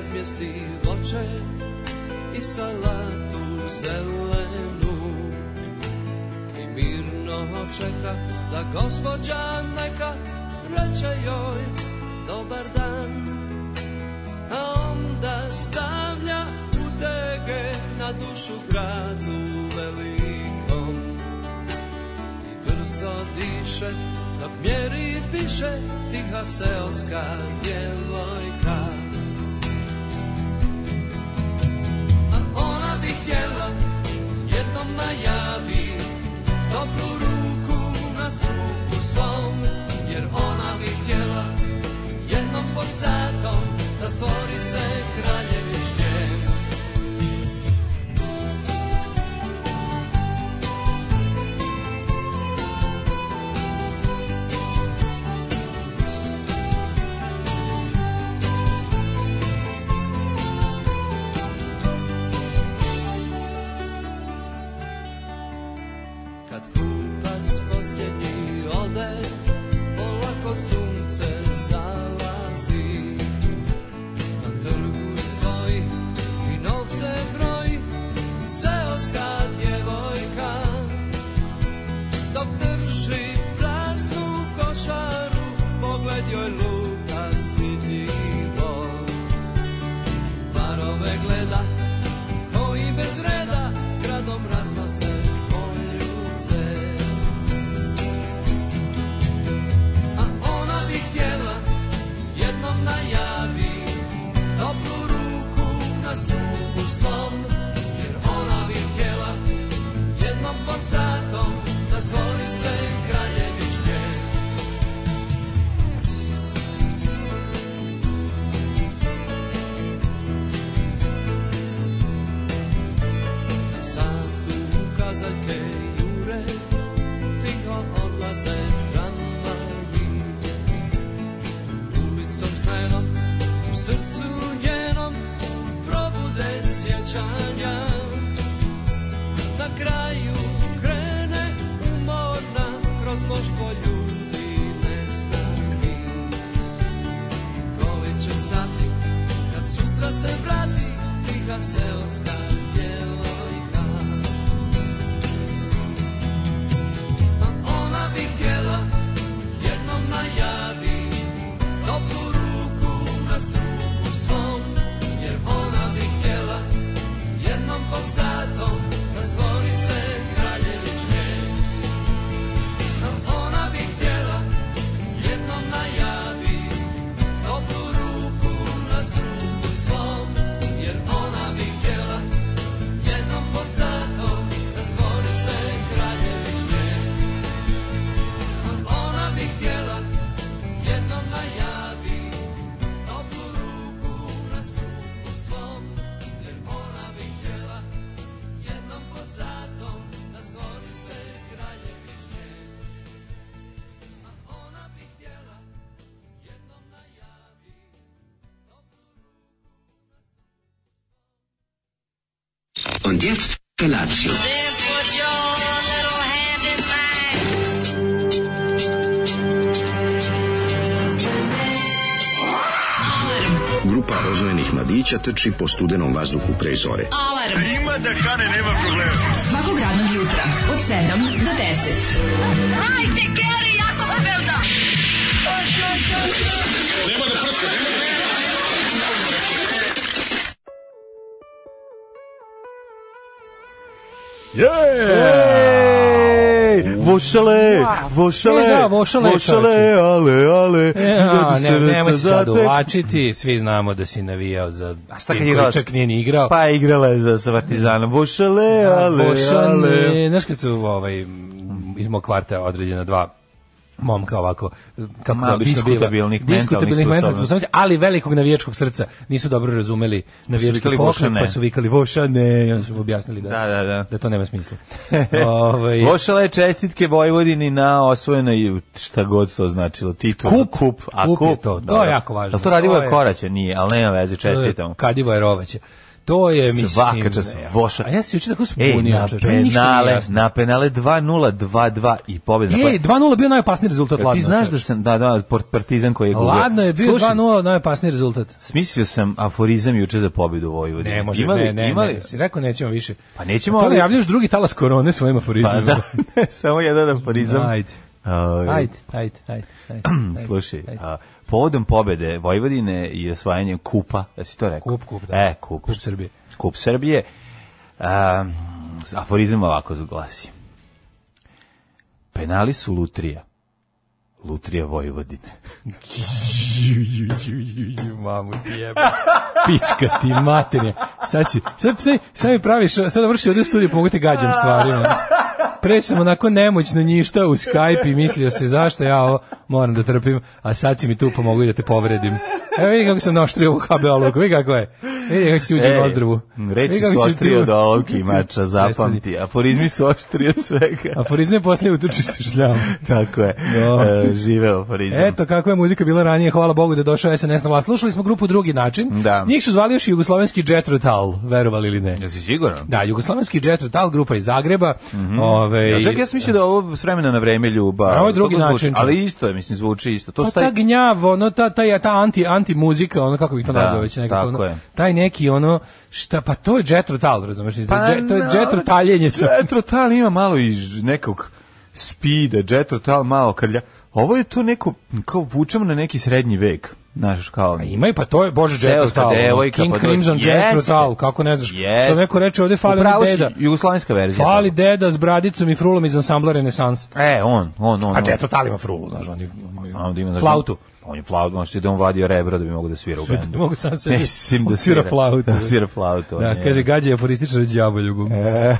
razmjesti voće i salatu zelenu i mirno čeka da gospođa neka reče joj dobar dan a onda stavlja u tege na dušu gradu velikom i brzo diše dok mjeri piše tiha seoska djevojka htjela jednom najavi Dobru ruku na struku svom Jer ona bi htjela jednom pod satom Da stvori se kraljević ljen roznojenih mladića trči po studenom vazduhu pre zore. Alarm! A ima da kane, nema problema. Svakog radnog jutra, od 7 do 10. Hajde, Keri, jako se velda! Nema da prska, nema da prska! Yeah! yeah! vošale, vošale, e, da, vošale, vošale, ale, ale, ja, e, ne, nemoj se sad uvlačiti, svi znamo da si navijao za A šta tim koji čak nije ni igrao. Pa igrala je za, za Partizana, vošale, da, ale, ale. Vošale, znaš kad su ovaj, iz mog kvarta određena dva momka ovako kako Ma, diskutabilnih bila, diskutabilnih mentalnih sposobnosti, ali velikog navijačkog srca nisu dobro razumeli navijački pokret pa su vikali voša ne i su objasnili da da, da, da. da to nema smisla ovaj vošala je čestitke Vojvodini na osvojenoj šta god to značilo titul kup, kup a kup, kup je to, to je jako važno da to radi Voje Koraće nije al nema veze čestitamo Kadivo je rovaće to je, mislim... Svaka čas, voša. A ja se juče tako spunio. E, na penale, na penale 2-0, i pobeda E, 2-0 pa- bio najopasniji rezultat, ladno. Ti znaš da sam, da, da, partizan koji je gubio. Ladno je bio 2-0, najopasniji rezultat. Smislio sam aforizam juče za pobedu Vojvodine. Ne, može, imali, ne, ne, imali? ne, si rekao nećemo više. Pa nećemo... Pa ali... javljaš drugi talas korone svojim aforizmom. Pa da, samo jedan aforizam. Ajde. Ovaj- ajde, ajde, ajde, ajde. Slušaj, ajde povodom pobede Vojvodine i osvajanjem kupa, da si to rekao? Kup, kup, da. E, kup. Kup Srbije. Kup Srbije. Um, aforizam ovako zaglasi. Penali su lutrija, Lutrija Vojvodine. Mamu ti jebe. Pička ti materinja. Sad, će, sad, sad, sad mi praviš, sad vrši ovdje u studiju, pomogu te gađam stvarima. Pre sam onako nemoćno ništa u Skype i mislio se zašto ja ovo moram da trpim, a sad si mi tu pomogu da te povredim. Evo vidi kako sam naoštrio ovu kabel olovku, vidi kako je. Vidi kako ti uđe e, ozdravu. Reči su oštrije od olovke i mača, zapamti. Aforizmi su oštrije od svega. Aforizme poslije utučiš šljama. Tako je. No. Da. E, je živeo farizam. Eto kakva je muzika bila ranije, hvala Bogu da je došao SNS na vlast. Slušali smo grupu drugi način. Da. Njih su zvali još jugoslovenski Jet Rotal, verovali ili ne. Ja Jesi siguran? Da, jugoslovenski Jet Rotal, grupa iz Zagreba. Mm -hmm. Ove, ja, čak, ja sam mislio da ovo s vremena na vreme ljubav. A ovo je drugi način. Zvuči, ali isto je, mislim, zvuči isto. To pa taj... ta gnjav, ono, ta, ta, ta anti, anti muzika, ono, kako bih to da, nazvao već nekako. ono, Taj neki, ono, šta, pa to je Jet Rotal, razumeš? Pa, jet, to je Jet Rotaljenje. Jet Rotal ima malo i nekog speeda, Jet Rotal malo krlja. Ovo je to neko, kao vučemo na neki srednji vek. Znaš, kao... A imaju, pa to je, bože, Jet Brutal. Devojka, King pa Crimson, Jet yes, Brutal, kako ne znaš. Yes. Što neko reče, ovde fali Upravo deda. Jugoslovenska verzija. Fali toga. deda s bradicom i frulom iz ansambla Renesans. E, on, on, on. A Jet Brutal ima frulu, znaš, on, on, on, on, on, on, on, on, On je flaut, on što je da on vadio rebra da bi mogao da svira u da bendu. Mogu sam se da Mislim da svira flautu. Da svira flautu. Da, kaže, gađa je aforistična djavoljubom. E.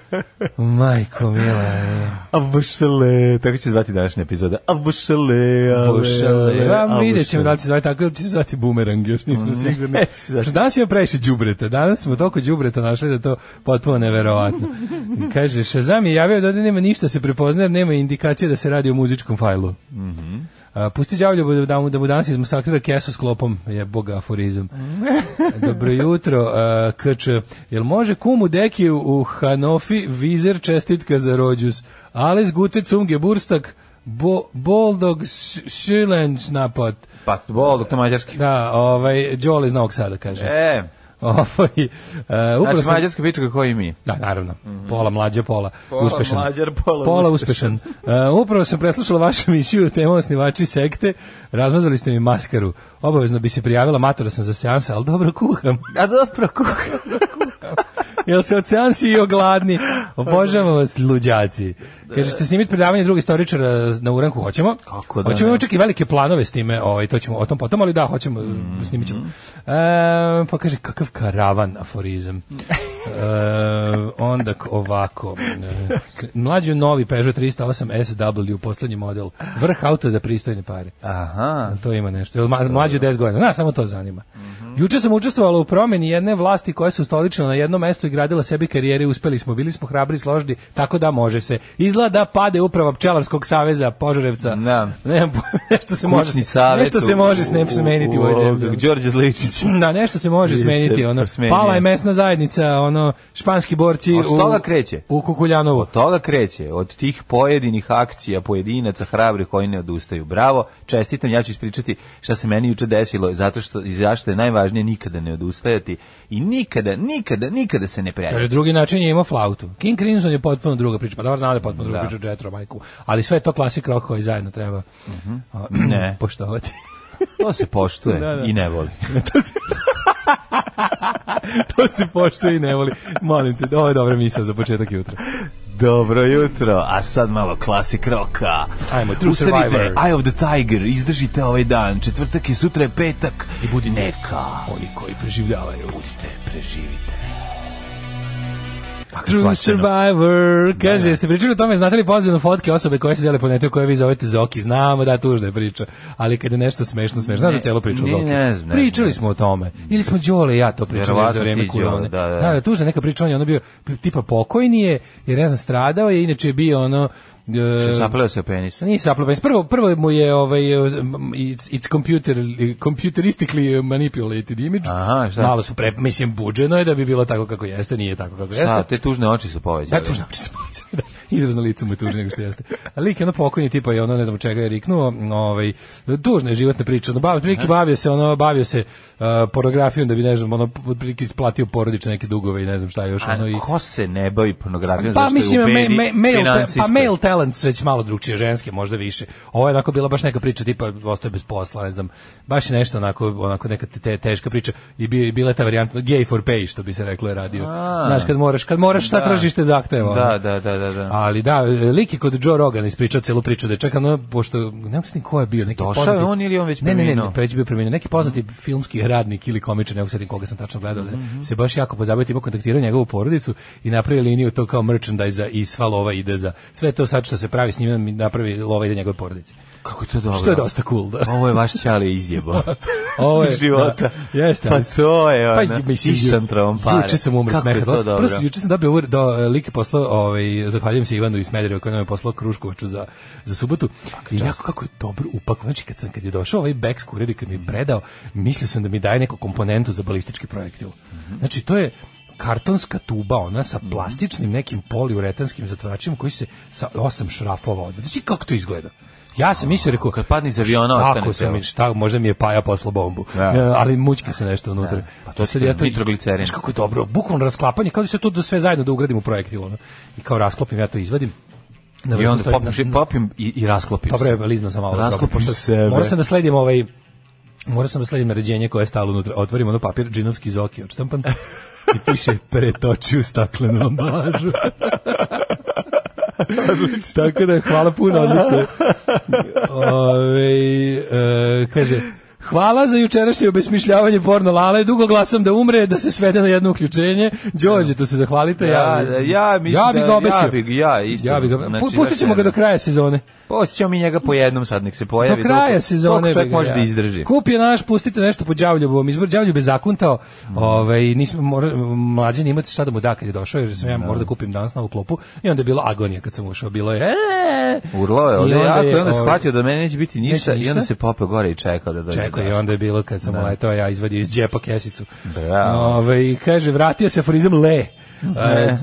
Majko, mila. E. A bušele, tako će zvati današnja epizoda. A bušele, a bušele. Ja, pa, vidjet ćemo da li će zvati tako, će zvati bumerang, još nismo sigurni. danas je previše đubreta. Danas smo toliko đubreta našli da to potpuno neverovatno. Kaže, Shazam je javio da nema ništa se prepoznaje, nema indikacije da se radi o muzičkom fajlu. Mhm pusti đavolju da, da mu, da mu danas izmasakrira kesu s klopom, je boga aforizam. Dobro jutro, uh, kč, jel može kumu deki u Hanofi vizer čestitka za rođus? Ales gute cum geburstak, bo, boldog sülens napad. Pa, boldog na mađarski. Da, ovaj, Đoli iz Novog Sada kaže. E. Ovaj e, znači, sam... mađarska pička koji mi. Da, naravno. Mm -hmm. Pola mlađa, pola, pola uspešan. Mlađar, pola, pola uspešan. uspešan. uh, upravo sam preslušala vašu emisiju tema osnivači sekte. Razmazali ste mi maskaru. Obavezno bi se prijavila, matora sam za seanse, ali dobro kuham. A dobro kuham. Jel se oceansi i ogladni? Obožavamo vas, luđaci. Kaže, ste snimiti predavanje drugog istoričara na uranku? Hoćemo. Kako da Hoćemo ne? čak i velike planove s time, ovaj, to ćemo o tom potom, ali da, hoćemo, mm. snimit ćemo. E, pa kaže, kakav karavan aforizam. E, onda ovako. E, mlađi novi Peugeot 308 SW, poslednji model. Vrh auto za pristojne pare. Aha. To ima nešto. Mlađi 10 godina. Na, samo to zanima. Mm -hmm. Juče sam učestvovala u promeni jedne vlasti koja se ustoličila na jedno mesto i gradila sebi karijere, uspeli smo, bili smo hrabri i složni, tako da može se. Izgleda da pade uprava pčelarskog saveza Požarevca. Da. Ne, nešto se Kućni može. Savjet, nešto se može u, smeniti u, u, u ovoj zemlji. Đorđe Zličić. Da, nešto se može smeniti, ono. Smenio. Pala je mesna zajednica, ono španski borci od toga kreće. U Kukuljanovo. Od toga kreće, od tih pojedinih akcija pojedinaca hrabrih koji ne odustaju. Bravo, čestitam, ja ću ispričati šta se meni juče desilo zato što i zašto je najvažnije najvažnije nikada ne odustajati i nikada, nikada, nikada se ne prijaviti. Kaže, drugi način je imao flautu. King Crimson je potpuno druga priča, pa dobro znam da je potpuno druga da. priča Jetro, majku, ali sve je to klasik rock koji zajedno treba mm -hmm. a, ne. poštovati. to se poštuje da, da. i ne voli. Da, to se... to se poštuje i ne voli. Molim te, ovo je dobra misla za početak jutra. Dobro jutro, a sad malo klasik roka. Ajmo, True Ustanite, Survivor. Eye of the Tiger, izdržite ovaj dan. Četvrtak je sutra je petak. I budite neka. Oni koji preživljavaju. Budite, preživite. True survivor. Kaže, da, da, jeste pričali o tome, znate li pozivno fotke osobe koje se dele po netu koje vi zovete Zoki? Znamo da tužna je priča, ali kad je nešto smešno, smešno. Znaš da celo priču o Zoki? Ne, ne, pričali ne, smo o tome. Ili smo Đole i ja to pričali za vreme korone. Da, da, da, da. tužna neka priča, on je ono bio tipa pokojnije, jer ne znam, stradao je, inače je bio ono E, je sapleo se penis. Nije sapleo penis. Prvo, prvo mu je ovaj, e, it's, it's computer, computeristically manipulated image. Aha, šta? Malo su pre, mislim, buđeno je da bi bilo tako kako jeste, nije tako kako jeste. Šta, te tužne oči su povećale. Da, tužne oči su povećale. Da izraz na licu mu je tužnije nego što jeste. A lik je ono pokojni tipa je ono ne znam čega je riknuo, ovaj tužna je životna priča. No bavio, neki bavio se ono bavio se uh, pornografijom da bi ne znam ono otprilike isplatio porodične neke dugove i ne znam šta još A, ono i ko se ne bavi pornografijom pa, mislim, ubedi, ma, ma, mail, pa male talents već malo drugčije ženske, možda više. Ovo je onako bila baš neka priča tipa ostaje bez posla, ne znam. Baš je nešto onako onako neka te, teška priča i bio bila ta varijanta gay for pay što bi se reklo je radio. A, Znaš kad moraš kad moraš šta da. tražiš te zahteva. Da, da, da, da, da. Ali da, lik je kod Joe Rogana ispričao celu priču da je čak pošto, ne znam ko je bio, neki Došao poznati, on ili on već ne, ne, ne, ne, već bio preminuo, neki poznati mm filmski radnik ili komičar, ne znam koga sam tačno gledao, da mm -hmm. se baš jako pozabaviti, ima kontaktirao njegovu porodicu i napravio liniju to kao merchandise i sva lova ide za sve to sad što se pravi s njima, napravi lova ide njegove porodice. Kako je to dobro? Što je dosta cool, da. Ovo je vaš ćale izjebo. Ovo je života. Da, jeste. Pa to je ona. Pa mislim sam trompare. Juče sam umro smeha. Kako je to dobro? Prvo juče sam dobio da like poslao, ovaj zahvaljujem se Ivanu iz Smedereva koji nam je poslao kruškovaču za za subotu. Kako I jako kako je dobro upak. Znači kad sam kad je došao ovaj Bex kurir kad mi je predao, mislio sam da mi daje neku komponentu za balistički projektil. Mhm. Znači to je kartonska tuba ona sa mhm. plastičnim nekim poliuretanskim zatvaračem koji se sa osam šrafova odvede. Znači kako to izgleda? Ja sam mislio rekao kad padni iz aviona ostane sam mi šta možda mi je paja posla bombu. Ja. Da. E, ali mućka se nešto unutra. Ja. Da. Pa to pa se eto nitroglicerin. Kako je dobro, bukvalno rasklapanje, kao da se to da sve zajedno da ugradimo projektil ono. I kao rasklopim ja to izvadim. Na I onda popim, na, popim i, i rasklopim. Dobro je, lizno sam malo. Rasklopim dobro, se. Morao sam da sledim ovaj Morao sam da sledim naređenje koje je stalo unutra. Otvorim ono papir džinovski zoki odštampan. I piše pretoči u staklenu ambalažu. Tako da hvala puno, odlično. Ove, e, kaže, Hvala za jučerašnje obesmišljavanje porno lale. Dugo glasam da umre, da se svede na jedno uključenje. Đorđe, to se zahvalite. Ja, ja, da, da, ja mislim ja bi da- ga Ja bi, ja, isto. Ja bih ga, znači, pustit ćemo ga do kraja sezone. Pustit ćemo mi njega po jednom sad, nek se pojavi. Do kraja dok, sezone. Koliko čovjek može da izdrži. Kup je naš, pustite nešto po Đavljubovom. Izbor Đavljub je zakuntao. Mm. Ove, ovaj, nismo, mora, mlađe imate šta da mu da kad je došao, jer sam ja morao da kupim danas novu klopu. I onda je bilo agonija kad sam ušao. Bilo je... E, e, e. Urlo je, ovdje, i onda, je, onda, ovaj- je, onda, je, shvatio da meni neće biti ništa, i onda se popeo gore i čekao da dođe tako je, onda je bilo kad sam da. to ja izvadio iz džepa kesicu. Bravo. Ove, ovaj, I kaže, vratio se aforizam le. E,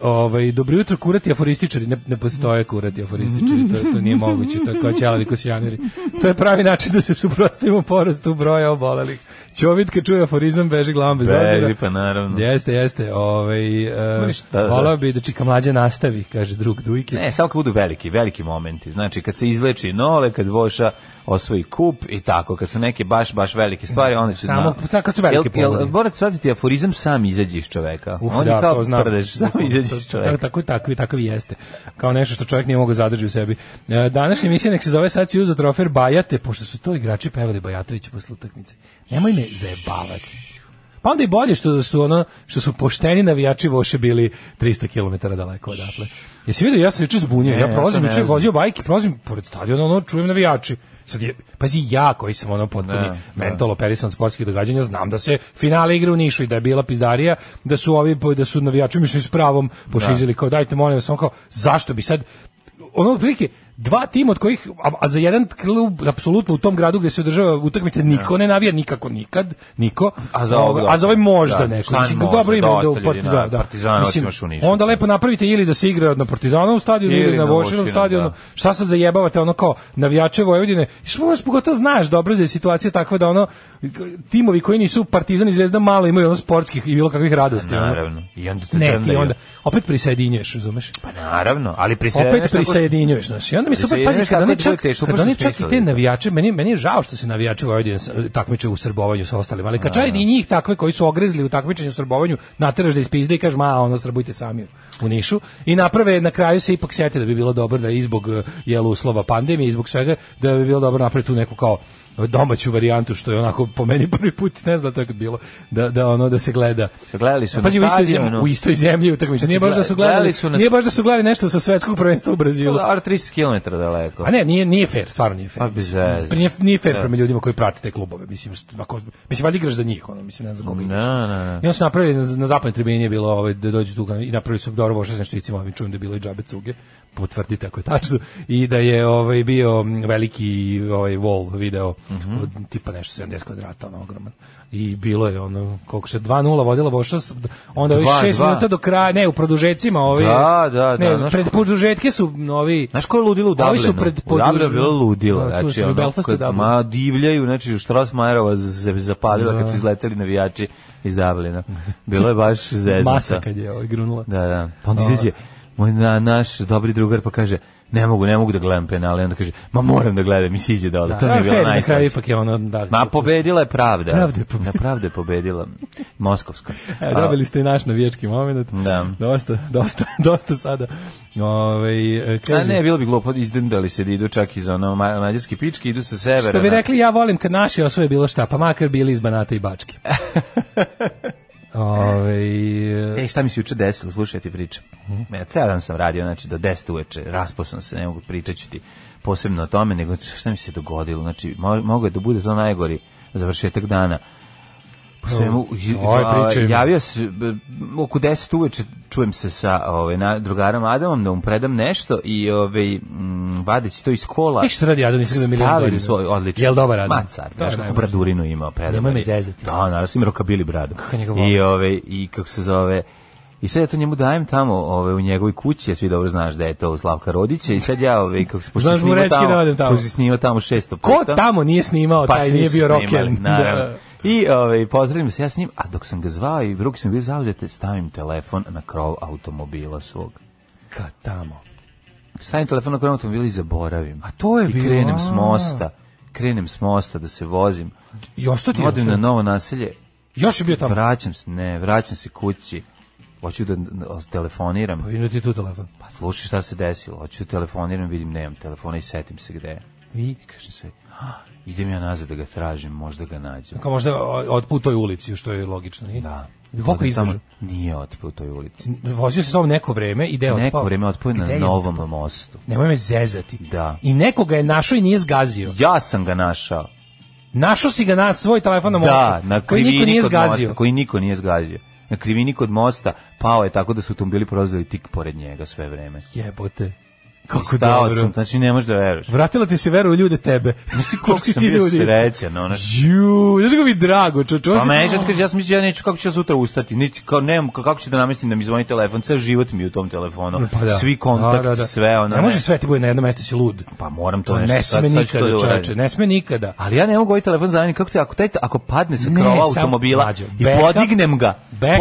ovaj, dobro jutro, kurati aforističari. Ne, ne postoje kurati aforističari, to, to nije moguće, to je kao ćelavi kosijaneri. To je pravi način da se suprostavimo porastu broja obolelih. Ćovit kad čuje aforizam, beži glavom bez obzira. Beži, pa naravno. Jeste, jeste. Ovaj, e, da. volao bi da čika mlađe nastavi, kaže drug Dujke. Ne, samo kad budu veliki, veliki momenti. Znači, kad se izleči nole, kad voša osvoji kup i tako. Kad su neke baš, baš velike stvari, onda će... Samo, na, sad kad su velike jel, borac Morat ti aforizam sam izađi iz čoveka. Uf, On da, je kao to prdeš, sam izađi iz čoveka. Tako, tako, tako, tako i jeste. Kao nešto što čovjek nije mogao zadržati u sebi. E, današnja emisija nek se zove sad si trofer Bajate, pošto su to igrači pevali bajatović posle utakmice. Nemoj me zajebavati. Pa onda i bolje što su ono što su pošteni navijači Voše bili 300 km daleko odatle. Jesi vidio ja se juče zbunio, ja prolazim juče vozio bajke, prolazim pored stadiona, ono čujem navijači. Sad je, pazi, ja koji sam ono potpuni ne, mental operisan sportskih događanja, znam da se finale igra u Nišu i da je bila pizdarija, da su ovi, da su navijači, mislim, s pravom da. pošizili, kao dajte, molim vas, on kao, zašto bi sad, ono, prilike, dva tima od kojih a, a za jedan klub apsolutno u tom gradu gde se održava utakmica niko da. ne navija nikako nikad niko a za ovaj a za ovaj možda da, neko mislim možda, dobro ima da u part, da, da. da. Partizana mislim, u nišu. onda lepo napravite ili da se igra na Partizanovom stadionu ili, ili na Vošinom stadionu da. šta sad zajebavate ono kao navijače Vojvodine što možeš pogotovo znaš dobro da je situacija takva da ono timovi koji nisu Partizan i Zvezda malo imaju ono sportskih i bilo kakvih radosti naravno i onda te ne, ti onda opet prisajedinjuješ razumeš pa naravno ali prisajedinjuješ opet prisajedinjuješ znači onda mi super pazi kad oni čak, kad oni čak i te navijače, meni meni je žao što se navijači Vojvodine takmiče u srbovanju sa ostalima, ali kad da, čaj i da. njih takve koji su ogrezli u takmičenju u srbovanju, nateraš da ispizde i kažeš ma ono srbujte sami u Nišu i naprave na kraju se ipak sjete da bi bilo dobro da izbog e, jel uslova pandemije, izbog svega da bi bilo dobro napraviti tu neku kao domaću varijantu što je onako po meni prvi put ne znam to je kad bilo da da ono da se gleda. Gledali su pa, na pa, stadionu. U istoj zemlji utakmicu. Nije baš da su gledali, gledali su nije baš da su gledali nešto sa svetskog prvenstva u Brazilu. Da, 300 km daleko. A ne, nije nije fair, stvarno nije fair. Pa, bez nije, nije fair da. prema ljudima koji prate te klubove, mislim ako mislim valjda igraš za njih, ono mislim ne znam koga ne ne ne na. I onda su napravili na, na zapadnoj tribini je bilo ovaj da dođu tu i napravili su dobro voše sa šticima, ovim čujem da je bilo i džabe cuge potvrditi ako je tačno i da je ovaj bio veliki ovaj vol video mm -hmm. od, tipa nešto 70 kvadrata ono ogroman i bilo je ono koliko se 2:0 vodila Voša onda još 6 minuta do kraja ne u produžecima ovi da da ne, da ne, pred produžetke su novi znaš ko je ludilo u Dublinu ovi su pred produžetke je bilo ludilo da, znači ono, Belfastu, kad, ma divljaju znači Strasmajerova se zapalila da. kad su izleteli navijači iz Dublina bilo je baš zezno masa kad je ovaj grunula da da pa onda izađe ovaj moj na, naš dobri drugar pa kaže ne mogu, ne mogu da gledam penale, onda kaže ma moram da gledam i siđe dole. Da, to mi je bilo najslađe. ipak je ona da. Ma pobedila je pravda. Pravda je pobedila. Pravda je pobedila Moskovska. E, dobili ste i naš navijački moment. Da. Dosta, dosta, dosta sada. Ove, ovaj, kaže, A ne, bilo bi glupo, izdendali se da idu čak iz ono ma mađarski pički, idu sa severa. Što bi da. rekli, ja volim kad naši osvoje bilo šta, pa makar bili iz Banata i Bačke. Ove, ovaj, e, šta mi se juče desilo, slušaj ti pričam. Mm. Ja cijel dan sam radio, znači do 10 uveče, raspao sam se, ne mogu pričat ću ti posebno o tome, nego šta mi se dogodilo, znači mogo je da bude to najgori završetak dana svemu ovaj javio se oko 10 uveče čujem se sa ovaj na drugarom Adamom da mu predam nešto i ovaj mm, vadeći to iz kola. I šta radi Adam mislim da milion svoj odlično. Jel dobar Adam? Ma car, znaš kako bradurinu ima predam. Nema me zezati. Da, naravno ima rokabili bradu. I ovaj i kako se zove I sad ja to njemu dajem tamo, ove ovaj, u njegovoj kući, ja svi dobro znaš da je to Slavka Rodića i sad ja ove ovaj, kako se pošto da snima tamo, da tamo. Pošto snima tamo 600 puta. Ko tamo nije snimao, pa taj nije bio roken. Naravno. Da. I ovaj, pozdravim se ja s njim, a dok sam ga zvao i ruke sam mi bili zauzete, stavim telefon na krov automobila svog. Ka tamo? Stavim telefon na krov automobila i zaboravim. A to je bilo. I krenem s mosta. Krenem s mosta da se vozim. I ostati Odim na novo naselje. Još je bio tamo. Vraćam se, ne, vraćam se kući. Hoću da, da telefoniram. Pa vidim ti tu telefon. Pa slušaj šta se desilo. Hoću da telefoniram, vidim nemam telefona i setim se gde I kažem se, ah, Idem ja nazad da ga tražim, možda ga nađem. Kao možda od put toj ulici, što je logično, nije? Da. Koliko između? Nije otpao u toj ulici. Vozio se s ovom neko vreme i deo Neko vreme otpao na novom otpao? mostu. Nemoj me zezati. Da. I nekoga je našao i nije zgazio. Ja sam ga našao. Našao si ga na svoj telefon na da, mostu. Da, na koji niko nije zgazio. Mosta, koji niko nije zgazio. Na krivini kod mosta pao je tako da su automobili prolazili tik pored njega sve vreme. Jebote. Kako Stao dobro. sam, znači ne možeš da veruješ. Vratila ti se vera u ljude tebe. ti koliko si ti ljudi. Srećan, ona. Ju, znaš kako mi drago, čoče. Pa meni je kaže ja sam mislio ja neću kako ću ja sutra ustati, niti kao nemam kako ću da namislim da mi zvoni telefon, ceo život mi u tom telefonu. Pa da. Svi kontakti, da, da, da. sve ona. Ne, može sve ti bude na jednom mjestu, si lud. Pa moram to pa, nešto. Ne sme sad, nikada, sad da ne sme nikada. Ali ja ne mogu ovaj telefon zameniti kako ti ako taj ako padne sa krova automobila mađo, i backup, podignem ga.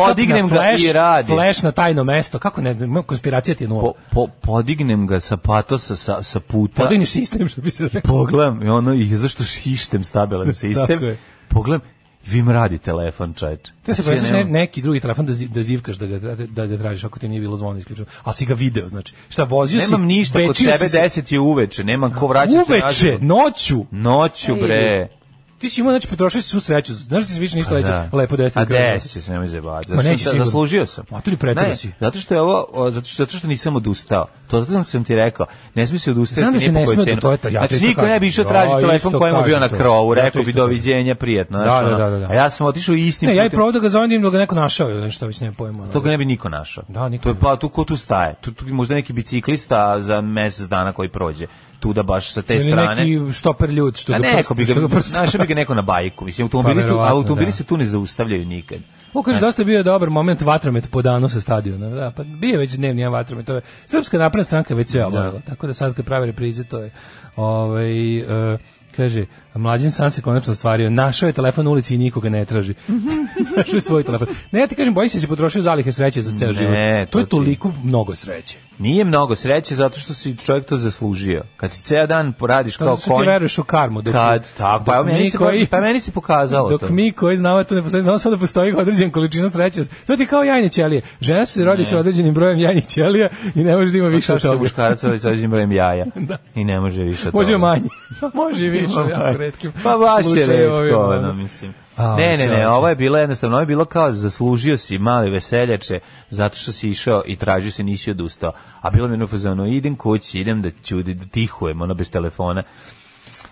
Podignem ga i radi. Flash na tajno mesto, kako ne konspiracija ti je nula. Podignem ga sa sa patosa, sa, sa puta. Podiniš sistem, što bi se rekao. Pogledam, i ono, i zašto hištem stabilan sistem. Tako je. Pogledam, vi radi telefon, čač. Te se znači, presješ ne, neki drugi telefon da, da zivkaš da ga, da, da ga tražiš ako ti nije bilo zvona isključeno. A si ga video, znači. Šta, vozio nemam si? Nemam ništa, kod sebe si... deset je uveče, nemam ko vraća se Uveče, noću! Noću, bre. Ti si imao, znači, potrošio si svu sreću. Znaš da se više ništa pa leće da. lepo desiti. A desi će se, nemoj zajebati. Ma neće sigurno. Zaslužio sam. Ma tu li pretero si. Zato što je ovo, o, zato što, zato što nisam odustao. To zato sam ti rekao. Ne smije se odustati. Znam da se ne smije da to je to. Ja znači, niko ne bi išao tražiti telefon kojem je bio na krovu. Rekao bi doviđenja, prijetno. Da, da, da, da, da. A ja sam otišao istim. Ne, ja i provao ga zovem da ga neko našao ili nešto već ne pojmo. To ga ne bi niko našao. Da, niko. To je pa tu ko tu staje. Tu, tu možda neki biciklista za mesec dana koji prođe tuda baš sa te Ili strane. neki stoper ljud što ga neko bi ga, što ga našao bi ga neko na bajku. Mislim automobili, pa, tu, automobili da. se tu ne zaustavljaju nikad. O, kaže, dosta bio dobar moment vatromet po danu sa stadiona. Da, pa bio već dnevni ja vatromet. To je, Srpska napredna stranka već sve obavila. Da. Tako da sad kad prave reprize, to je ovaj, uh, Kaže, mlađin sam se konačno stvario, našao je telefon u ulici i nikoga ne traži. našao je svoj telefon. Ne, ja ti kažem, boji se će da potrošio zalihe sreće za ceo ne, život. To, je toliko ti... mnogo sreće. Nije mnogo sreće zato što si čovjek to zaslužio. Kad si ceo dan poradiš kao konj. Zato što ti veruješ u karmu. Dok, kad, tako, dok pa, mi meni koji, se, pa meni si pokazalo dok to. Dok mi koji znamo to ne postoji, znamo samo da postoji određena količina sreće. To ti kao jajne ćelije. Žena se rodi sa određenim brojem jajnih ćelija i ne može da ima pa više od toga. Muškarac sa određenim brojem jaja. da. I ne može više od toga. Može manje. može više piše o ovaj, jako Pa baš je redko, mislim. A, ne, ne, ne, ovo je bilo jednostavno, ovo je bilo kao zaslužio si mali veseljače zato što si išao i tražio se nisi odustao. A bilo mi je na idem kući, idem da ću, da tihujem, ono bez telefona.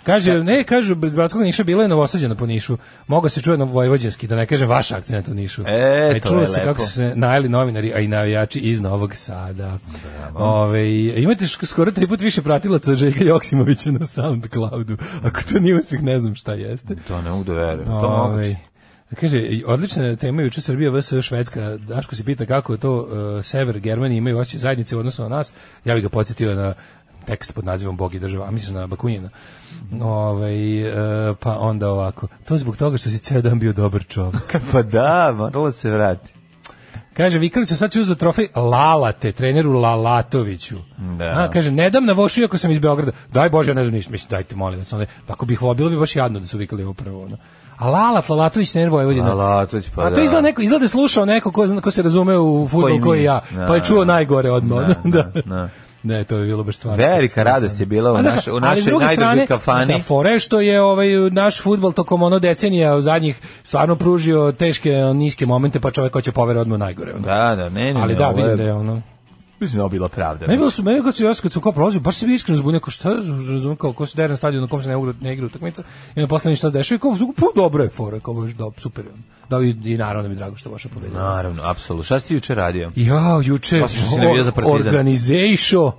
Kaže, da. ne, kažu, bez bratskog Niša bila je novosađena po Nišu. Mogu se čuje na vojvođanski, da ne kažem vaš akcent u Nišu. E, Aj, e, to čulo je se kako su se najeli novinari, a i navijači iz Novog Sada. Bravo. Ove, imate skoro tri put više pratilaca Željka Joksimovića na Soundcloudu. Ako to nije uspjeh, ne znam šta jeste. To ne mogu da To moguće. Kaže, odlična tema juče Srbija vs. Švedska. Daško se pita kako je to uh, Sever Germanija imaju vaše zajednice odnosno na nas. Ja bih ga podsjetio na tekst pod nazivom Bog i država, a mislim na Bakunjina. Ovaj, e, pa onda ovako. To je zbog toga što si ceo dan bio dobar čovjek. pa da, moralo se vrati. Kaže, Vikalić sad će uzeti trofej Lalate, treneru Lalatoviću. Da. A, kaže, ne dam na vošu ako sam iz Beograda. Daj Bože, ja ne znam ništa, mislim, dajte, molim vas. Onda, ako bih vodilo, bi baš jadno da su vikali upravo ono. A Lalat, Lalatović trener Vojvodina. Lalatović, pa A to da. izgleda, neko, izgleda da slušao neko ko, ko se razume u futbol koji ja, pa je da, čuo najgore odmah. Da, da, da. Ne, to je bilo baš stvarno. Velika radost je bila u, naš, u našoj najdužoj kafani. Ali fore što je ovaj, naš fudbal tokom ono decenija u zadnjih stvarno pružio teške, niske momente, pa čovjek hoće povera odmah najgore. Ono. Da, da, ne, ne. Ali ne, da, vidim da je ono... Mislim da je bila pravda. Meni bilo znači. su meni kad su kad su kao prolazio, baš se iskreno zbunio kao šta, razumem kao ko se dere na stadionu na kom se ne igra ne igra utakmica. I na poslednji šta se dešava, kao pa dobro je fora, kao baš dobro, super. Ono da i naravno da mi drago što Voša pobedila. Naravno, apsolutno. Šta si juče radio? Ja, juče organizejšo.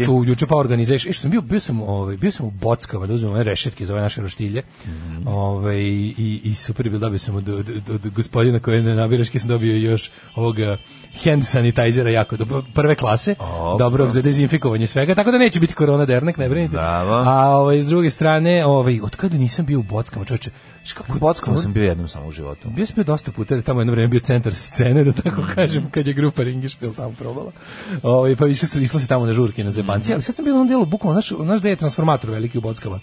Juče, juče pa organizejšo. E, što sam bio, bio sam, ovaj, bio sam u Bockama, da uzmem ove rešetke za ove naše roštilje. Mm -hmm. ovaj, i, i super bil, dobio sam od, od, od, od gospodina koje ne nabiraš, sam dobio još ovoga hand sanitizera jako do prve klase, oh, dobrog za dezinfikovanje svega, tako da neće biti korona dernek, ne brinite. Bravo. A ovaj, s druge strane, ovaj, od kada nisam bio u Bockama, čoveče, kako Bockom sam bio jednom samo u životu. Bio sam bio dosta puta, jer tamo jedno vrijeme bio centar scene, da tako mhm. kažem, kad je grupa Ringišpil tamo probala. Ovaj pa više su išlo se tamo na žurke na zebanci, mhm. ali sad sam bio na delu bukvalno znaš, znaš da je transformator veliki u Bockama.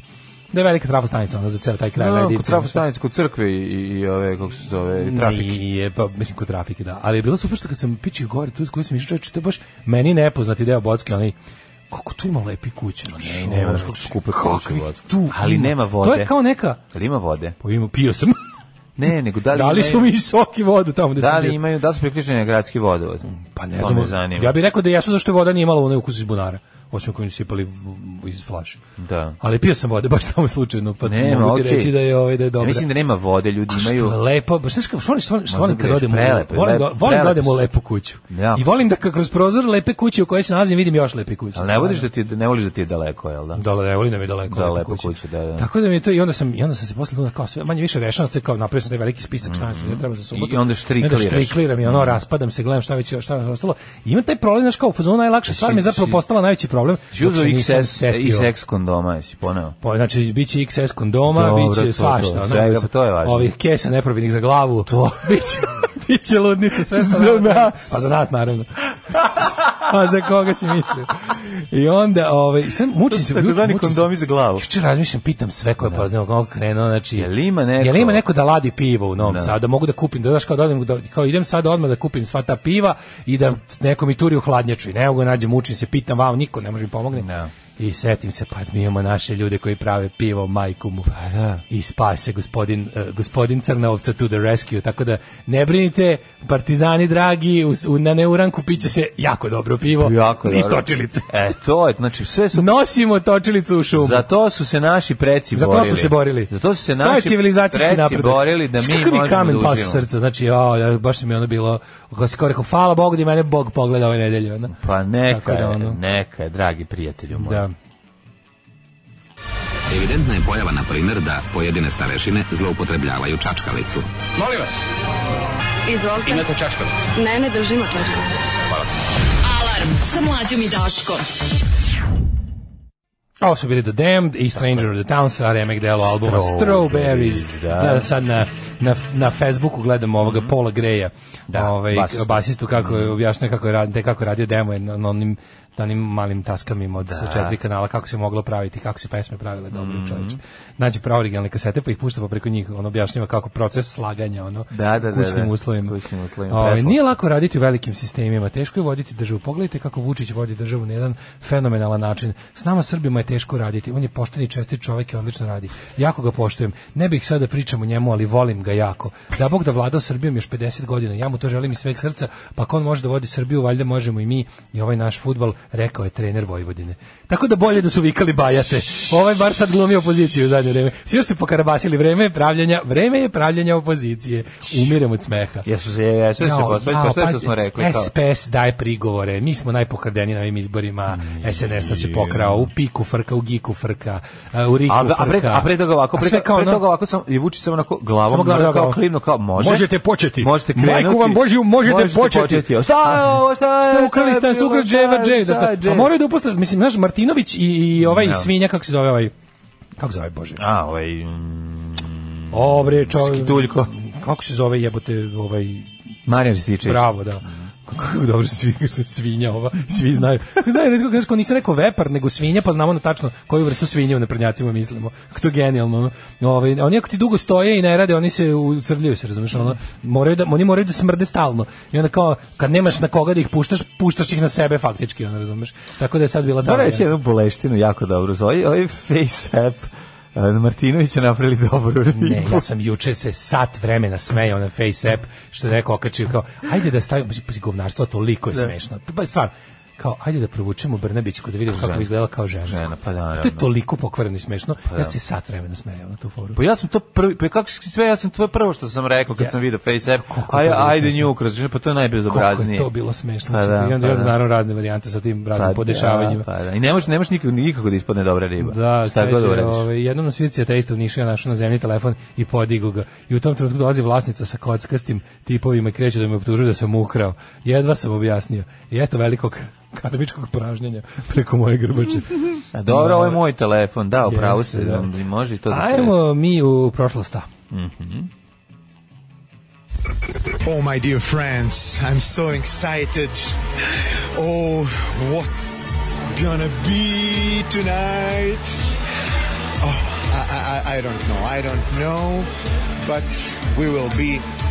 Da je velika trafostanica ona za ceo taj kraj. Da, no, kod trafostanica, kod crkve i, i, ove, kako se zove, i trafik. Nije, pa mislim kod trafike, da. Ali je bilo super što kad sam pičio gore, tu koji sam išao, to je baš meni nepoznati deo Bocke, onaj kako tu ima lepi kuća. Ne, ne, nema kako skupe kuće tu, Ali ima. nema vode. To je kao neka... Ali ima vode. Pa ima, pio sam. ne, nego da li, da li su mi soki vodu tamo gde da li sam bio? imaju da su priključeni na gradski vodovod? Pa ne pa znam. Ja bih rekao da jesu zašto voda nije imala onaj ukus iz bunara osim ako sipali iz flaše. Da. Ali pio sam vode baš tamo slučajno, pa ne mogu okay. reći da je ovaj da je dobro. Ja mislim da nema vode, ljudi što imaju. Što lepo, baš znači što oni što oni kad odem, volim da volim da odemo u lepu kuću. Ja. I volim da kroz prozor lepe kuće u kojoj se nalazim vidim još lepe kuće. Al ne voliš da ti ne voliš da ti je daleko, jel da? Da, ne volim da mi je daleko. Da, lepa kuća, da, da. Tako da mi je to i onda sam i onda sam se posle toga kao sve manje više rešavam se kao napravio sam taj veliki spisak šta mi mhm. treba za subotu. I onda štrikliraš. Štrikliram i ono mhm. raspadam se, gledam šta već šta ostalo. Ima taj problem znači kao u fazonu najlakše stvar mi zapravo postala najveći problem. Uzo XS, XS kondoma, jesi poneo? Pa znači, biće će XS kondoma, Dobro, bit će svašta. znači. to, sve, to je važno. Ovih kesa nepravilnih za glavu. To. biće biće ludnice sve za nas. Pa za nas, naravno. a pa za koga si mislio? I onda, ovaj, sve mučim se. Tako zvani kondomi za glavu. Juče razmišljam, pitam sve koje da. poznajem, kako krenuo, znači... Je li ima neko? Je li ima neko da ladi pivo u Novom da. Sadu, da mogu da kupim, da znaš kao da odem, da, kao idem sad odmah da kupim sva ta piva i da neko mi turi u hladnjaču i ne mogu da nađem, mučim se, pitam, vau, niko ne može mi pomogne. Da. I setim se, pa mi imamo naše ljude koji prave pivo, majku mu. Pa da. I spase gospodin, uh, gospodin Crnovca to the rescue. Tako da ne brinite, partizani dragi, u, na neuranku piće se jako dobro pivo. Jako I točilice. E, to je, znači sve su... Nosimo točilicu u šumu. Za to su se naši preci borili. Za to smo se borili. Za to su se naši to civilizacijski preci borili da mi Kako mi kamen da pas srca, znači, ja, baš mi ono bilo, kako se kao rekao, hvala Bogu da mene Bog pogleda ove nedelje. Ono. Pa neka, da, ono. neka, dragi prijatelju moj. Da. Evidentna je pojava, na primjer, da pojedine starešine zloupotrebljavaju čačkalicu. Molim vas. Izvolite. Imate čačkalicu? Ne, ne držimo čačkalicu. Hvala. Alarm sa mlađom i Daškom. Ovo su bili The Damned i Stranger of the Town sa remek delo albuma Strawberries. Da. da sad na, na, na Facebooku gledamo ovoga mhm. Paula Greja, da, ovaj, basistu kako je mhm. objašnja kako je, radio, kako je radio demo na onim na onim malim taskama od da. četiri kanala kako se moglo praviti, kako se pesme pravile dobro mm -hmm. Nađe pravo originalne kasete pa ih pušta pa preko njih, on objašnjava kako proces slaganja ono da, da, da, kućnim, da, uslovima. kućnim uslovima. O, ovaj, nije lako raditi u velikim sistemima, teško je voditi državu. Pogledajte kako Vučić vodi državu na jedan fenomenalan način. S nama Srbima je teško raditi, on je pošteni, čestit čovjek i odlično radi. Jako ga poštujem. Ne bih sada da pričam o njemu, ali volim ga jako. Da Bog da vladao Srbijom još 50 godina. Ja mu to želim iz sveg srca, pa ako on može da vodi Srbiju, valjda možemo i mi i ovaj naš futbal rekao je trener Vojvodine. Tako da bolje da su vikali bajate. Ovaj bar sad glumi opoziciju u zadnje vreme. Svi su pokarabasili vreme je pravljanja, vreme je pravljanja opozicije. Umirem od smeha. Jesu se, jesu se, što pa, smo rekli. SPS daje prigovore, mi smo najpokradeni na ovim izborima, SNS mm. nas je pokrao, u piku frka, u giku frka, uh, u riku frka. A, pre, a pre toga ovako, pre, sve kao, toga ovako sam, i vuči sam onako glavom, samo glavom, kao klivno, kao može. Možete početi. Možete krenuti. Majku vam Božju, možete, možete početi. početi. Šta je ovo, šta je? Šta ukrali ste nas, ukrali Dževar Dževar. Jađe. A moraju da uposle, mislim, znaš, Martinović i, i ovaj ja. svinja, kako se zove ovaj, kako zove, Bože? A, ovaj... Mm, Obre, čovjek. Skituljko. Kako se zove jebote ovaj... Marijan Stičević. Bravo, da. Kako dobro svi, svinja ova, svi znaju. Znaju, kako nisam rekao vepar, nego svinja, pa znamo na tačno koju vrstu svinja u naprednjacima mislimo. Kako to genijalno. Ovaj, oni ako ti dugo stoje i ne rade, oni se ucrljuju se, razumiješ, ono, moraju da, oni moraju da smrde stalno. I onda kao, kad nemaš na koga da ih puštaš, puštaš ih na sebe faktički, ono, razumiješ. Tako da je sad bila ta... Da reći jednu boleštinu jako dobro, zove, ovaj face app Martinovića napravili dobru ribu. Ne, ja sam juče se sat vremena smejao na Face app, što je neko okačio kao, ajde da stavim, stavimo, govnarstvo toliko je da. smešno. Pa, pa stvarno, kao ajde da provučemo Brnabićku da vidimo kako žena. izgleda kao žensko. žena. pa da, naravno. To je toliko pokvareno i smešno. Pa da. Ja se sat vremena smejao na tu foru. Pa ja sam to prvi, pa kako sve ja sam to je prvo što sam rekao kad ja. sam video Face App. Aj, ajde nju ukroz, znači, pa to je najbezobraznije. Kako je to bilo smešno. Pa znači, da, pa I onda, pa da. naravno razne varijante sa tim pa raznim pa, podešavanjima. Pa da. I ne možeš ne možeš nikako, nikako da ispadne dobra riba. Da, šta god uradiš. ove, ovaj, jednom na svirci ja isto nišao našao na zemlji telefon i podigao ga. I u tom trenutku dolazi vlasnica sa kockastim tipovima i kreće da me optužuje da sam ukrao. Jedva sam objasnio. I eto velikog karmičkog pražnjenja preko moje grbače. A dobro, ovo je da. moj telefon, da, upravo se, da. da. može to da se... Ajmo mi u prošlosta. Da. Mm mm-hmm. Oh, my dear friends, I'm so excited. Oh, what's gonna be tonight? Oh, I, I, I don't know, I don't know, but we will be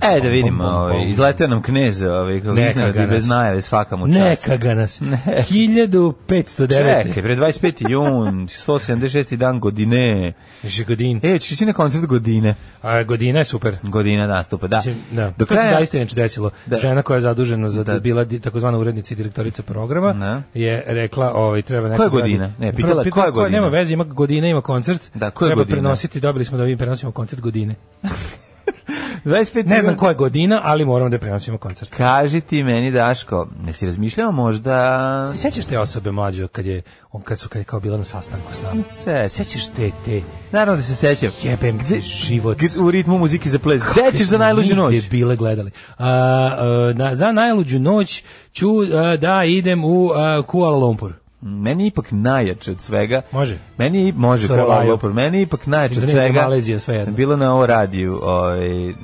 E, da vidimo, ovaj, izletio nam knez, ovaj, kako iznenadi bez najave, svaka mu čast. Neka ga nas. Ne. 1509. Čekaj, pre 25. jun, 176. dan godine. Više godin. E, ćeš na koncert godine. A, godina je super. Godina nastupa, da. Mislim, da. Do kraja... se zaista neče desilo. Da. Žena koja je zadužena za da. bila takozvana urednica i direktorica programa da. je rekla, ovaj, treba neka... Da koja godina? Ne, pitala, pitala koja godina? Koja, nema veze, ima godina, ima koncert. Da, koja treba godina? prenositi, dobili smo da ovim prenosimo koncert godine. 25 ne znam koja godina, ali moramo da prenosimo koncert. Kaži ti meni Daško, jesi razmišljao možda Se sećaš te osobe mlađe kad je on kad su kad je kao bila na sastanku s nama? Se sećaš te te. Naravno da se sećam. Jebem gde život. Gde u ritmu muzike za ples. Gde ćeš za najluđu noć? Gde bile gledali. Uh, a, na, za najluđu noć ću a, da idem u a, Kuala Lumpur meni je ipak najjače od svega. Može. Meni je, može, Soralaju. meni je ipak najjače od svega. Malezija, sve jedno. Bilo na ovo radiju, ovaj, uh,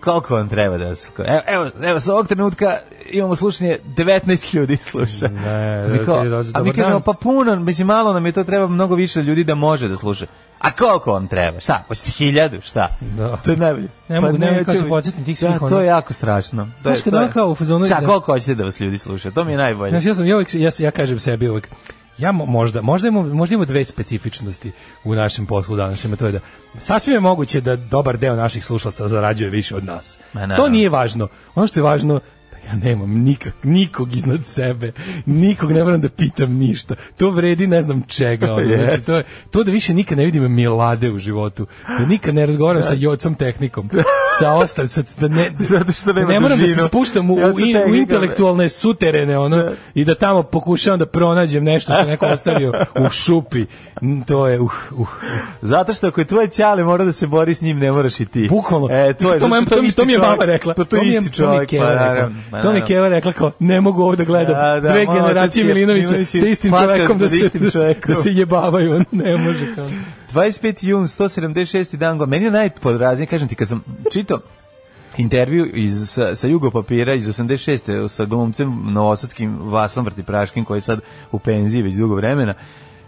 koliko vam treba da se... Evo, evo, evo, sa ovog trenutka imamo slušanje, 19 ljudi sluša. Ne, Niko, da, da, a mi kažemo, pa puno, mislim, malo nam je to treba mnogo više ljudi da može da sluša. A koliko vam treba? Šta? Hoćete hiljadu? Šta? Da. To je najbolje. Ne mogu, pa ne mogu kako se podsjetim tih svih ja, da, To je jako strašno. To Znaš, kada kao u fazonu... Šta, koliko hoćete da vas ljudi slušaju? To mi je najbolje. Znaš, ja, sam, ja, uvijek, ja, ja kažem sebi uvijek, ja možda, možda imamo, možda imamo dve specifičnosti u našem poslu današnjem, to je da sasvim je moguće da dobar deo naših slušalca zarađuje više od nas. Ma, to nije važno. Ono što je važno Ja nemam nikak, nikog iznad sebe, nikog ne moram da pitam ništa. To vredi ne znam čega. Ono. yes. znači, to, je, to da više nikad ne vidim Milade u životu. Da nikad ne razgovaram sa da. Jocom tehnikom. Sa ostav, sa, da ne, Zato što nema ne moram dužinu. da se spuštam u, u, in, u intelektualne suterene ono, da. i da tamo pokušavam da pronađem nešto što neko ostavio u šupi. To je, uh, uh. Zato što ako je tvoj ćale mora da se bori s njim, ne moraš i ti. Bukvalno. E, to, je, to, to, to, to, mi je mama rekla. Pa to, to, isti čovjek. Pa, naravno, Pa, to mi Keva rekla kao, ne mogu ovo da gledam. Da, da, Dve da generacije Milinovića sa istim čovekom da, da se, da se da jebavaju. Ne može kao. 25. jun, 176. dan go. Meni je najpodraznije, kažem ti, kad sam čito intervju iz, sa, sa Jugo iz 86. sa glumcem novosadskim Vasom Vrtipraškim koji je sad u penziji već dugo vremena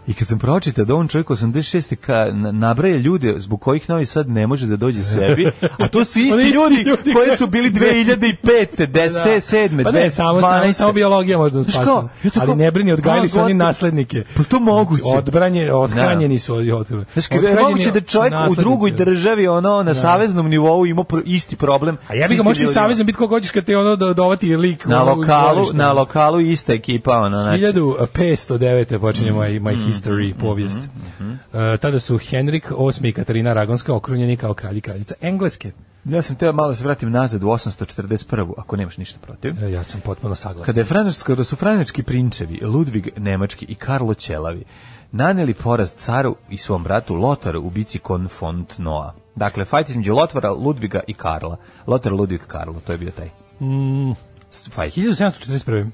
I kad sam pročitao da on čovjek 86. Ka, nabraje ljude zbog kojih Novi Sad ne može da dođe sebi, a to su isti ljudi koji su bili 2005. 10, 7. Pa ne, samo, samo, samo biologija možda nas spasna. Ali ne brini, odgajili su oni naslednike. Pa to znači, moguće. Odbranje, da. odhranjeni su. Odhranjeni. Znaš, je moguće da čovjek u drugoj državi ono na da. saveznom nivou ima isti problem. A ja bih ga možda i saveznom biti kogođeš kad te ono dodovati lik. Na lokalu, na lokalu ista ekipa. Ono, znači. 1509. počinje moja, moja history, mm -hmm, povijest. Mm -hmm. uh, tada su Henrik VIII i Katarina Aragonska okrunjeni kao kralj i kraljica Engleske. Ja sam teo malo da se vratim nazad u 841. ako nemaš ništa protiv. E, ja sam potpuno saglasan. Kada, je Franjuška, kada su franjački prinčevi, Ludvig Nemački i Karlo Ćelavi, naneli poraz caru i svom bratu Lotaru u bici kon Fontnoa. Dakle, fajt između Lotvara, Ludviga i Karla. Lotar, Ludvig, Karlo, to je bio taj. Mm, fajt. 1741.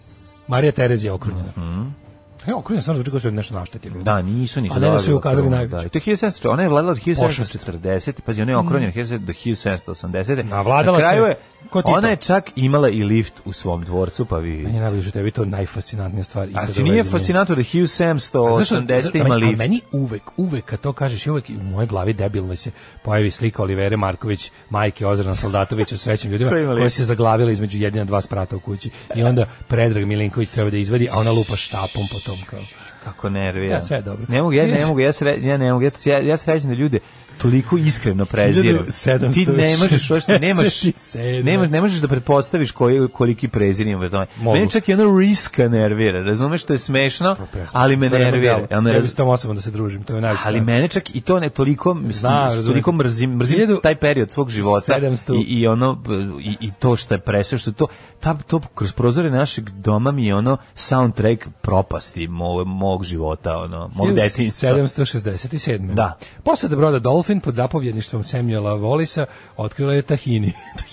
Marija Terezija okrunjena. Mm -hmm. Ja, okrivljena stvarno zvuči kao da su nešto naštetili. Da, nisu, nisu. A ne da su ukazali najviše. Da, to je 1700, ona je vladala od 1740, pazi, ona je okronjena do 1780. Navladala mm. na kraju se. je, Ona je čak imala i lift u svom dvorcu, pa vi... Meni je najbliže tebi to najfascinantnija stvar. A ti nije fascinantno da Hugh Sam 180 ima lift? A meni uvek, uvek, kad to kažeš, uvek u mojoj glavi debilno se pojavi slika Olivere Marković, majke Ozrana Soldatovića u srećnim ljudima, koja se zaglavila između jedina dva sprata u kući. I onda Predrag Milinković treba da izvadi, a ona lupa štapom po tom kao kako nervira. Ja da, sve dobro. Ne mogu ja ne mogu ja sre, ja ne mogu ja, ja srećem da ljude toliko iskreno prezirom. ti ne možeš to što nemaš, nemaš, ne možeš da pretpostaviš koji koliki prezir ima tome. Mene čak i ona riska nervira, razumeš što je smešno, pa ali me nervira. Ja ne razumem osobom da se družim, to je najviše. Ali mene čak i to ne toliko, mislim, toliko mrzim, mrzim taj period svog života i, i ono i, i to što je presio, što to ta to kroz prozore našeg doma mi je ono soundtrack propasti mog, mog života, ono, mog detinjstva. 767. Da. Posada broda Dolphin Delfin pod zapovjedništvom Samuela Volisa otkrila je Tahini.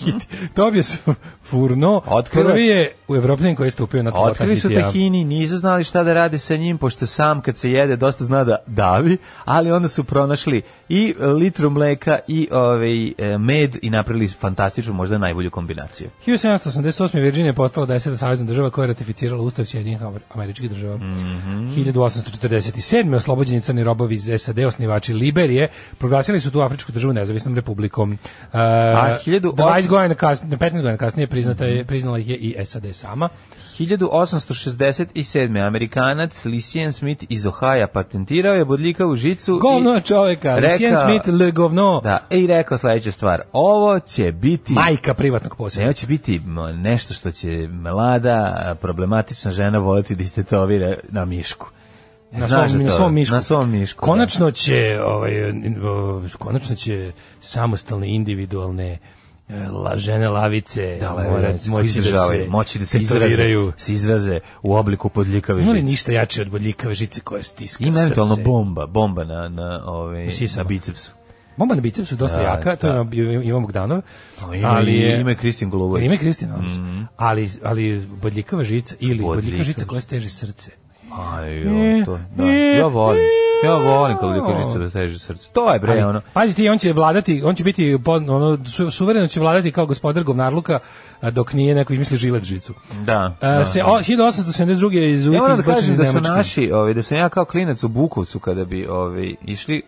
Tobije su furno. Otkrila je u Evropljanin koji je stupio na to. Otkrili su Tahini, nisu znali šta da rade sa njim, pošto sam kad se jede dosta zna da davi, ali onda su pronašli i e, litru mleka i ovaj e, med i napravili fantastičnu, možda najbolju kombinaciju. 1788. Virginija postala 10. savezna država koja je ratificirala ustav Sjedinjenih američkih država. Mm -hmm. 1847. oslobođeni crni robovi iz SAD, osnivači Liberije, proglasili su tu Afričku državu nezavisnom republikom. Uh, A 18... 20 godina kasnije, 15 godina kasnije priznata je, priznala ih je i SAD sama. 1867. Amerikanac Lisien Smith iz Ohaja patentirao je bodljikavu žicu govno i čoveka, Lysian Smith le govno. Da, i rekao sledeću stvar. Ovo će biti majka privatnog posjeda. Ne, ovo će biti nešto što će mlada problematična žena voliti da istetovira na mišku. Na svom, na svom, mišku. Na svom mišku. Da. Konačno će ovaj konačno će samostalne individualne la žene lavice da, mora moći da se moći da se izraze, se izraze u obliku podljikave žice. Nema ništa jače od podljikave žice koja stiska Ima eventualno bomba, bomba na, na, ovaj pa na bicepsu. Bomba na bicepsu je dosta da, jaka, to da. je Ivan Bogdanov. No, ime, ali je, ime je Kristin Golubović. Ime je Kristin, mm -hmm. ali, ali bodljikava žica ili bodljikava, bodljikava žica koja steže srce. Aj, jo, to, da. Ja volim. Ja volim kad ljudi kaže rasteže da srce. To je bre Ali, ono. ti, on će vladati, on će biti ono su, suvereno da će vladati kao gospodar Govnarluka dok nije neko izmisli žilet žicu. Da. A, da, da. se da. 1872 iz Ja moram da kažem da su naši, ovaj da sam ja kao klinac u Bukovcu kada bi ovaj išli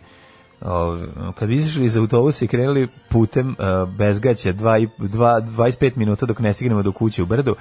Ov, ovaj, kad bi izašli iz autobusa i krenuli putem uh, bezgaća 2 2 25 minuta dok ne stignemo do kuće u Brdu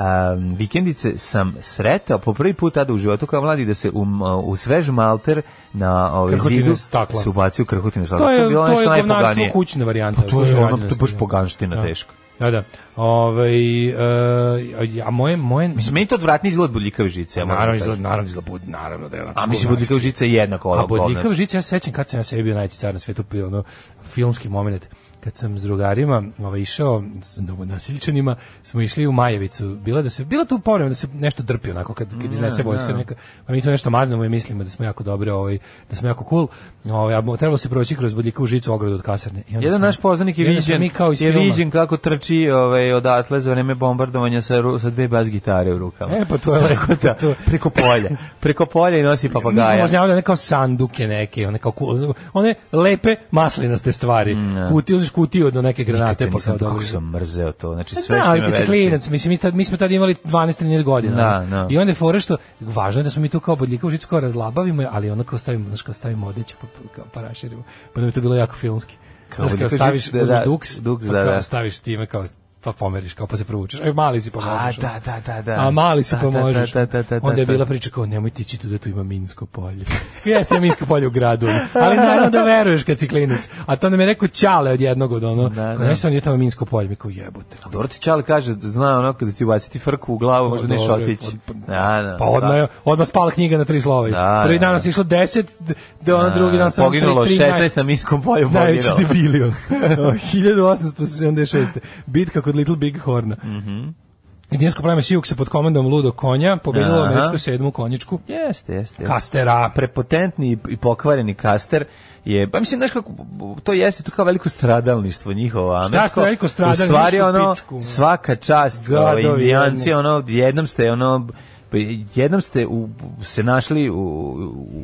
um, vikendice sam sretao po prvi put tada u životu kao mladi da se um, u svež malter na ovaj zidu se ubacio krhotine stakla. To je, to je to je najpoganije. kućna varijanta. Pa to je ono, to baš poganština da. teška. Da, da. Ove, ovaj, uh, a moje... moje... Mislim, meni to odvratni izgled budljikave žice. Ja pa da naravno, izgled, naravno, izgled bud, naravno da je... A mislim, budljikave žice je jednako... A budljikave žice, ja sećam kad sam ja sebi bio najći car na svetu, ono, filmski moment kad sam s drugarima ovaj, išao, s novonasilčanima, smo išli u Majevicu. Bila, da se, bila tu povremena da se nešto drpi onako kad, kad mm, iznese da, vojska da. neka. Pa mi to nešto maznemo i mislimo da smo jako dobri, ovaj, da smo jako cool. Ovaj, a trebalo se proći kroz bodljikavu žicu ogradu od kasarne. I Jedan smo, naš poznanik je viđen, mi kao je viđen kako trči ovaj, odatle za vreme bombardovanja sa, sa dve bas gitare u rukama. E, pa to je leko, da, to... preko polja. Preko polja i nosi papagaja. Mi smo možda javljali sanduke neke, one, kao, one lepe maslinaste stvari. Mm, ja. Kuti, iskutio do neke granate Nikad pa kao dobro. sam mrzeo to. Znači sve da, što ima klinac, mislim mi, tad, mi smo tad imali 12 13 godina. Da, da. I onda je fore što važno je da smo mi tu kao bodljika u žicu razlabavimo, ali onda kao stavimo, znači kao stavimo odeću pa, pa kao paraširimo. Pa nam da je to bilo jako filmski. Kao, znači, kao staviš da, da, duks, duks pa da, da. staviš time kao pa pomeriš kao pa se provučeš. Aj e, mali si pomožeš. A da, da, da, da. A mali si da, da pomožeš. Da, da, da, da, Onda je da, bila da. priča kao nemoj tići tu da tu ima Minsko polje. Jesi ja Minsko polje u gradu, ali naravno da veruješ kad si klinac. A to nam je rekao Ćale od jednog od ono. Da, kao nešto on je tamo Minsko polje, mi kao jebote. A dobro ti Ćale kaže, zna ono kad ti baciti frku u glavu, pa može neš otići. Pa- da, da. Pa odma odma spala knjiga na tri slova. Da, Prvi dan nas išlo 10, da ono drugi dan sam poginulo 16 na Minskom polju poginulo. Najveći debilio. 1876. Bitka kod Little Big Horna. Mhm. Mm Gdinsko pleme Sijuk se pod komandom Ludo Konja pobedilo američku sedmu konjičku. Jeste, jeste. Jest. Kastera. Prepotentni i pokvareni kaster je, pa mislim, znaš kako, to jeste to kao veliko stradalništvo njihovo. Šta Ameriko, veliko stradalništvo? U stvari, ono, svaka čast, ovaj, Gadovi, indijanci, ono, jednom ste, ono, Pa jednom ste u, se našli u,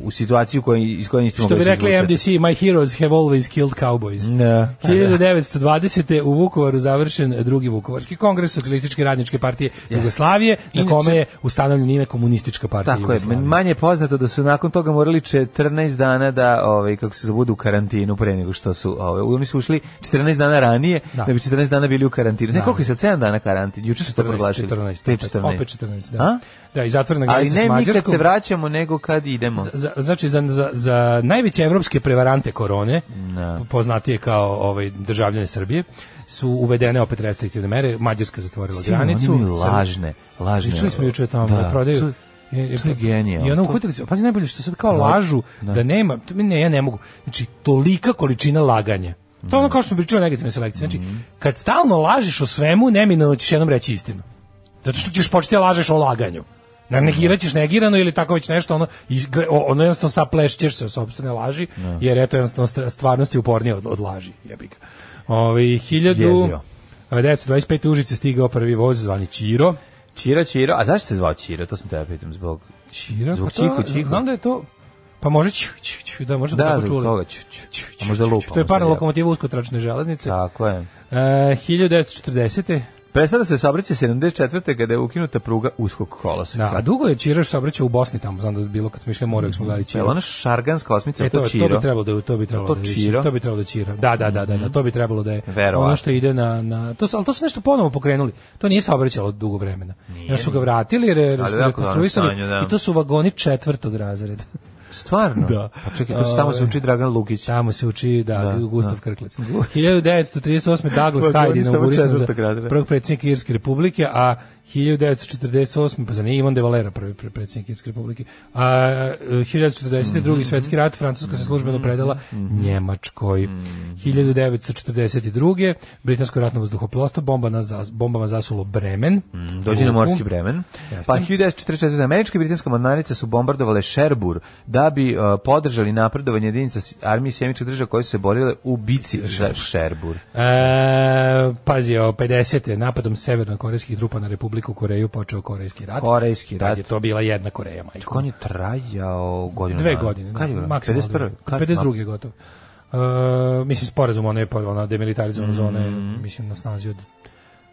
u situaciju kojoj, iz koje niste mogli Što bi rekli MDC, my heroes have always killed cowboys. Ne. Da, da, da. 1920. u Vukovaru završen drugi Vukovarski kongres Socialističke radničke partije yes. Jugoslavije, na kome je ustanovljeno ime komunistička partija tako Jugoslavije. Je, manje poznato da su nakon toga morali 14 dana da, ovaj, kako se zabudu, u karantinu pre nego što su, ovaj, oni su ušli 14 dana ranije, da, da bi 14 dana bili u karantinu. Da. Ne, koliko je sad 7 dana karantin? Juče su to proglašili. 14, 14, opet 14, da. A? Da, i zatvorena granica s Mađarskom. Ali ne mi kad se vraćamo, nego kad idemo. Za, za, znači, za, za, za najveće evropske prevarante korone, no. Da. poznatije kao ovaj, državljane Srbije, su uvedene opet restriktivne mere, Mađarska zatvorila Stim, granicu. Oni lažne, lažne. Pričali smo juče tamo da, da, prodaju. To, to je genijalno. I ona uhvatili se, pazi najbolje što sad kao La, lažu, da. da nema, ne, ja ne mogu. Znači, tolika količina laganja. To je ono mm. kao što smo pričali o negativnoj selekciji. Znači, mm-hmm. kad stalno lažeš o svemu, neminovno ćeš jednom reći istinu. Zato što ćeš početi da lažeš o laganju. Ne negirat negirano ili tako već nešto, ono, izgle, ono jednostavno saplešćeš se o sobstvene laži, ne. Da. jer eto jednostavno stvarnost je upornija od, od laži. Jebi ga. Ovi, hiljadu... 25. Užice stigao prvi voz zvani Čiro. Čiro, Čiro, a zašto se zvao Čiro? To sam tebe pitam, zbog... Čiro? Zbog pa Čiku, Čiku. Znam da je to... Pa može ću, ću, ću, da, možda da, tako čuli. Da, ću, ću, ću, ću, možda lupamo. To je par lokomotiva uskotračne železnice. Tako je. E, uh, 1940. Prestala da se saobraća 74. kada je ukinuta pruga uskog koloseka. Da, a dugo je Čiraš saobraćao u Bosni tamo, znam da je bilo kad smo išli morali smo gledali Čiro. Je ona šarganska osmica e, to, to, Čiro. Da da to bi trebalo da je, to bi trebalo to da je, To bi trebalo da Čiro. Da, da, da, da, da, mhm. to bi trebalo da je. Verovatno. Ono što ide na na to su al to su nešto ponovo pokrenuli. To nije saobraćalo dugo vremena. Jer ja su ga vratili, rekonstruisali i to su vagoni četvrtog razreda. Stvarno? Da. Pa čekaj, to se tamo se uči Dragan Lukić. Tamo se uči, da, da Gustav da. Krklec. 1938. Douglas pa, Hyde inaugurisan za prvog predsjednika Irske republike, a 1948. pa za nije Ivan de Valera prvi predsednik Kirske republike. A 1940. Mm -hmm. drugi mhm. svetski rat Francuska se službeno mhm. predala mm -hmm. Njemačkoj. Mm -hmm. 1942. Britansko ratno vazduhoplovstvo bomba na bombama zasulo Bremen. Mm, dođe na morski Bremen. Jasne. Pa 1944. američka i britanska mornarica su bombardovale Šerbur da bi uh, podržali napredovanje jedinica armije sjemičkih država koje su se borile u bici za Šerbur. E, pazi, o 50. napadom severno-korejskih trupa na Republiku Republiku Koreju počeo Korejski rat. Korejski rat. Tad je to bila jedna Koreja, majko. Čak on je trajao godinu. Dve godine. Kad je bilo? 51. 52. gotovo. Uh, mislim, sporazum, ono je ona demilitarizovana mm -hmm. zona, mhm. mislim, na snazi od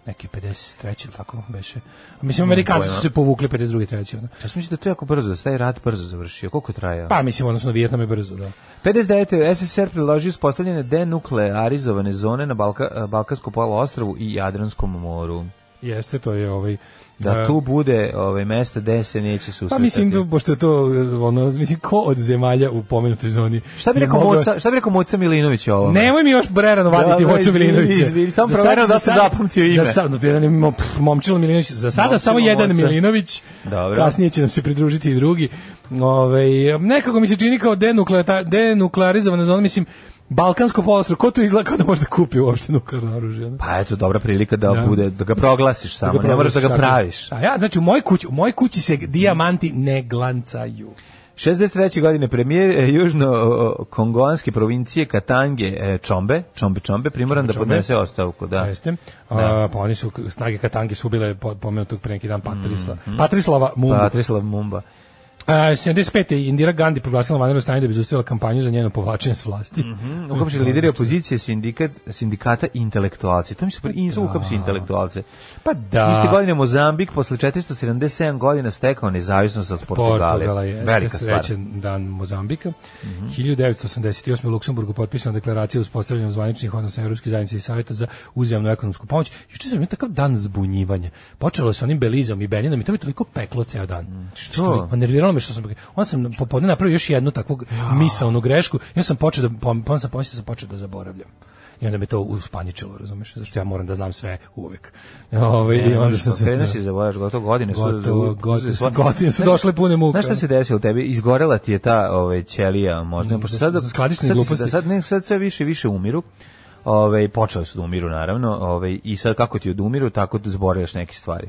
neke 53. tako beše. Mislim, Amerikanci su se povukli 52. treći. Ono. Ja sam mislim da to je jako brzo, da se taj rat brzo završio. Koliko je trajao? Pa mislim, odnosno Vijetnam je brzo, da. 59. SSR priložio uspostavljene denuklearizovane zone na Balka, Balkanskom poluostrovu i Jadranskom moru. Jeste, to je ovaj da, da tu bude ovaj mesto gde se neće pa susretati. Pa mislim da pošto je to ono mislim ko od zemalja u pomenutoj zoni. Šta bi rekao moga... Moca, šta bi rekao Moca Milinović ovo? Nemoj mi još prerano vaditi da, Moca da, Milinovića. Izvini, samo proveram da se zapamtio ime. Za sad, no, jedan momčilo Milinović. Za sada samo jedan Moca. Milinović. Dobro. Kasnije će nam se pridružiti i drugi. Ove, ovaj, nekako mi se čini kao denukleata, denuklearizovana zona, mislim, Balkansko polostrvo, ko to izgleda kao da može da kupi uopšte nuklearno oružje? Pa eto, dobra prilika da, da. bude, da ga proglasiš da samo, da proglasiš, ne moraš da ga praviš. A ja, znači, u moj kući, u moj kući se dijamanti ne glancaju. 63. godine premijer e, južno kongonske provincije Katange e, Čombe, Čombe Čombe, primoran da podnese ostavku, da. Jeste. Da. A, pa oni su, snage Katange su bile pomenutog pre neki dan Patrisla. mm, mm. Patrislava Mumba. Patrislav Mumba. Uh, 75. je Indira Gandhi proglasila vanredno stanje da bi zaustavila kampanju za njeno povlačenje s vlasti. Mm -hmm. Uhapši lideri opozicije sindikat, sindikata i intelektualci. To mi se pre... I da. uhapši intelektualce. Pa da. Isti godine Mozambik posle 477 godina stekao nezavisnost od Portugale. Portugala je Velika srećen dan Mozambika. Mm -hmm. 1988. u Luksemburgu potpisana deklaracija uz postavljanju zvaničnih odnosa Europske zajednice i savjeta za uzajamnu ekonomsku pomoć. Juče sam imao takav dan zbunjivanja. Počelo je sa onim Belizom i Beninom i to mi toliko peklo ceo dan. Mm. Što? Pa nerviralo me što sam on sam popodne napravio još jednu takvu misaonu grešku ja sam počeo da pa sam pomislio sam počeo da zaboravljam i onda me to uspaničilo, razumeš, zašto ja moram da znam sve uvek. Ovaj i onda sam se prenosi za vojaž gotovo godine su gotovo, gotovo, godine su došle pune muke. Znaš šta se desilo tebi? Izgorela ti je ta ovaj ćelija, možda pošto sad skladišne gluposti. Sad ne, sad sve više više umiru. Ove, počeli su da umiru naravno ove, i sad kako ti odumiru tako da zborilaš neke stvari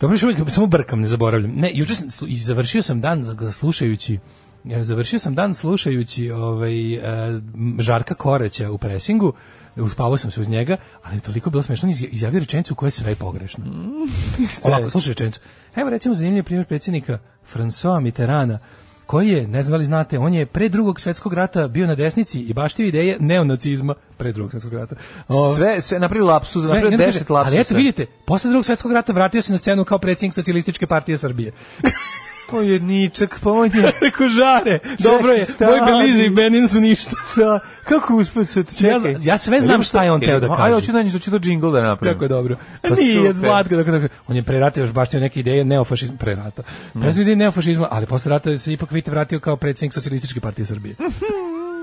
Dobro što samo brkam, ne zaboravljam. Ne, juče sam, završio sam dan slušajući e, završio sam dan slušajući ovaj, e, Žarka Koreća u presingu, uspavao sam se uz njega, ali toliko bilo smešno, izjavio rečenicu koja je sve pogrešno. Mm. Ovako, slušaj rečenicu. Evo recimo zanimljiv primjer predsjednika François Mitterana, koji je, ne znam da li znate, on je pre drugog svetskog rata bio na desnici i baš te ideje neonacizma pre drugog svetskog rata. O, sve, sve, napravi lapsus, napravi deset lapsus. Ali eto, vidite, posle drugog svetskog rata vratio se na scenu kao predsjednik socijalističke partije Srbije. O jedničak, pa on je... Reko žare, dobro je, moj Belize i Benin su ništa. Da, kako uspet se čekaj? Ja, ja sve znam šta je on teo da kaže. Ajde, hoću da hoću to džingl da napravim. Kako je dobro. Pa Nije, zlatko, tako, tako. On je pre rata još baš neke ideje neofašizma, rata. Prezvide mm. neofašizma, ali posle rata se ipak vidite vratio kao predsednik socijalističke partije Srbije.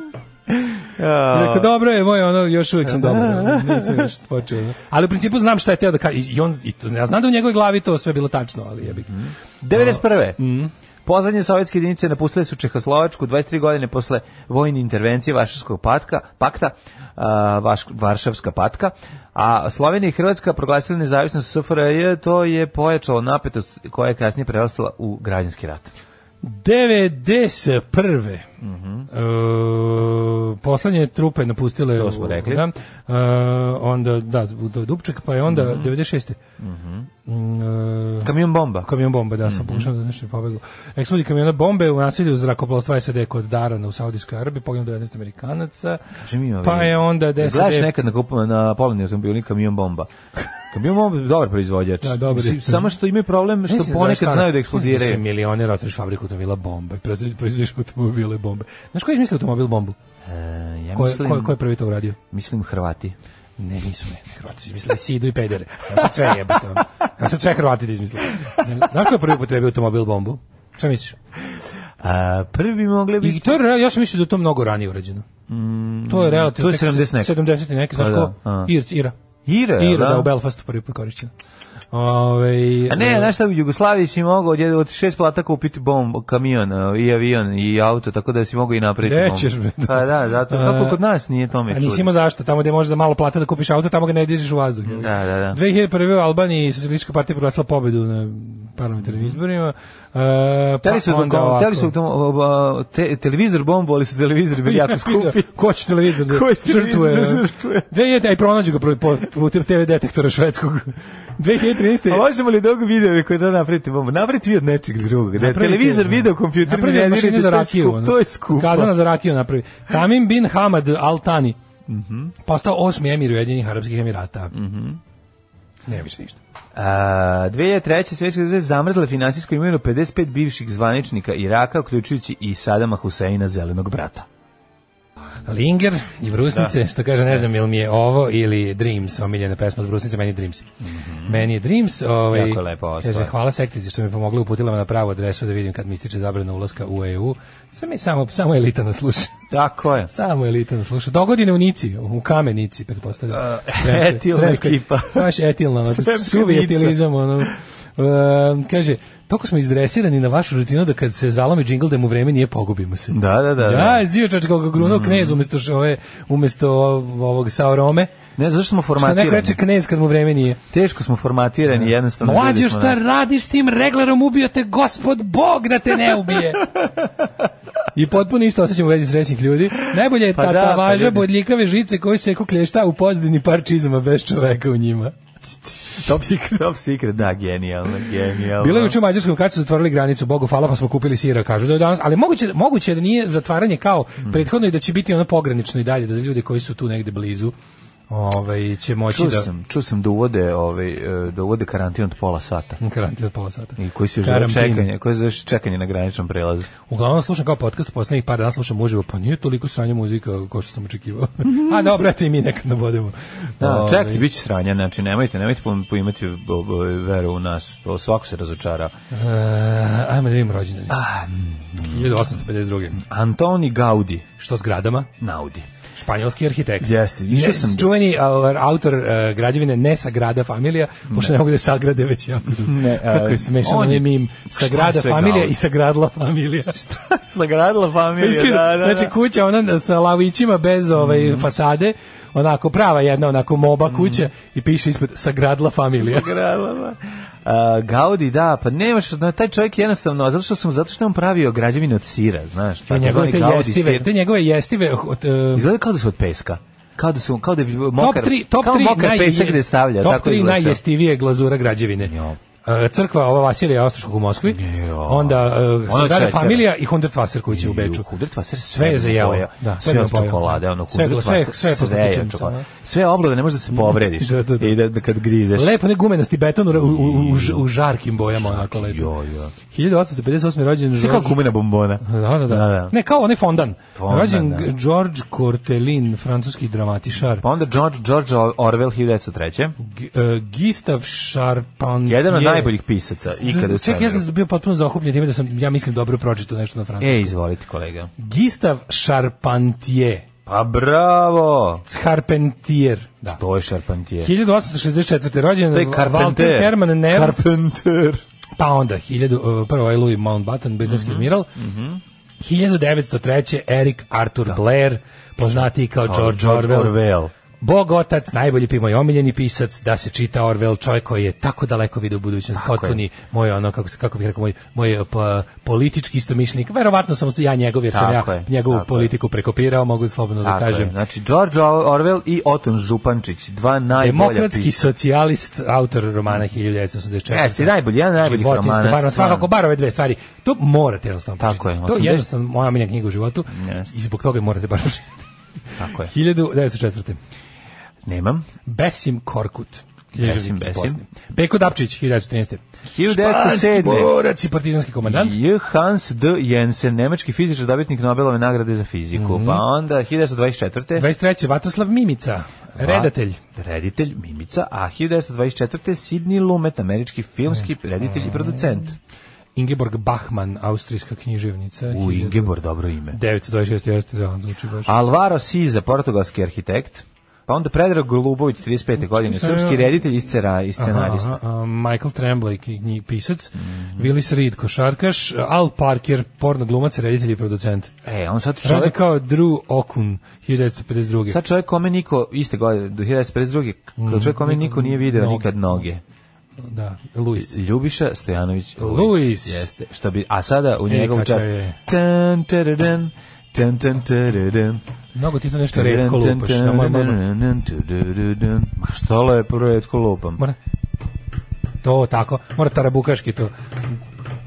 Rekao, dobro je moj, ono, još uvijek sam dobro. Nisam još počeo. Ali u principu znam šta je teo da kaže. I on, i to, ja znam da u njegovoj glavi to sve bilo tačno, ali jebi. Mm. 91. Mm. Pozadnje sovjetske jedinice napustile su Čehoslovačku 23 godine posle vojne intervencije Varšavskog patka, pakta, a, Vaš, Varšavska patka, a Slovenija i Hrvatska proglasili nezavisnost SFRJ, to je pojačalo napetost koja je kasnije prerastala u građanski rat. 91. Mhm. Uh, poslednje trupe napustile to smo rekli. Da, uh, onda da do je Dubček pa je onda mm -hmm. 96. Mhm. Mm uh, kamion bomba. Kamion bomba, da, sam mm -hmm. pokušao da nešto pobeglo. Eksplozija kamiona bombe u nasilju zrakoplovstva SAD kod Darana u Saudijskoj Arabiji, poginulo 11 Amerikanaca. Mi, pa je onda 10. Gledaš nekad na kupom na polovni automobil kamion bomba. Kamion Mobile dobar proizvođač. Da, dobar je. Samo što imaju problem što ponekad znaju da eksplodiraju. Mislim, milioner otvoriš fabriku bomba. bombe, proizvodiš automobile bombe. Znaš koji je mislio automobil bombu? E, ja ko, mislim, ko, ko je prvi to uradio? Mislim Hrvati. Ne, nisu ne, Hrvati izmislili Sidu i Pedere. Ja sve jebate. Ja sam sve Hrvati da izmislili. Znaš ko je prvi upotrebio automobil bombu? Šta misliš? A, prvi bi mogli biti... I to, ja sam mislio da to mnogo ranije urađeno. Mm, to je relativno... To je 70 neke. 70 neke, znaš pa ko? Irc, da, Ira. Ira, Ira da? da, u Belfastu prvi put korišćena. Ove, ovaj, A ne, e, znaš šta, u Jugoslaviji si mogao od, od šest plata upiti bomb, kamion e, i avion i auto, tako da si mogao i napraviti bombu. Nećeš me. Pa da, zato, e, kako kod nas nije tome pa čudi. A nisi imao zašto, tamo gde možeš za malo plata da kupiš auto, tamo ga ne dižeš u vazduh. Da, da, da. 2001. u Albaniji socijalistička partija proglasila pobedu na parlamentarnim izborima. Uh, e, pa teli su, pa onda teli su uh, te, televizor bombu, ali su televizori bili jako da. skupi. Ko će televizor da Ko će žrtvuje? Da žrtvuje? Da aj pronađu ga putem TV detektora švedskog. 2013. A možemo li dugo da video koji da napravite bombu? Napravite vi od nečeg drugog. Da televizor, da. video, kompjuter, napravi ne, mašine za rakiju. To je, skup, to je skupo. Kazana za rakiju napravi. Tamim bin Hamad Altani. Mhm. Mm -hmm. postao osmi emir Ujedinjenih Arapskih Emirata. Mhm. Mm Ne više ništa. A, 2003. svjetska zemlja zamrzla finansijsko imovinu 55 bivših zvaničnika Iraka, uključujući i Sadama Huseina, zelenog brata. Linger i Brusnice, da. što kaže, ne znam ili mi je ovo ili Dreams, omiljena pesma od Brusnice, meni je Dreams. Mm -hmm. Meni je Dreams, ovaj, jako je lepo osva. kaže, hvala sektici što mi je pomogla, uputila me na pravu adresu da vidim kad mi stiče zabrana ulaska u EU. Sam je samo, samo elita nas sluša. Tako je. Samo elita nas sluša. Dogodine u Nici, u Kamenici, pretpostavljam. Uh, etilna ekipa. Baš etilna, suvi etilizam, ono. Um, kaže, Toliko smo izdresirani na vašu rutinu da kad se zalomi džingl da mu vreme nije pogubimo se. Da, da, da. da. Ja, zio čač kao gruno mm. knez umesto ove umesto ovog saurome. Ne, zašto smo formatirani? Sa neko reče knez kad mu vreme nije. Teško smo formatirani, da. jednostavno. Mlađo, šta na... radiš s tim reglerom? Ubio te gospod Bog da te ne ubije. I potpuno isto osjećamo u vezi srećnih ljudi. Najbolje je pa tata da, pa važa bodljikave žice koje se klešta u pozdini par čizama bez čoveka u njima. Top secret. Top secret, da, genijalno, genijalno. Bilo je juče u Mađarskom kad su zatvorili granicu, Bogu hvala, pa smo kupili sira, kažu da je danas, ali moguće, moguće da nije zatvaranje kao prethodno i da će biti ono pogranično i dalje, da za ljude koji su tu negde blizu, ovaj će moći ču da sam, ču sam da uvode ovaj e, da uvode karantin od pola sata. Karantin od pola sata. I koji se zove čekanje, koji se čekanje na graničnom prelazu. Uglavnom slušam kao podcast poslednjih par dana slušam uživo, pa nije toliko sranja muzika kao što sam očekivao. A dobro, eto i mi nekad nabodemo. Da, da ove... Ovaj. čekajte, biće sranja, znači nemojte, nemojte poimati veru u nas. O svako se razočara. E, ajmo da vidimo rođendan. 1852. Antoni Gaudi. Što s gradama? Naudi. Španjolski arhitekt. Jeste, išao sam. Čuveni a, autor e, građevine ne Sagrada Familija, pošto ne, mogu da sagrade već ja. Ne, a, Kako je e, smešan on je mim Sagrada Familija i sagradila Familija. Sagradila Familija, da, da, da. Znači da. kuća ona sa lavićima bez ove ovaj, mhm. fasade, onako prava jedna onako moba mhm. kuća i piše ispod sagradla familija. Sagradla. Uh, Gaudi, da, pa nemaš, na taj čovjek jednostavno, zato što sam zato što on pravio građevinu od sira, znaš. Pa te njegove Gaudi jestive, sir. te njegove jestive od uh, Izgleda kao da su od peska. Kao da su, kao da je mokar, top 3, top kao mokar naj, pesak gde stavlja. Top tako 3 najjestivije glazura građevine. Jo Eh, crkva ova Vasilija Ostroškog u Moskvi, onda eh, Sandara familija i Hundertwasser koji će u Beču. Hundertwasser sve je za jelo. Da, sve od čokolade, ono Hundertwasser, sve, sve, sve, sve oblada, ne možeš da se da, povrediš da, da, da. i da, da kad grizeš. Lepo ne da gumenasti beton u, u, u, u žarkim bojama, onako lepo. Jo, jo. 1858. rođen... Sve kao gumena bombona. Da, da, da, da. Ne, kao onaj fondan. rođen George Cortelin, francuski dramatičar. Pa onda George, George Orwell, 1903. G, uh, eh, Gistav Charpentier. Jedan najboljih pisaca ikada u Čekaj, ja sam bio potpuno zaokupljen time da sam, ja mislim, dobro pročitao nešto na francuskom. E, izvolite, kolega. Gistav Charpentier. Pa bravo! Charpentier. Da. To je Charpentier. 1864. rođen, to je Walter Herman Nerz. Carpenter. Pa onda, 1000, e, prvo je ovaj Louis Mountbatten, britanski mm admiral. -hmm. 1903. Eric Arthur da. Blair, poznati kao George, George Orwell. Orwell Bog otac, najbolji pi moj omiljeni pisac, da se čita Orwell, čovjek koji je tako daleko video budućnost, tako potpuni je. moj ono kako se kako bih rekao moj moj pa, politički istomišljenik. Verovatno sam ja njegov jer sam ja je, njegovu politiku prekopirao, mogu slobodno da tako da kažem. Znači George Orwell i Oton Župančić, dva najbolja Demokratski pisa. socijalist, autor romana 1984. Jeste najbolji, jedan najboljih romana. Bar svakako bar ove dve stvari. To morate jednostavno. Tako je, to je jednostavno moja omiljena knjiga u životu yes. i zbog toga morate bar pročitati. Tako je. 1904. Nemam. Besim Korkut. Besim, Besim. Peko Dapčić, 1913. 1907. Španski borac i partizanski komandant. J. Hans D. Jensen, nemački fizičar, dobitnik Nobelove nagrade za fiziku. Mm -hmm. Pa onda 1924. 23. Vatoslav Mimica, redatelj. reditelj Mimica, a 1924. Sidney Lumet, američki filmski mhm. reditelj i producent. Ingeborg Bachmann, austrijska književnica. U Ingeborg, dobro ime. 926. Da, Alvaro Siza, portugalski arhitekt. Pa onda Predrag Golubović 35. godine, srpski reditelj i scenarista. Aha, a, Michael Tremblay, knjig, pisac, mm -hmm. Willis Reed, košarkaš, Al Parker, porno glumac, reditelj i producent. E, on sad čovjek... Rađe kao Drew Okun, 1952. Sad čovjek kome niko, iste godine, do 1952. Mm, čovjek kome niko nije video noge. nikad noge. Da, Luis. Ljubiša Stojanović Luis. Jeste, što bi, a sada u e, njegovu čast... Tan, taradan, tan, tan, taradan, Mnogo ti to nešto redko lupaš. Ma što lepo redko lupam? Mora. To tako, mora tarabukaški to.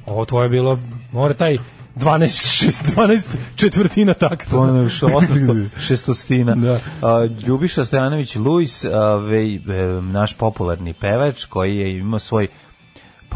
Ovo tvoje bilo, mora taj 12, 6, 12 četvrtina takta. To je 800, šestostina. Da. Uh, Ljubiša Stojanović Luis, uh, vej, e, naš popularni pevač koji je imao svoj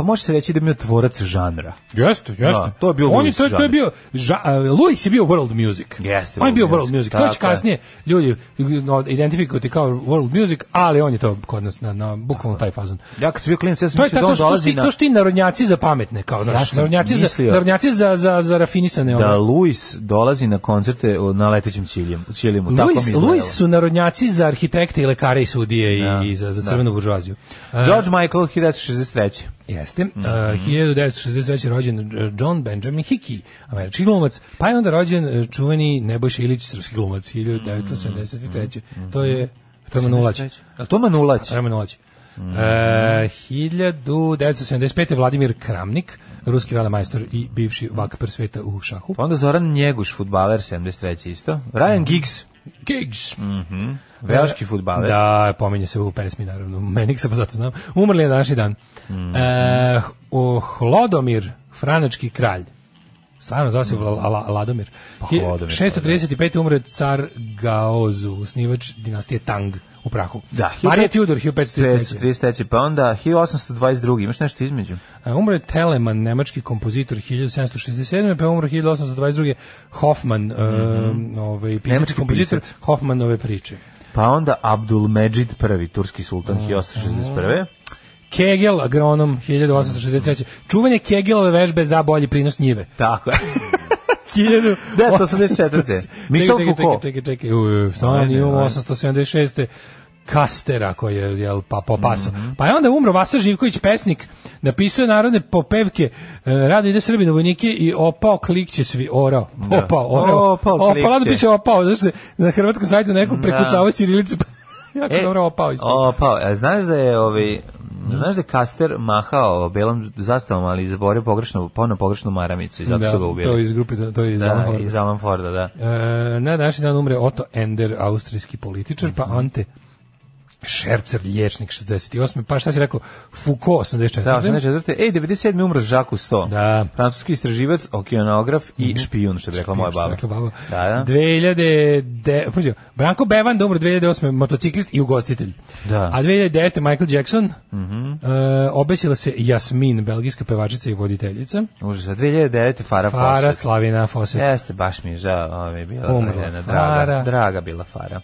Pa može se reći da je bio tvorac žanra. Jeste, da, jeste. Da, to je bio Oni to, to je bio ža, uh, e, Louis je bio world music. Jeste. On je bio world music. music. Znači, to će kasnije ljudi no, identifikovati kao world music, ali on je to kod nas na na bukvalno taj fazon. Ja kad sam bio klinac, ja sam mislio da on dolazi na To su ti narodnjaci za pametne, kao znaš, ja sam narodnjaci za narodnjaci za za za rafinisane Da Louis dolazi na koncerte na letećem ciljem, u ciljem, tako mi Louis su narodnjaci za arhitekte i lekare i sudije i, da, za za da. crvenu buržoaziju. George Michael 1963. Jeste. Mm -hmm. uh, 1963. rođen e, John Benjamin Hickey, američki glumac, pa je onda rođen e, čuveni Nebojša Ilić, srpski glumac, 1973. Mm -hmm. To je to je Manulać. A to Manulać? To je Manulać. Mm -hmm. uh, 1975. Vladimir Kramnik, ruski velemajstor i bivši vakper sveta u šahu. Pa onda Zoran Njeguš, futbaler, 73. isto. Ryan mhm. Giggs, Giggs. Mhm. Mm Velški e, fudbaler. Da, pominje se u pesmi naravno. Meniksa se zato znam. Umrli je naši dan. Mm -hmm. e, oh, Hlodomir, franački kralj. Stvarno zvao se mm. Ladomir. Pa, Hlodomir, 635. Pa da. umre car Gaozu, osnivač dinastije Tang u prahu. Da, Marija Tudor 1533. Pa onda 1822. Imaš nešto između? E, umro je Telemann, nemački kompozitor 1767. Pa umro 1822. Hoffman, mm -hmm. uh, ovaj, pisac, nemački kompozitor pisac. Hoffmanove priče. Pa onda Abdul Medžid prvi, turski sultan mm. 1861. Kegel, agronom 1863. Čuvanje Kegelove vežbe za bolji prinos njive. Tako je. 1984. Michel Foucault. Čekaj, čekaj, čekaj, stani, 1876. Kastera koji je jel pa popaso. Mhm. Mm -hmm. Pa je onda umro Vasa Živković pesnik, napisao narodne popevke, e, rado ide Srbi na vojnike i opao klikće svi orao. Da. Opao, orao. Opao, opao, opao, piše opao, znači se na hrvatskom sajtu neko da. prekucavao ćirilicu. Pa jako e, dobro opao isto. Opao, a znaš da je ovaj Mm. Znaš da je Kaster mahao belom zastavom, ali zaborio pogrešnu, ponovno pogrešnu maramicu i zato da, su ga da, ubili. To je iz grupe, da, to je iz da, Alan Forda. Iz Alan Forda, da. E, na današnji dan umre Otto Ender, austrijski političar, mm -hmm. pa Ante Šercer Lječnik 68. Pa šta si rekao? Foucault 84. Da, 84. Ej, 97. umro Žaku 100. Da. Francuski istraživac, okeanograf mm -hmm. i mhm. špijun, što bi rekla moja baba. Rekla baba. Da, da. 2000... De, Branko Bevan da umro 2008. motociklist i ugostitelj. Da. A 2009. Michael Jackson. Mm -hmm. e, obesila se Jasmin, belgijska pevačica i voditeljica. Užas, a 2009. Fara Fosset. Fara Slavina Fosset. Jeste, baš mi je žao. Ovo je bila Umrla. Draga, draga bila Fara.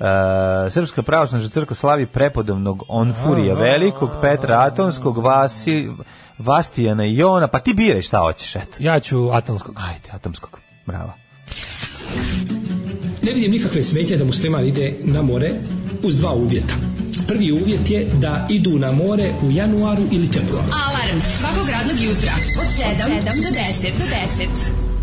E, Srpska pravoslavna crkva slavi prepodobnog Onfurija Velikog, Petra Atonskog, Vasi, Vastijana i Jona, pa ti biraj šta hoćeš, eto. Ja ću Atonskog. Ajde, Atonskog. Bravo. Ne vidim nikakve smetje da musliman ide na more uz dva uvjeta. Prvi uvjet je da idu na more u januaru ili februaru. Alarm svakog radnog jutra od 7, od 7 do 10. Do 10.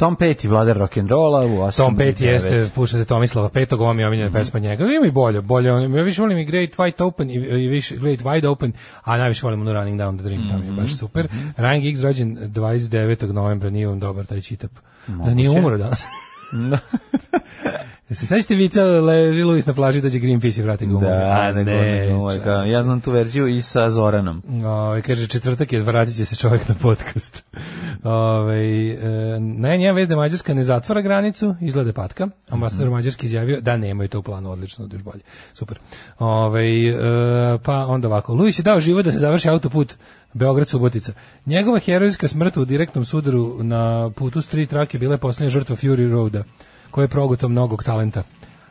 Tom Petty, vladar rock'n'rolla u 8. Tom Petty jeste, puštate Tomislava Petog, ovo mi je omiljena mm -hmm. pesma njega. Ima i bolje, bolje. On, ja više volim i Great Wide Open i, i više Great Wide Open, a najviše volim ono Running Down the Dream, mm -hmm. tamo je baš mhm, super. Mm -hmm. Ryan Giggs rođen 29. novembra, nije on dobar taj čitap. Da nije umro danas. Da. Se sećate vica leži Luis na plaži da će Greenpeace i vrati gumu. Da, ne, ne, ne ja znam tu verziju i sa Zoranom. Ove, kaže, četvrtak je, vratit će se čovjek na podcast. Ove, ovaj, e, najnija vez da Mađarska ne zatvara granicu, izgleda patka. Ambasador mm -hmm. Mađarski izjavio da nemaju to u planu, odlično, da još bolje. Super. Ove, ovaj, e, pa onda ovako, Luis je dao život da se završi autoput Beograd Subotica. Njegova herojska smrt u direktnom sudaru na putu s tri trake bila je posljednja žrtva Fury Roada koje je proguto mnogog talenta.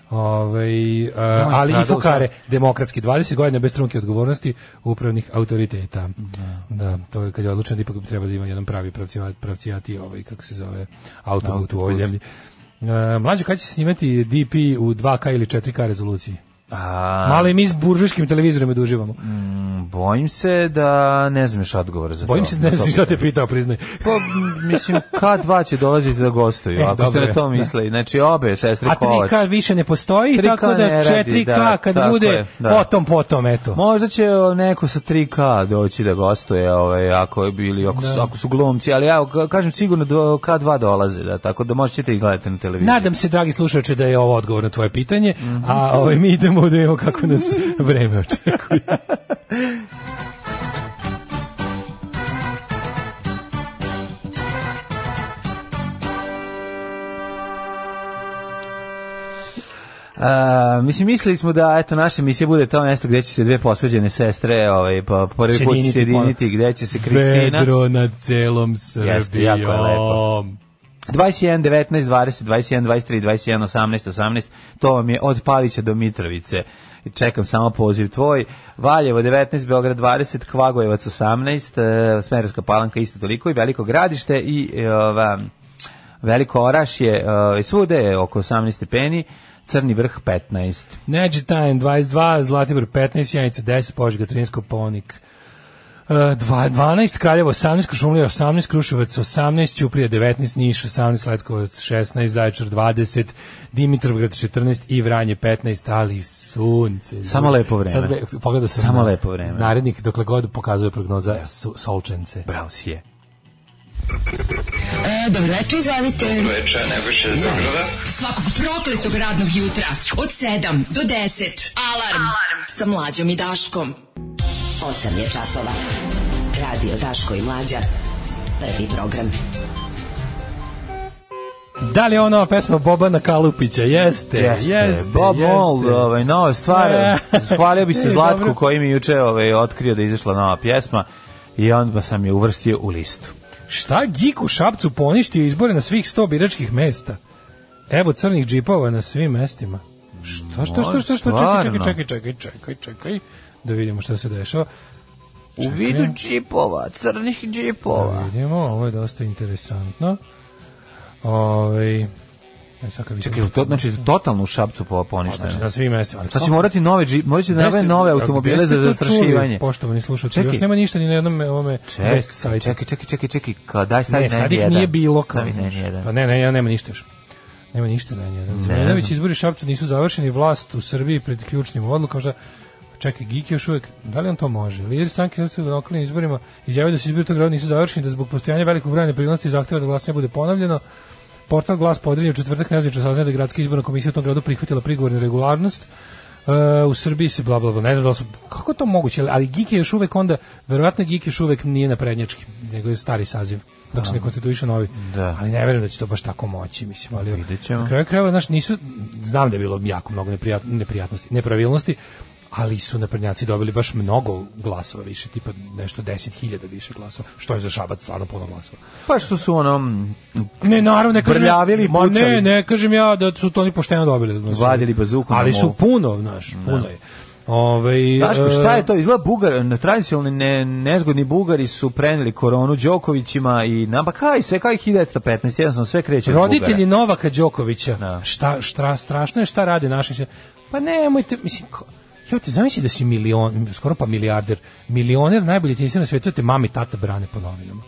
Ove, ovaj, uh, ali i fukare demokratski 20 godina bez trunke odgovornosti upravnih autoriteta. Da, da to je kad je odlučeno da ipak treba da ima jedan pravi pravcijati, pravcijati ovaj kako se zove autoput, autoput. u ovoj zemlji. Uh, mlađo, kada će snimati DP u 2K ili 4K rezoluciji? A... Malo im iz buržujskim televizorima duživamo. Da mm. Bojim se da ne znam još odgovor za Bojim to. Bojim se da ne znam što te pitao, priznaj. Pa, mislim, K2 će dolaziti da gostuju, e, ako dobre, ste na to misle. Da. Znači, obe sestre Kovač. A 3K više ne postoji, tako da 4K da, kad bude, je, da. potom potom, eto. Možda će neko sa 3K doći da gostuje, ovaj, ako, je bili, ako, da. su, ako su glumci, ali ja kažem sigurno da K2 dolaze, da, tako da možete i gledati na televiziji. Nadam se, dragi slušače, da je ovo odgovor na tvoje pitanje, mm -hmm. a mhm. ovaj, mi idemo da kako nas vreme očekuje. Uh, mislim, mislili smo da eto naša misija bude to mesto gde će se dve posveđene sestre ovaj, pa prvi put sjediniti, gde će se Kristina... Vedro nad celom Srbijom. Jeste, jako je lepo. 21, 19, 20, 21, 23, 21, 18, 18, to vam je od Palića do Mitrovice i čekam samo poziv tvoj. Valjevo 19, Beograd 20, Kvagojevac 18, e, Smerska palanka isto toliko i Veliko gradište i e, ova, Veliko Oraš je e, svude je oko 18 stepeni, Crni vrh 15. Neđetajn 22, Zlatibor 15, Janica 10, Požega 13, Koponik E, dva, 12 Kraljevo, 18 Košumlija, 18 Kruševac, 18 Ćuprija, 19 Niš, 18 Letkovac, 16 Zaječar, 20 Dimitrovgrad, 14 i Vranje, 15 ali sunce. Samo lepo vreme. Sad pogledao sam Samo lepo vreme. Narednik dokle god pokazuje prognoza ja. su, solčence. Bravo si je. E, dobro večer, izvalite. Dobro večer, Nebojša iz Zagrada. Svakog prokletog radnog jutra od 7 do 10. Alarm, Alarm. sa mlađom i Daškom. 8 je časova. Radio Daško i Mlađa. Prvi program. Da li je ona pesma Bobana Kalupića? Jeste, jeste. jeste Bob Mold, ovaj, nova stvar. Hvalio e. bi se Zlatku koji mi juče ovaj, otkrio da izašla nova pjesma i onda sam je uvrstio u listu. Šta Giku Šapcu poništio izbore na svih 100 biračkih mesta? Evo crnih džipova na svim mestima. Šta, šta, šta, šta, šta, čekaj, čekaj, čekaj, čekaj, čekaj, čekaj da vidimo šta se dešava. Čekaj. U vidu džipova, crnih džipova. Da vidimo, ovo je dosta interesantno. Ove, ovaj, E, sad Čekaj, to, znači totalno u Šapcu po poništeno. Znači, na svim mestima. Ali, će morati nove morate da nabave nove automobile za zastrašivanje. Poštovani slušatelji, čekaj, još nema ništa ni na jednom ovome ček, sajtu. Čekaj, čekaj, čekaj, čekaj, kao daj stavi ne, sad ih nije bilo kao. Pa ne, ne, ja nema ništa još. Nema ništa na jedan. Zemljanović izbori Šapcu nisu završeni, vlast u Srbiji pred ključnim odlukom, šta čekaj, Gik još uvijek, da li on to može? Lideri stranke da su na lokalnim izborima izjavio da se izbori tog grada nisu završeni, da zbog postojanja velikog broja neprilnosti zahteva da glasanje bude ponavljeno. Portal Glas podrinje u četvrtak nezvično da saznaje da je gradska izborna komisija u tom gradu prihvatila prigovor na regularnost. Uh, u Srbiji se bla bla bla, ne znam da su, kako je to moguće, ali Gik je još uvek onda, verovatno Gik još uvek nije na prednjački, nego je stari saziv dok se ne da. konstituiše novi. Da. Ali ne verujem da će to baš tako moći, mislim, ali pa na kraju krajeva, znaš, nisu, znam da je bilo jako mnogo neprijatnosti, nepravilnosti, ali su naprednjaci dobili baš mnogo glasova više, tipa nešto 10.000 više glasova, što je za Šabac stvarno puno glasova. Pa što su ono ne, naravno, ne kažem, brljavili, ja, ma ne, ne kažem ja da su to oni pošteno dobili. Znači, vadili bazuku. Ali su puno, znaš, da. puno ne. je. Ove, ovaj, Daško, šta je to? Izgleda Bugar, na tradicionalni ne, nezgodni Bugari su preneli koronu Đokovićima i nama pa kaj sve, kaj 1915, jedan sam sve kreće Roditelji Novaka Đokovića, da. šta, šta, strašno je šta rade naši, pa nemojte, mislim, Jo, ti zamisli da si milion, skoro pa milijarder, milioner, najbolje ti na svetu, te mami tata brane po novinama.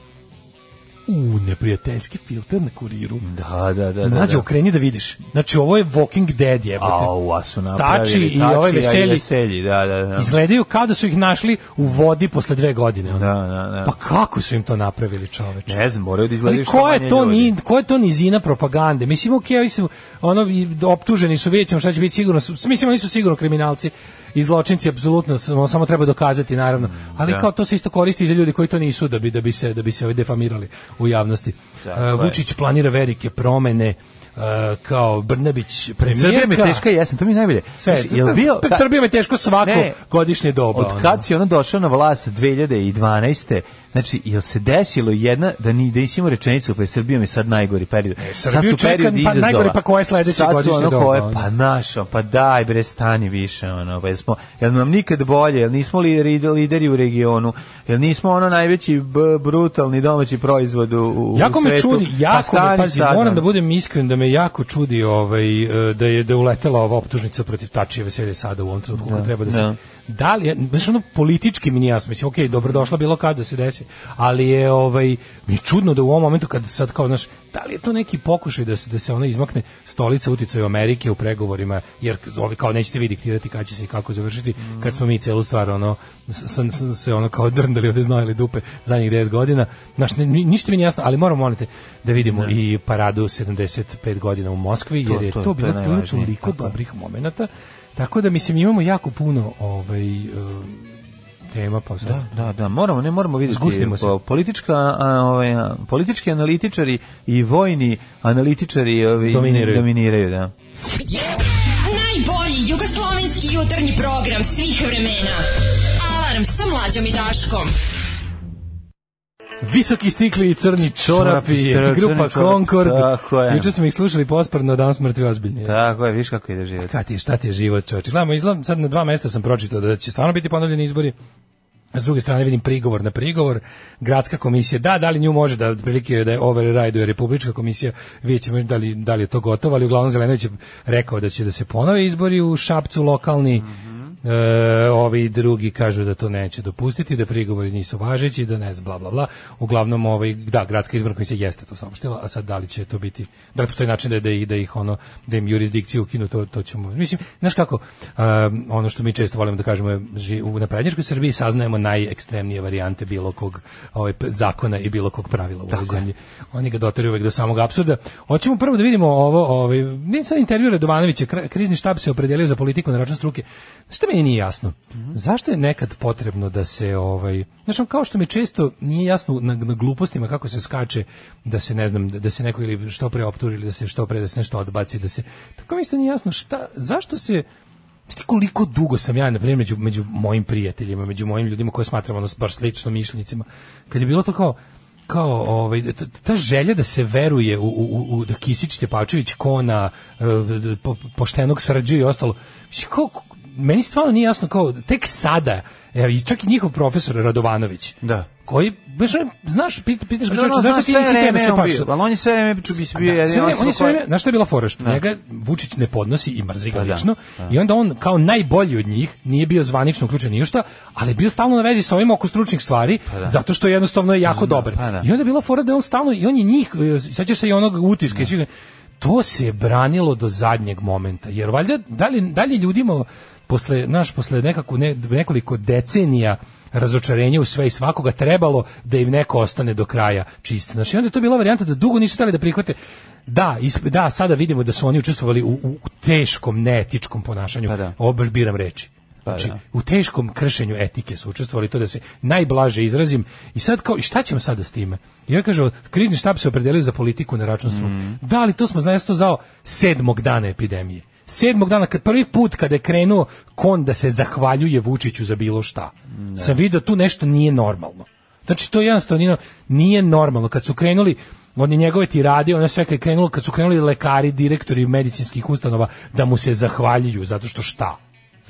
U, neprijateljski filter na kuriru. Da, da, da. da Mlađe, da, da. okreni da vidiš. Znači, ovo je Walking Dead, jebote. A, ua su napravili. Tači, tači i ovaj veselji. Ja da, da, da. Izgledaju kao da su ih našli u vodi posle dve godine. Da, da, da. Pa kako su im to napravili, čoveče? Ne znam, moraju da izgledaju što manje to ljudi. Ni, ko je to nizina propagande? Mislim, okej, okay, ovi ono, optuženi su, vidjet ćemo šta će biti sigurno. Su, mislim, oni su sigurno kriminalci i zločinci apsolutno samo treba dokazati naravno, mm, ali da. kao to se isto koristi i za ljudi koji to nisu da bi da bi se da bi se ovaj defamirali u javnosti. Da, uh, Vučić planira velike promene uh, kao Brnabić premijerka. Srbija mi teška jesen, to mi je najbolje. Sve, Znaš, jel bio, Srbija mi teško svako ne, godišnje doba. Od kad ono. si ona došla na vlast 2012. Znači, jel se desilo jedna da ni da nisimo rečenicu pa je Srbija mi sad najgori period. E, sad su period pa najgori pa koje sledeće godine godišnje ono doba, koje, pa našo, pa daj bre stani više ono, pa jesmo, jel nam nikad bolje, jel nismo li, lideri u regionu, jel nismo ono najveći b, brutalni domaći proizvod u, u jako svetu. Jako me čudi, pa jako pa me, pazi, sad, moram da budem iskren da me jako čudi ovaj e, da je da uletela ova optužnica protiv Tačije veselje sada u ovom trenutku da, treba da se da da li, znaš, ono politički mi nije jasno, mislim, ok, dobrodošla bilo kad da se desi, ali je, ovaj, mi je čudno da u ovom momentu kad sad kao, znaš, da li je to neki pokušaj da se, da se ona izmakne stolica uticaju Amerike u pregovorima, jer ovi kao nećete vi diktirati kada će se i kako završiti, kad smo mi celu stvar, ono, sam, se ono kao drndali od znojili dupe zadnjih 10 godina, znaš, ništa mi nije jasno, ali moramo, molite, da vidimo ne. i paradu 75 godina u Moskvi, jer to, to, je to, to bilo toliko dobrih momenata, Tako da mislim imamo jako puno ovaj e, tema pa Da, da, da, moramo, ne moramo vidjeti. Zgusnimo se. Politička, a, ovaj, politički analitičari i vojni analitičari ovaj, dominiraju. dominiraju da. Najbolji jugoslovenski jutarnji program svih vremena. Alarm sa mlađom i Daškom. Visoki stikli i crni čorapi, čorapi grupa čorap, Concord. Tako je. Juče smo ih slušali posprno, danas mrtvi ozbiljni. Tako je, viš kako ide život. Šta ti šta ti je život, čoveče? Gledamo, izgleda, sad na dva mesta sam pročitao da će stvarno biti ponovljeni izbori. S druge strane vidim prigovor na prigovor, gradska komisija, da, da li nju može da otprilike da je override republička komisija, vidjet ćemo da li, da li je to gotovo, ali uglavnom Zelenović je rekao da će da se ponove izbori u Šapcu lokalni, mm -hmm E, ovi drugi kažu da to neće dopustiti, da prigovori nisu važeći, da ne znam, bla, bla, bla. Uglavnom, ovaj, da, gradska izborna komisija jeste to saopštila, a sad da li će to biti, da li postoji način da, da, da ih ono, da im jurisdikciju ukinu, to, to ćemo, mislim, znaš kako, um, ono što mi često volimo da kažemo je, u naprednjačkoj Srbiji saznajemo najekstremnije varijante bilo kog ovaj, zakona i bilo kog pravila u ovoj zemlji. Oni ga doteraju uvek do samog apsurda. Hoćemo prvo da vidimo ovo, ovaj, nisam intervju Radovanovića, krizni štab se opredelio za politiku na račun struke. Šta meni nije jasno. Mm -hmm. Zašto je nekad potrebno da se ovaj, znači kao što mi često nije jasno na, na, glupostima kako se skače da se ne znam da se neko ili što pre optuži ili da se što pre da se nešto odbaci da se tako mi isto nije jasno šta zašto se koliko dugo sam ja, na primjer, među, među mojim prijateljima, među mojim ljudima koje smatram ono, baš slično mišljenicima, kad je bilo to kao, kao ovaj ta želja da se veruje u, u, u da Kisić Tepavčević kona eh, poštenog srđu i ostalo kao, meni stvarno nije jasno kao tek sada Evo, i čak i njihov profesor Radovanović. Da. Koji, baš, znaš, pitaš pitaš ga čovječe, znaš da ti nisi tebe se paš. Ali on je sve vreme bi se da, bio jedan On je sve vreme, znaš što je bila fora, što da. njega Vučić ne podnosi i mrzi ga pa da, lično, i onda on kao najbolji od njih, nije bio zvanično uključen ništa, ali bio stalno na vezi sa ovim oko stručnih stvari, pa zato što jednostavno je jako dobar. Pa I onda bila fora da on stalno, i on je njih, e, sećaš se i onog utiska i svih, to se je branilo do zadnjeg momenta. Jer valjda da li, da li ljudima posle naš posle nekako ne, nekoliko decenija razočarenja u sve i svakoga trebalo da im neko ostane do kraja čist. Znači onda je to bila varijanta da dugo nisu hteli da prihvate da, isp, da, sada vidimo da su oni učestvovali u, u teškom neetičkom ponašanju. Pa da. Ovo baš biram reči. Pa znači, pa, da. u teškom kršenju etike su učestvovali to da se najblaže izrazim. I sad kao, šta ćemo sada s time? I ja kažem, krizni štab se opredelio za politiku na račun struke. Mm. Da, ali to smo znali, to zao sedmog dana epidemije. Sedmog dana, kad prvi put kada je krenuo kon da se zahvaljuje Vučiću za bilo šta, mm, da. sam vidio tu nešto nije normalno. Znači, to jednostavno nije normalno. Kad su krenuli, oni njegove tirade, ono sve kad je krenulo, kad su krenuli lekari, direktori medicinskih ustanova, da mu se zahvaljuju, zato što šta?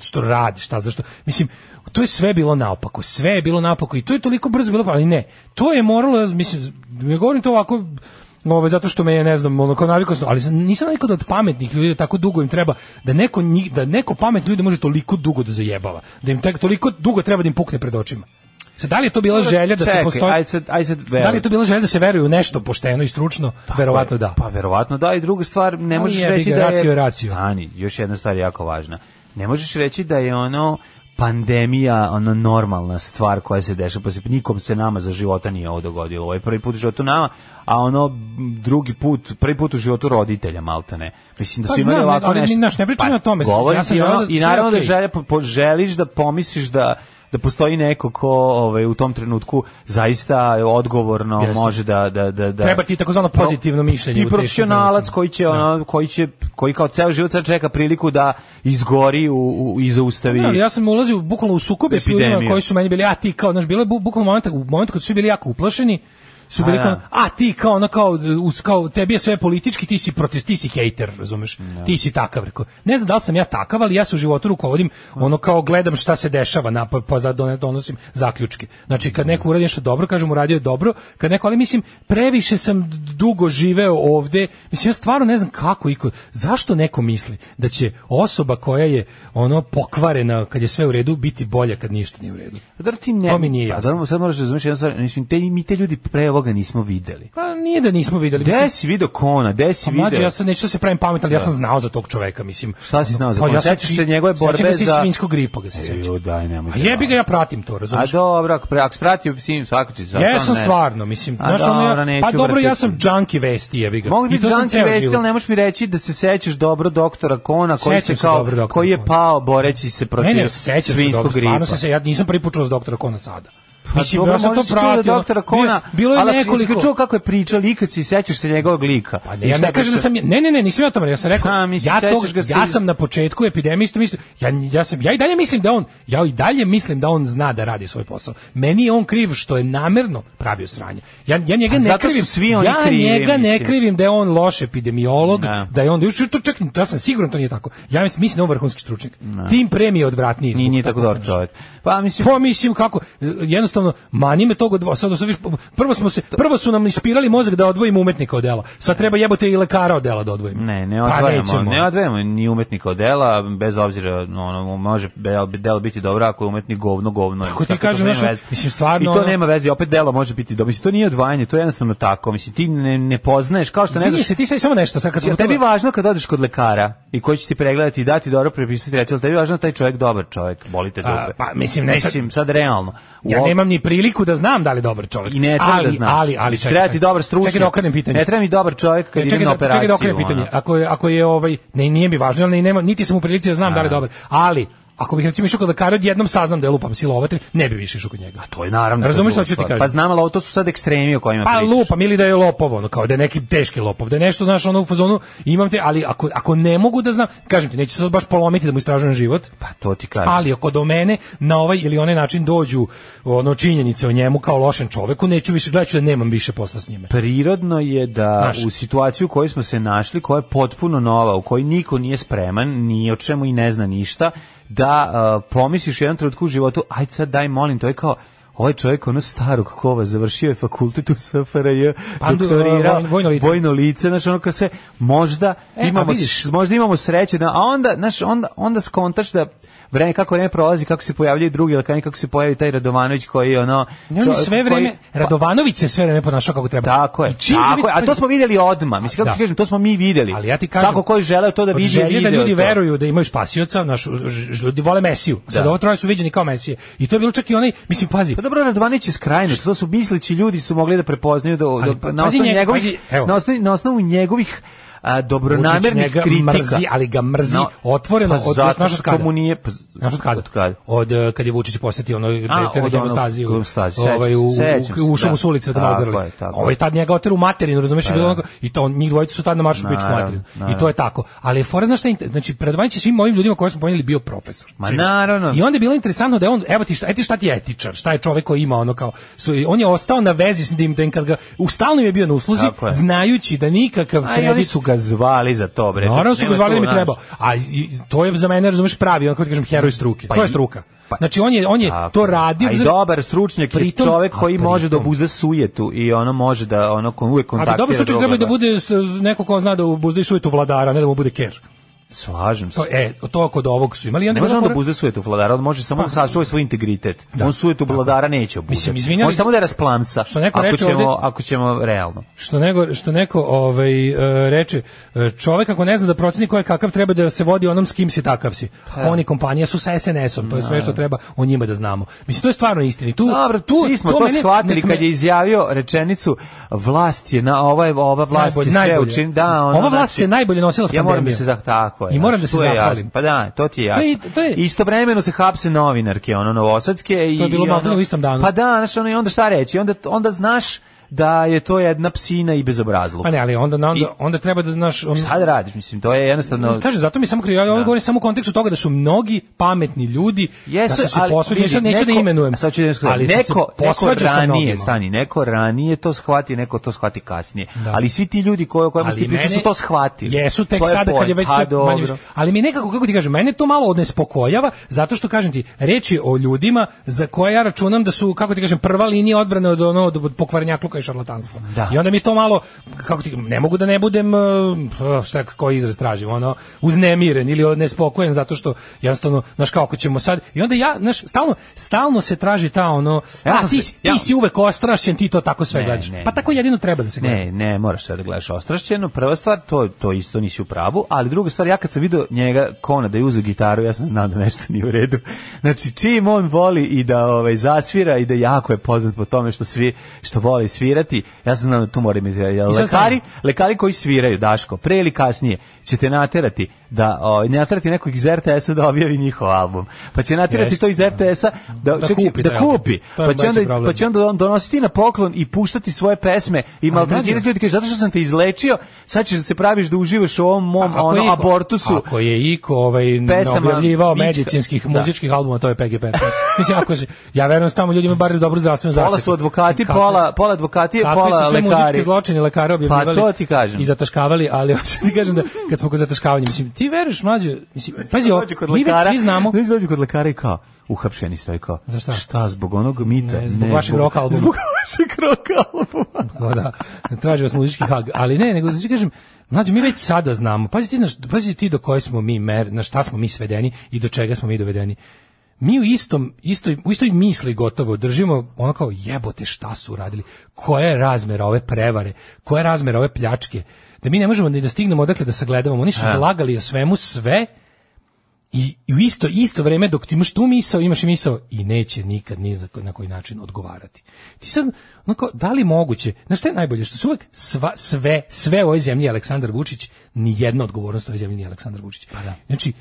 što radi, šta, zašto. Mislim, to je sve bilo naopako, sve je bilo naopako i to je toliko brzo bilo, ali ne, to je moralo, mislim, ne govorim to ovako, Ove, ovaj, zato što me je, ne znam, ono, kao navikao sam, ali nisam navikao da od pametnih ljudi da tako dugo im treba, da neko, njih, da neko pametni ljudi može toliko dugo da zajebava, da im tako, toliko dugo treba da im pukne pred očima. Sad, da li je to bila želja da se postoji? Aj sad, aj sad da li je to bila želja da se veruje u nešto pošteno i stručno? Pa, verovatno da. Pa verovatno da i druga stvar, ne možeš reći da je... Racio, racio. Stani, još jedna stvar jako važna ne možeš reći da je ono pandemija ono normalna stvar koja se dešava pa se nikom se nama za života nije ovo dogodilo ovo je prvi put u to nama a ono drugi put prvi put u životu roditelja maltene mislim da pa su imali lako nešto ne, ne, ne pričam pa, o tome ja sam ono, da i naravno okay. da želje, po, po, želiš da pomisliš da da postoji neko ko ovaj u tom trenutku zaista odgovorno Jeste. može da da da da treba ti takozvano pozitivno mišljenje i profesionalac koji će da. ono koji će koji kao ceo život sad čeka priliku da izgori u, u i zaustavi. Ja, da, ja sam ulazio bukvalno u sukobe s ljudima koji su meni bili a ti kao znaš bilo je bukvalno moment u momentu kad su bili jako uplašeni su bili kao, da. a ti kao ono kao, us, kao tebi je sve politički, ti si protest, ti si hejter, razumeš, ja. Da. ti si takav, rekao, ne znam da li sam ja takav, ali ja se u životu rukovodim, ono kao gledam šta se dešava, na, pa, pa donosim zaključke. Znači, kad neko uradi nešto dobro, kažem, uradio je dobro, kad neko, ali mislim, previše sam dugo živeo ovde, mislim, ja stvarno ne znam kako i zašto neko misli da će osoba koja je ono pokvarena kad je sve u redu biti bolja kad ništa nije u redu. Da ti ne, to mi nije pa jasno. Pa, da, sad moraš da razumiješ jednu stvar, mislim, te, mi te ljudi pre toga nismo videli. Pa nije da nismo videli. Gde si video Kona, gde si pa, video? Mlađe, ja sam nešto da se pravim pametan, ali ja da. sam znao za tog čoveka, mislim. Šta si znao za pa, Kona? Ja Sećaš se njegove borbe za... Sećam se svinjskog gripa ga se sećam. Jo, daj, nemoj. A jebi ga, ja pratim to, razumeš? A dobro, ako pre, ako pratio psim, svako će se Ja sam stvarno, mislim, znaš, ono, ja, pa dobro, ja sam junkie vesti, jebi ga. Mogu biti junkie vesti, ali ne možeš mi reći da se sećaš dobro doktora Kona, koji se kao, koji je pao boreći se protiv svinjskog gripa. Ne, ne, sećaš se dobro, stvarno se, ja nisam prvi počeo s doktora Kona sada. Pa, Mislim, dobro, ja sam to da pratio. Da doktora Kona, bilo, je nekoliko. Ali čuo kako je pričao likac i sećaš se njegovog lika. Pa ne, ja ne kažem da sam, ne, ne, ne, nisam ja to tamo, ja sam rekao, ha, misli, ja, to, ga ja sam na početku epidemije isto mislio, ja, ja, sam, ja i dalje mislim da on, ja i dalje mislim da on zna da radi svoj posao. Meni je on kriv što je namerno pravio sranje. Ja, ja njega ne krivim, svi oni ja krivi, njega mislim. ne krivim da je on loš epidemiolog, ne. Da. da je on, još to čekam, ja sam siguran da to nije tako. Ja mislim, mislim da on vrhunski stručnjak. Tim premije odvratniji. Nije, nije tako dobar čovjek. Pa mislim, pa mislim kako, jedno jednostavno mani me tog odvo... sad osviš, prvo smo se prvo su nam ispirali mozak da odvojimo umetnika od dela. Sad treba jebote i lekara od dela da odvojimo. Ne, ne odvajamo, pa ne odvajamo ni umetnika od dela, bez obzira ono može delo biti dobro ako je umetnik govno govno. Ako ti veze. mislim stvarno I to ono... nema veze, opet delo može biti dobro. Mislim to nije odvajanje, to je jednostavno tako. Mislim ti ne, ne poznaješ kao što ne znaš. se ti sad samo nešto, sad kad tebi toga... važno kad odeš kod lekara i koji će ti pregledati i dati dobro prepisati recept, tebi važno da taj čovjek dobar čovjek, bolite dupe. Pa mislim ne mislim sad realno. Ja nema nemam ni priliku da znam da li dobar čovjek. I ne treba da ali, da znaš. Ali, ali, znači, čekaj. Treba ti dobar stručnjak. Čekaj da okrenem pitanje. Ne treba mi dobar čovjek kad e, idem na operaciju. Da- čekaj da okrenem pitanje. Ako je, ako je ovaj, ne, nije mi važno, ali nema, niti sam u prilici da znam da li dobar. Ali, Ako bih recimo išao kod lekara, jednom saznam da je lupam silovatelj, ne bi više išao kod njega. A to je naravno. Razumeš šta ću ti kažem? Pa znam, ali to su sad ekstremi o kojima Pa pričaš. lupam ili da je lopov, ono, kao da je neki teški lopov, da je nešto, znaš, ono u fazonu, imam te, ali ako, ako ne mogu da znam, kažem ti, neće se baš polomiti da mu istražujem život. Pa to ti kažem. Ali ako do mene na ovaj ili onaj način dođu ono činjenice o njemu kao lošem čoveku, neću više gledati da nemam više posla s njime. Prirodno je da Naš. u situaciju u kojoj smo se našli, koja je potpuno nova, u kojoj niko nije spreman, ni o čemu i ne zna ništa, da uh, pomisliš jedan trenutku u životu, aj sad daj molim, to je kao ovaj čovjek ono starog kova završio je fakultet u SFRJ, pa, da, doktorirao vojno lice, vojno lice znaš, ono kao sve, možda e, imamo možda imamo sreće da a onda znaš onda onda skontaš da vreme kako vreme prolazi, kako se pojavljaju drugi, ili kako se pojavi taj Radovanović koji ono ne, sve vreme koji, pa- Radovanović se sve vreme ponašao kako treba. Tako je. tako je, a to smo videli odma. Mislim kako da. ti kažem, to smo mi videli. Ali ja ti kažem, svako ko želi to da vidi, vidi da ljudi to. veruju da imaju spasioca, naš ljudi vole Mesiju. Da. Sad da. ovo troje su viđeni kao Mesije. I to je bilo čak i onaj, mislim pazi. Pa dobro, Radovanović je skrajno, to su misleći ljudi su mogli da prepoznaju da, da na osnovu njegovih na osnovu njegovih a, dobronamernih kritika. Mrzi, ali ga mrzi no, otvoreno pa od, zato kada? mu nije... Pa, znaš od kada? Od, kada? od uh, kad je Vučić posjetio ono dete na demostaziju. Ovaj, u, u, u, ušao mu da. s ulice da ga grli. Ovaj tad njega materinu, razumeš? Da, da. I to, njih dvojica su tad na maršu pičku materinu. I to je tako. Ali je fora, znaš šta, znači, predvanjići svim ovim ljudima koje smo pomenuli bio profesor. Ma naravno. I onda je bilo interesantno da on, evo ti šta, eti šta ti je etičar, šta je čovjek koji ima ono kao, su, on je ostao na vezi s tim, da kad ga, u stalnom je bio na usluzi, znajući da nikakav kredit su ga zvali za to, bre. Naravno su ga zvali da mi treba. A i, to je za mene, razumeš, pravi, onako ti kažem, heroj pa struke. Pa to je struka. Pa, znači on je on je tako, to radio. A dobar stručnjak je čovjek koji pritom, može da obuzda sujetu i ono može da ono uvek da, kontaktira. A dobar stručnjak treba da bude neko ko zna da obuzda sujetu vladara, ne da mu bude ker. Slažem se. To, e, to kod ovog su imali. Ne može on da buzde sujetu vladara, on može samo pa, da sačuva svoj integritet. Da. On sujetu vladara neće obuzeti. Da Mislim, izvinjali... Može samo da je rasplamsa, što neko ako, ćemo, ovde, ako ćemo realno. Što, nego, što neko ovaj, e, reče, e, čovek ako ne zna da proceni ko je kakav, treba da se vodi onom s kim si takav si. Pa, da. Oni kompanija su sa SNS-om, to je sve što da. treba o njima da znamo. Mislim, to je stvarno istini. Tu, Dobro, tu, svi smo to, to shvatili kad je izjavio rečenicu vlast je, na, ova, ova vlast najbolje, je sve učin, da, ona, ova vlast znači, se najbolje nosila s pandemijom. Ja moram se zah, tako, Tako je. I moram da znači, se zahvalim. Pa da, to ti je jasno. To je, to je... Istovremeno se hapse novinarke, ono novosadske i To je bilo malo ono, u istom danu. Pa da, znaš, ono, i onda šta reći? Onda onda znaš da je to jedna psina i bezobrazluk. Pa ne, ali onda, onda, I, onda treba da znaš... On... Šta da radiš, mislim, to je jednostavno... Kaže, zato mi samo krivo, ja ovo da. govorim samo u kontekstu toga da su mnogi pametni ljudi, da Jesu, da su se posveđali, sad neću neko, da imenujem, sad ću da ali neko, neko ranije, stani, neko ranije to shvati, neko to shvati kasnije. Da. Ali svi ti ljudi koje, o kojima ste su to shvatili. Jesu tek je sada kad je već sve manje više. Ali mi nekako, kako ti kažem, mene to malo odnespokojava, zato što kažem ti, reč je o ljudima za koje ja računam da su, kako ti kažem, prva linija odbrane od, ono, od pokvarnjakluka i šarlatanstvo. Da. I onda mi to malo kako ti ne mogu da ne budem uh, uh, šta koji izraz tražim, ono uznemiren ili nespokojen zato što jednostavno znaš kako ćemo sad i onda ja znaš stalno stalno se traži ta ono ja a, ti, se, ja... ti si uvek ostrašćen, ti to tako sve ne, gledaš. Ne, pa tako jedino treba da se gleda. Ne, ne, moraš sve da gledaš ostrašćeno. Prva stvar to to isto nisi u pravu, ali druga stvar ja kad sam video njega Kona da je uzeo gitaru, ja sam znao da nešto nije u redu. Znači čim on voli i da ovaj zasvira i da jako je poznat po tome što svi što voli svi svirati, ja znam da tu moram imati, lekari, lekari koji sviraju, Daško, pre ili kasnije, ćete naterati da o, ovaj, naterati nekog iz RTS-a da objavi njihov album. Pa će naterati to iz RTS-a da, da, kupi, da kupi. Pa, pa će, onda, pa će onda donositi na poklon i puštati svoje pesme i maltretirati ljudi. Kaže, zato što sam te izlečio, sad ćeš da se praviš da uživaš u ovom mom A, ono, iko, abortusu. Ako je Iko ovaj, objavljivao medicinskih, da. muzičkih albuma, to je PGP. Mislim, ako se, ja verujem da tamo ljudima bar dobro zdravstveno zaštitu. Pola su advokati, Kako? pola, pola advokati, Kako pola lekari. Kakvi su sve muzički zločini lekari pa, objavljivali pa, to ti kažem. i zataškavali, ali hoće ti kažem da kad smo kod zataškavanja, mislim, ti veruješ mlađe, mislim, pazi, o, mi već svi znamo. Ne dođu kod lekara i kao, uhapšeni stoji kao, za šta? Šta, zbog onog mita? Ne, zbog ne, vašeg rock albuma. Zbog vašeg rock albuma. no, da, da traži vas muzički hag. Ali ne, nego, znači, kažem, Mlađo, mi već sada znamo, pazi ti, na, pazi ti do koje smo mi mer, na šta smo mi svedeni i do čega smo mi dovedeni mi u istom istoj u istoj misli gotovo držimo ono kao jebote šta su radili koje je razmera ove prevare koje je razmera ove pljačke da mi ne možemo ni da stignemo odakle da sagledavamo. Oni su se lagali o svemu sve i, i u isto, isto vreme dok ti imaš tu misao, imaš i misao i neće nikad ni na koji način odgovarati. Ti sad, onako, da li moguće, znaš što je najbolje, što su uvek sva, sve, sve u ovoj zemlji Aleksandar Vučić, ni jedna odgovornost u ovoj zemlji nije Aleksandar Vučić. Pa da. Znači,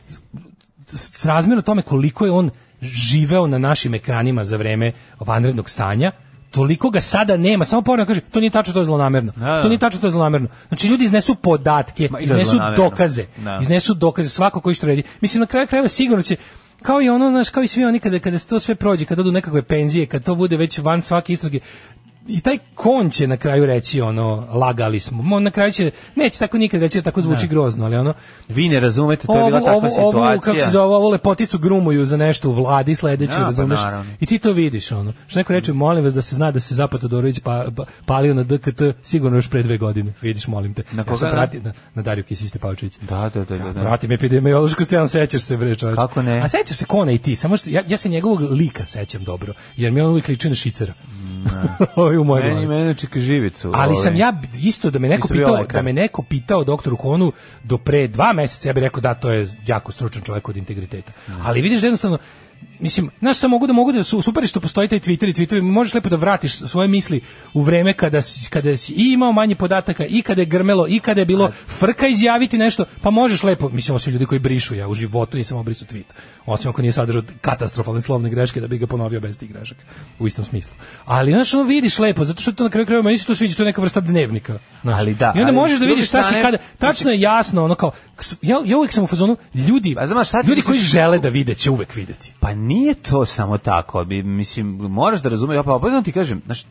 s razmjerno tome koliko je on živeo na našim ekranima za vreme vanrednog stanja, toliko ga sada nema. Samo ponovno kaže, to nije tačno, to je zlonamerno. Da, da. To nije tačno, to je zlonamerno. Znači ljudi iznesu podatke, Ma, iznesu dokaze. Da. Iznesu dokaze svako koji što redi. Mislim na kraju krajeva sigurno će kao i ono, znaš, kao i svi oni kada, kada se to sve prođe, kada odu nekakve penzije, kad to bude već van svake istrage, i taj kon će na kraju reći ono lagali smo. na kraju će neće tako nikad reći da tako zvuči ne. Da. grozno, ali ono vi ne razumete to je bila takva ovu, situacija. Ovu, kako se zove, ovu lepoticu grumuju za nešto u vladi sledeću, ja, da, pa razumeš? Pa I ti to vidiš ono. Što neko reče, molim vas da se zna da se Zapad Todorović pa, pa, palio na DKT sigurno još pre dve godine. Vidiš, molim te. Na koga? Ja prati, na, na Dariju Kisiste Tepavčević. Da, da, da, da. Prati Pratim epidemiološku stranu, sećaš se bre, čoveče. Kako ne? A sećaš se kona i ti, samo što ja, ja se njegovog lika sećam dobro, jer mi on uvijek liči na šicera. u mojoj meni, meni čeka živicu. Ali sam ovaj. ja isto da me neko pitao, da me neko pitao doktoru Konu do pre dva meseca, ja bih rekao da to je jako stručan čovjek od integriteta. Mm. Ali vidiš da jednostavno mislim, znaš šta mogu da mogu da su super što postoji taj Twitter i Twitter, možeš lepo da vratiš svoje misli u vreme kada si, kada si i imao manje podataka i kada je grmelo i kada je bilo A... frka izjaviti nešto, pa možeš lepo, mislim osim ljudi koji brišu ja u životu nisam obrisu tweet. Osim ako nije sadržao katastrofalne slovne greške da bi ga ponovio bez tih grešaka u istom smislu. Ali znaš, ono vidiš lepo, zato što to na kraju krajeva meni se to sviđa, to je neka vrsta dnevnika. Znaš. Ali da. I onda možeš da vidiš šta se kada, tačno je jasno, ono kao ja ja uvek sam u fazonu ljudi, pa, znaš, šta ljudi koji žele da vide će uvek videti. Pa nije to samo tako, bi, mislim, moraš da razumeš, pa opet ti kažem, znači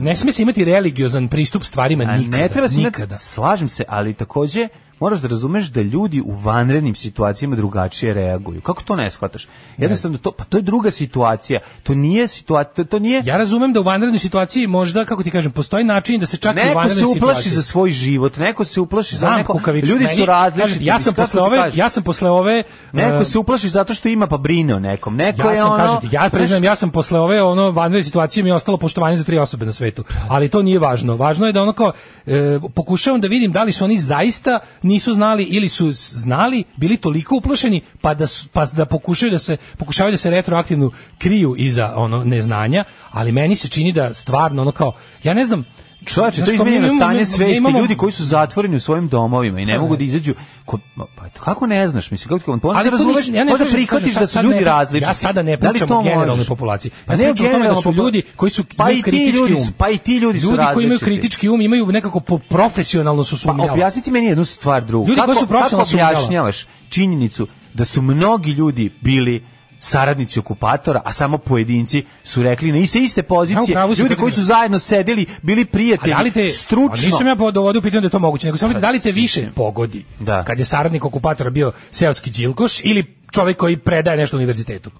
ne smije imati religiozan pristup stvarima nikada, ne treba se nikada. slažem se, ali takođe moraš da razumeš da ljudi u vanrednim situacijama drugačije reaguju. Kako to ne shvataš? Jednostavno to pa to je druga situacija. To nije situacija, to, to nije Ja razumem da u vanrednoj situaciji možda kako ti kažem postoji način da se čak i u vanrednoj situaciji neko se uplaši situaciji. za svoj život, neko se uplaši Znam, za neko. Kukavić, ljudi su različiti. Ja sam posle ove, ja sam posle ove neko se uplaši zato što ima pa brine o nekom. Neko ja je sam, ono, kažete, ja priznam, ja sam posle ove ono vanredne situacije mi je ostalo poštovanje za tri osobe na svetu. Ali to nije važno. Važno je da ono kao e, pokušavam da vidim da li su oni zaista nisu znali ili su znali, bili toliko uplošeni pa da pa da pokušaju da se pokušavaju da se retroaktivno kriju iza ono neznanja, ali meni se čini da stvarno ono kao ja ne znam Čovječe, to je izmenjeno stanje svesti, imamo... ljudi koji su zatvoreni u svojim domovima i ne, pa ne mogu da izađu. Ko, pa kako ne znaš, mislim, kako ti on možda razumeš, ja možda prihvatiš da su ljudi različiti. Ja sada ne da pričam o generalnoj populaciji. Pa ne o tome da su ljudi koji su pa i ti ljudi, pa i ti ljudi um. su Ljudi koji imaju kritički um, imaju nekako profesionalno su pa sumnjali. Pa objasniti meni jednu stvar drugu. Ljudi koji su profesionalno sumnjali. Činjenicu da su mnogi ljudi bili saradnici okupatora, a samo pojedinci su rekli na iste iste pozicije. Ja, ljudi koji su zajedno sedeli, bili prijatelji, a da li te, stručno. Nisam ja dovodio pitanje da je to moguće, nego samo pa, da li te više pogodi da. kad je saradnik okupatora bio seoski đilkoš ili čovjek koji predaje nešto univerzitetu?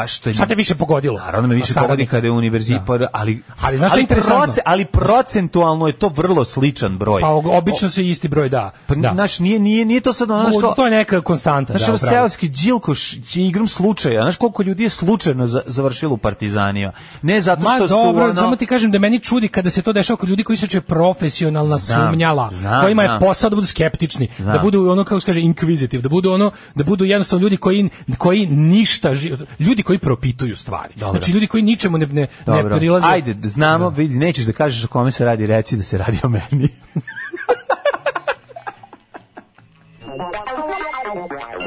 pa što je... Šta te više pogodilo? Naravno me pa više pogodi kada je univerzitet, da. ali... Ali znaš šta je interesantno? Proce, ali procentualno je to vrlo sličan broj. Pa obično se isti broj, da. Pa, da. Naš, nije, nije, nije to sad ono što... To je neka konstanta, naš, da. Naš seoski džilkoš je igrom slučaja. Znaš koliko ljudi je slučajno završilo u Partizaniju. Ne zato što Ma, su... dobro, ono... samo ti kažem da meni čudi kada se to dešava kod ljudi koji su če profesionalna znam, sumnjala, znam, kojima je posao da budu skeptični, da znam. da budu ono, kako se kaže, inquisitive, da budu ono, da budu jednostavno ljudi koji, koji ništa, ljudi koji propituju stvari. Dobro. Znači ljudi koji ničemu ne ne, ne prilaze. Ajde, znamo, da. vidi, nećeš da kažeš o kome se radi, reci da se radi o meni.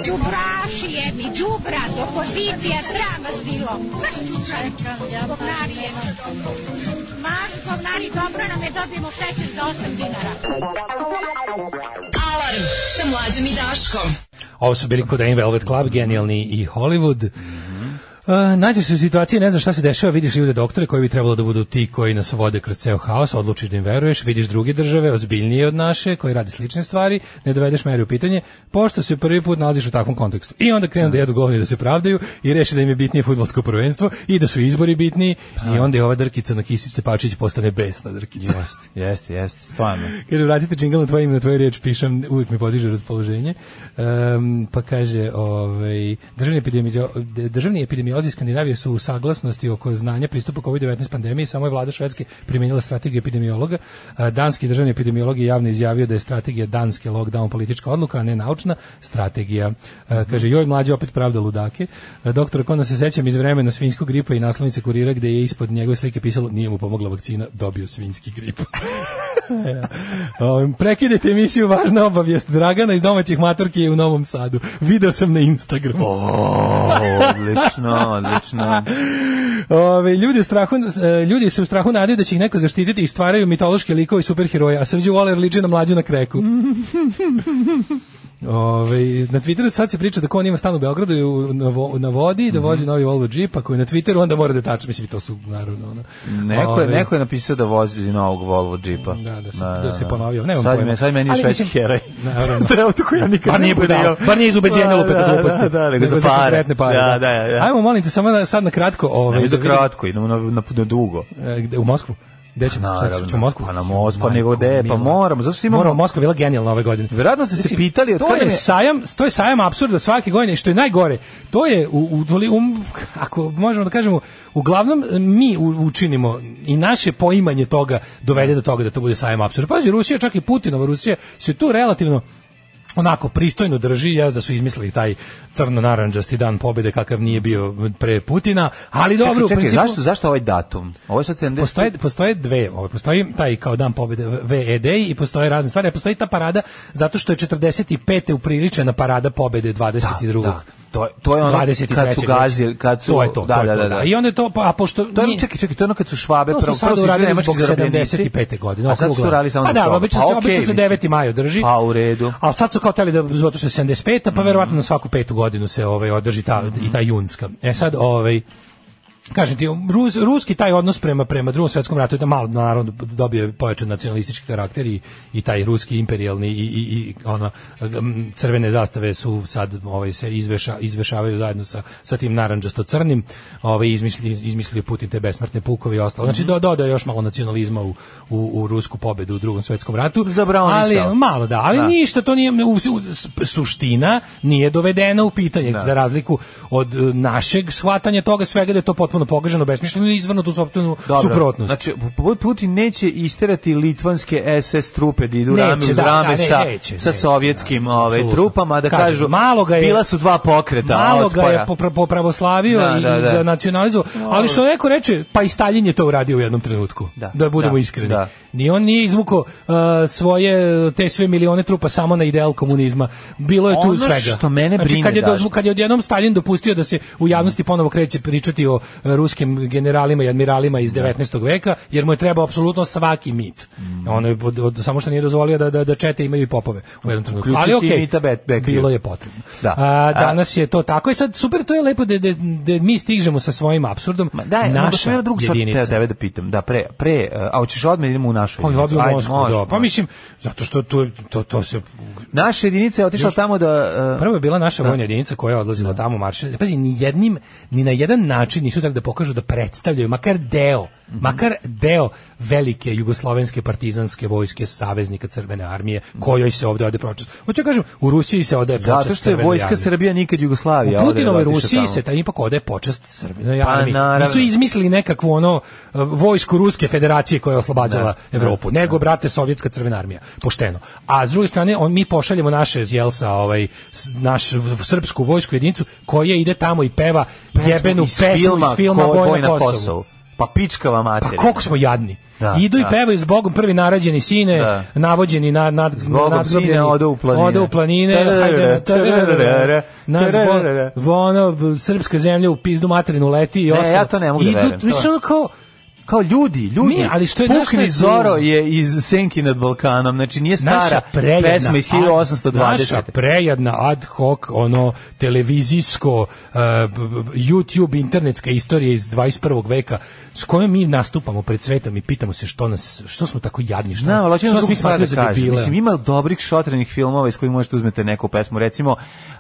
Đubraši jedni, đubrad, opozicija, sram vas bilo. Maš čučajka, govnari jedno. Maš govnari, dobro nam je, dobijemo šećer za 8 dinara. Alarm sa mlađom i Daškom. Ovo su bili kod Velvet Club, genijalni i Hollywood. E, nađeš se u situaciji, ne znaš šta se dešava, vidiš ljude doktore koji bi trebalo da budu ti koji nas vode kroz ceo haos, odlučiš da im veruješ, vidiš druge države, ozbiljnije od naše, koji radi slične stvari, ne dovedeš meri u pitanje, pošto se prvi put nalaziš u takvom kontekstu. I onda krenu da jedu govori da se pravdaju i reše da im je bitnije futbolsko prvenstvo i da su izbori bitniji pa. i onda je ova drkica na kisi Stepačić postane besna drkica. Jeste, jeste, jeste, stvarno. Kada vratite džingl na tvoje ime, na tvoje riječ pišem, uvijek mi podiže raspoloženje. Um, pa kaže, ovaj, državni epidemiolog, državni epidemiolog Skandinavija i Skandinavije su u saglasnosti oko znanja pristupa COVID-19 pandemiji, samo je vlada Švedske primenila strategiju epidemiologa. Danski državni epidemiolog je javno izjavio da je strategija danske lockdown politička odluka, a ne naučna strategija. Kaže, joj mlađi opet pravda ludake. Doktor Kona se sećam iz vremena svinjskog gripa i naslovnice kurira gde je ispod njegove slike pisalo nije mu pomogla vakcina, dobio svinjski grip. Prekidajte emisiju, važna obavijest. Dragana iz domaćih matorki je u Novom Sadu. Video sam na Instagram. Oh, odlično odlično. Ove, ljudi, u strahu, e, ljudi se u strahu nadaju da će ih neko zaštititi i stvaraju mitološke likove i superheroje, a Srđu Waller liči na mlađu na kreku. Ove, na Twitteru sad se priča da ko on ima stan u Beogradu u, na, vo, na vodi, da vozi mm -hmm. novi Volvo Jeep, ako je na Twitteru, onda mora da tače, mislim, to su, naravno, ono. Neko je, Ove, neko je napisao da vozi novog Volvo Jeepa. Da, da, se, da, da, da se da. ponovio, nemam sad pojma. Me, sad meni je švedski heroj. Naravno. to to koji ja nikad pa nije budao, Pa nije iz ubeđenja lupe da gluposti. Da, da, da nego za pare. pare da, da, da, da. Ajmo, molim te, samo da, sad na kratko. Ove, ne, da ovaj, kratko, idemo na, na, na dugo. E, gde, u Moskvu? Gde ćemo? Naravno, ćemo Moskvu? Pa na Moskvu, pa nego gde, pa moramo. Zato što imamo... Moramo, Moskva bila genijalna ove godine. Verovatno ste znači, se pitali... To je, je... sajam, to je sajam apsurda svake godine, što je najgore. To je, u, u, um, ako možemo da kažemo, uglavnom eh, mi učinimo i naše poimanje toga dovede do toga da to bude sajam apsurda. Pazi, Rusija, čak i Putinova Rusija, se tu relativno onako pristojno drži, ja da su izmislili taj crno-naranđasti dan pobjede kakav nije bio pre Putina, ali dobro, čekaj, čekaj, u principu... Zašto, zašto ovaj datum? Ovo je sad 70... Postoje, postoje dve, ovaj, postoji taj kao dan pobjede VED i postoje razne stvari, a postoji ta parada zato što je 45. upriličena parada pobjede 22. Da, da to je to je ono 23. kad su gazili kad su to je to, da, da, to je da, da, da, da, i onda je to pa a pošto to je čekaj čekaj to je ono kad su švabe prvo prvo su radili nemački 75. godine a sad su radili samo pa da obično se pa obično se 9. maj održi pa u redu a sad su kao hteli da zato što 75 pa mhm. verovatno na svaku petu godinu se ovaj održi ta i ta mhm. junska e sad ovaj kaže ti, rus, ruski taj odnos prema prema drugom svjetskom ratu da malo narod dobije pojačan nacionalistički karakter i, i taj ruski imperijalni i, i, i ona crvene zastave su sad ovaj, se izveša, izvešavaju zajedno sa, sa tim narandžasto crnim ovaj, izmislili izmislili Putin te besmrtne pukove i ostalo. Znači mhm. do, dodao još malo nacionalizma u, u, u, rusku pobedu u drugom svjetskom ratu. Zabrao ali, nisao. Malo da, ali da. ništa, to nije u, suština nije dovedena u pitanje da. za razliku od e, našeg shvatanja toga svega da je to potpuno potpuno pogrešno, besmišljeno i izvrnu tu sopstvenu suprotnost. Znači, ovaj Putin neće isterati litvanske SS trupe da idu rame uz da, da, rame sa, neće, sa sovjetskim da, ove, ovaj, trupama, da kažu, malo ga je, bila su dva pokreta. Malo otpora. ga je po, po pravoslavio da, i da, da, za nacionalizam, ali što neko reče, pa i Stalin je to uradio u jednom trenutku, da, budemo iskreni. Da. Ni on nije izvukao uh, svoje te sve milione trupa samo na ideal komunizma. Bilo je tu ono svega. Ono što mene znači, brine, znači, kad je, da- dozvuk, kad je odjednom Stalin dopustio da se u javnosti ponovo kreće pričati o uh, ruskim generalima i admiralima iz 19. Da. veka, jer mu je trebao apsolutno svaki mit. Mm. Ono je, od, od, samo što nije dozvolio da, da, da čete imaju i popove u jednom trenutku. Ali okej, okay, bilo je potrebno. Da. A, danas je to tako i e sad super, to je lepo da, da, da mi stižemo sa svojim absurdom. Ma, da, naša jedinica. Da, da, da, da, da, da, da, da, da, da, da, da, da, našu pa jedinicu. On je Moskvu, da. Pa mislim, zato što tu, to, to se... Naša jedinica je otišla još, tamo da... Uh, prvo je bila naša da. vojna jedinica koja je odlazila da. tamo maršalje. Pazi, ni jednim, ni na jedan način nisu tako da pokažu da predstavljaju, makar deo, Mm -hmm. makar deo velike jugoslovenske partizanske vojske saveznika crvene armije kojoj se ovde ode počast. Hoću da kažem, u Rusiji se ode počast. Zato što je vojska armije. Srbija nikad Jugoslavija. U da Putinovoj Rusiji tamo. se taj ipak ode počast crvenoj pa, armiji. Nisu izmislili nekakvo ono e, vojsku Ruske federacije koja je oslobađala da. Evropu, da. nego brate sovjetska crvena armija, pošteno. A s druge strane on mi pošaljemo naše jel ovaj naš srpsku vojsku jedinicu koja ide tamo i peva jebenu iz pesmu filma, iz filma ko, Boj na Kosovu. Kosovu pa pičkava materina. Pa koliko smo jadni. Da, Idu da. i pevaju s Bogom prvi narađeni sine, da. navođeni na, nad, nadgrobljeni. ode u planine. Ode u planine. Nas bo, ono, srpska zemlja u pizdu materinu leti i ostalo. Ne, ja to ne mogu da verujem. Idu, mislim, ono kao, kao ljudi, ljudi, mi, ali što je Pukni Zoro je iz Senki nad Balkanom, znači nije stara prejedna, pesma iz 1820. Naša prejedna ad hoc, ono, televizijsko, uh, YouTube, internetska istorija iz 21. veka, s kojom mi nastupamo pred svetom i pitamo se što nas, što smo tako jadni, što, Znao, što, što smo smatrali za Mislim, ima dobrih šotrenih filmova iz kojih možete da uzmete neku pesmu, recimo,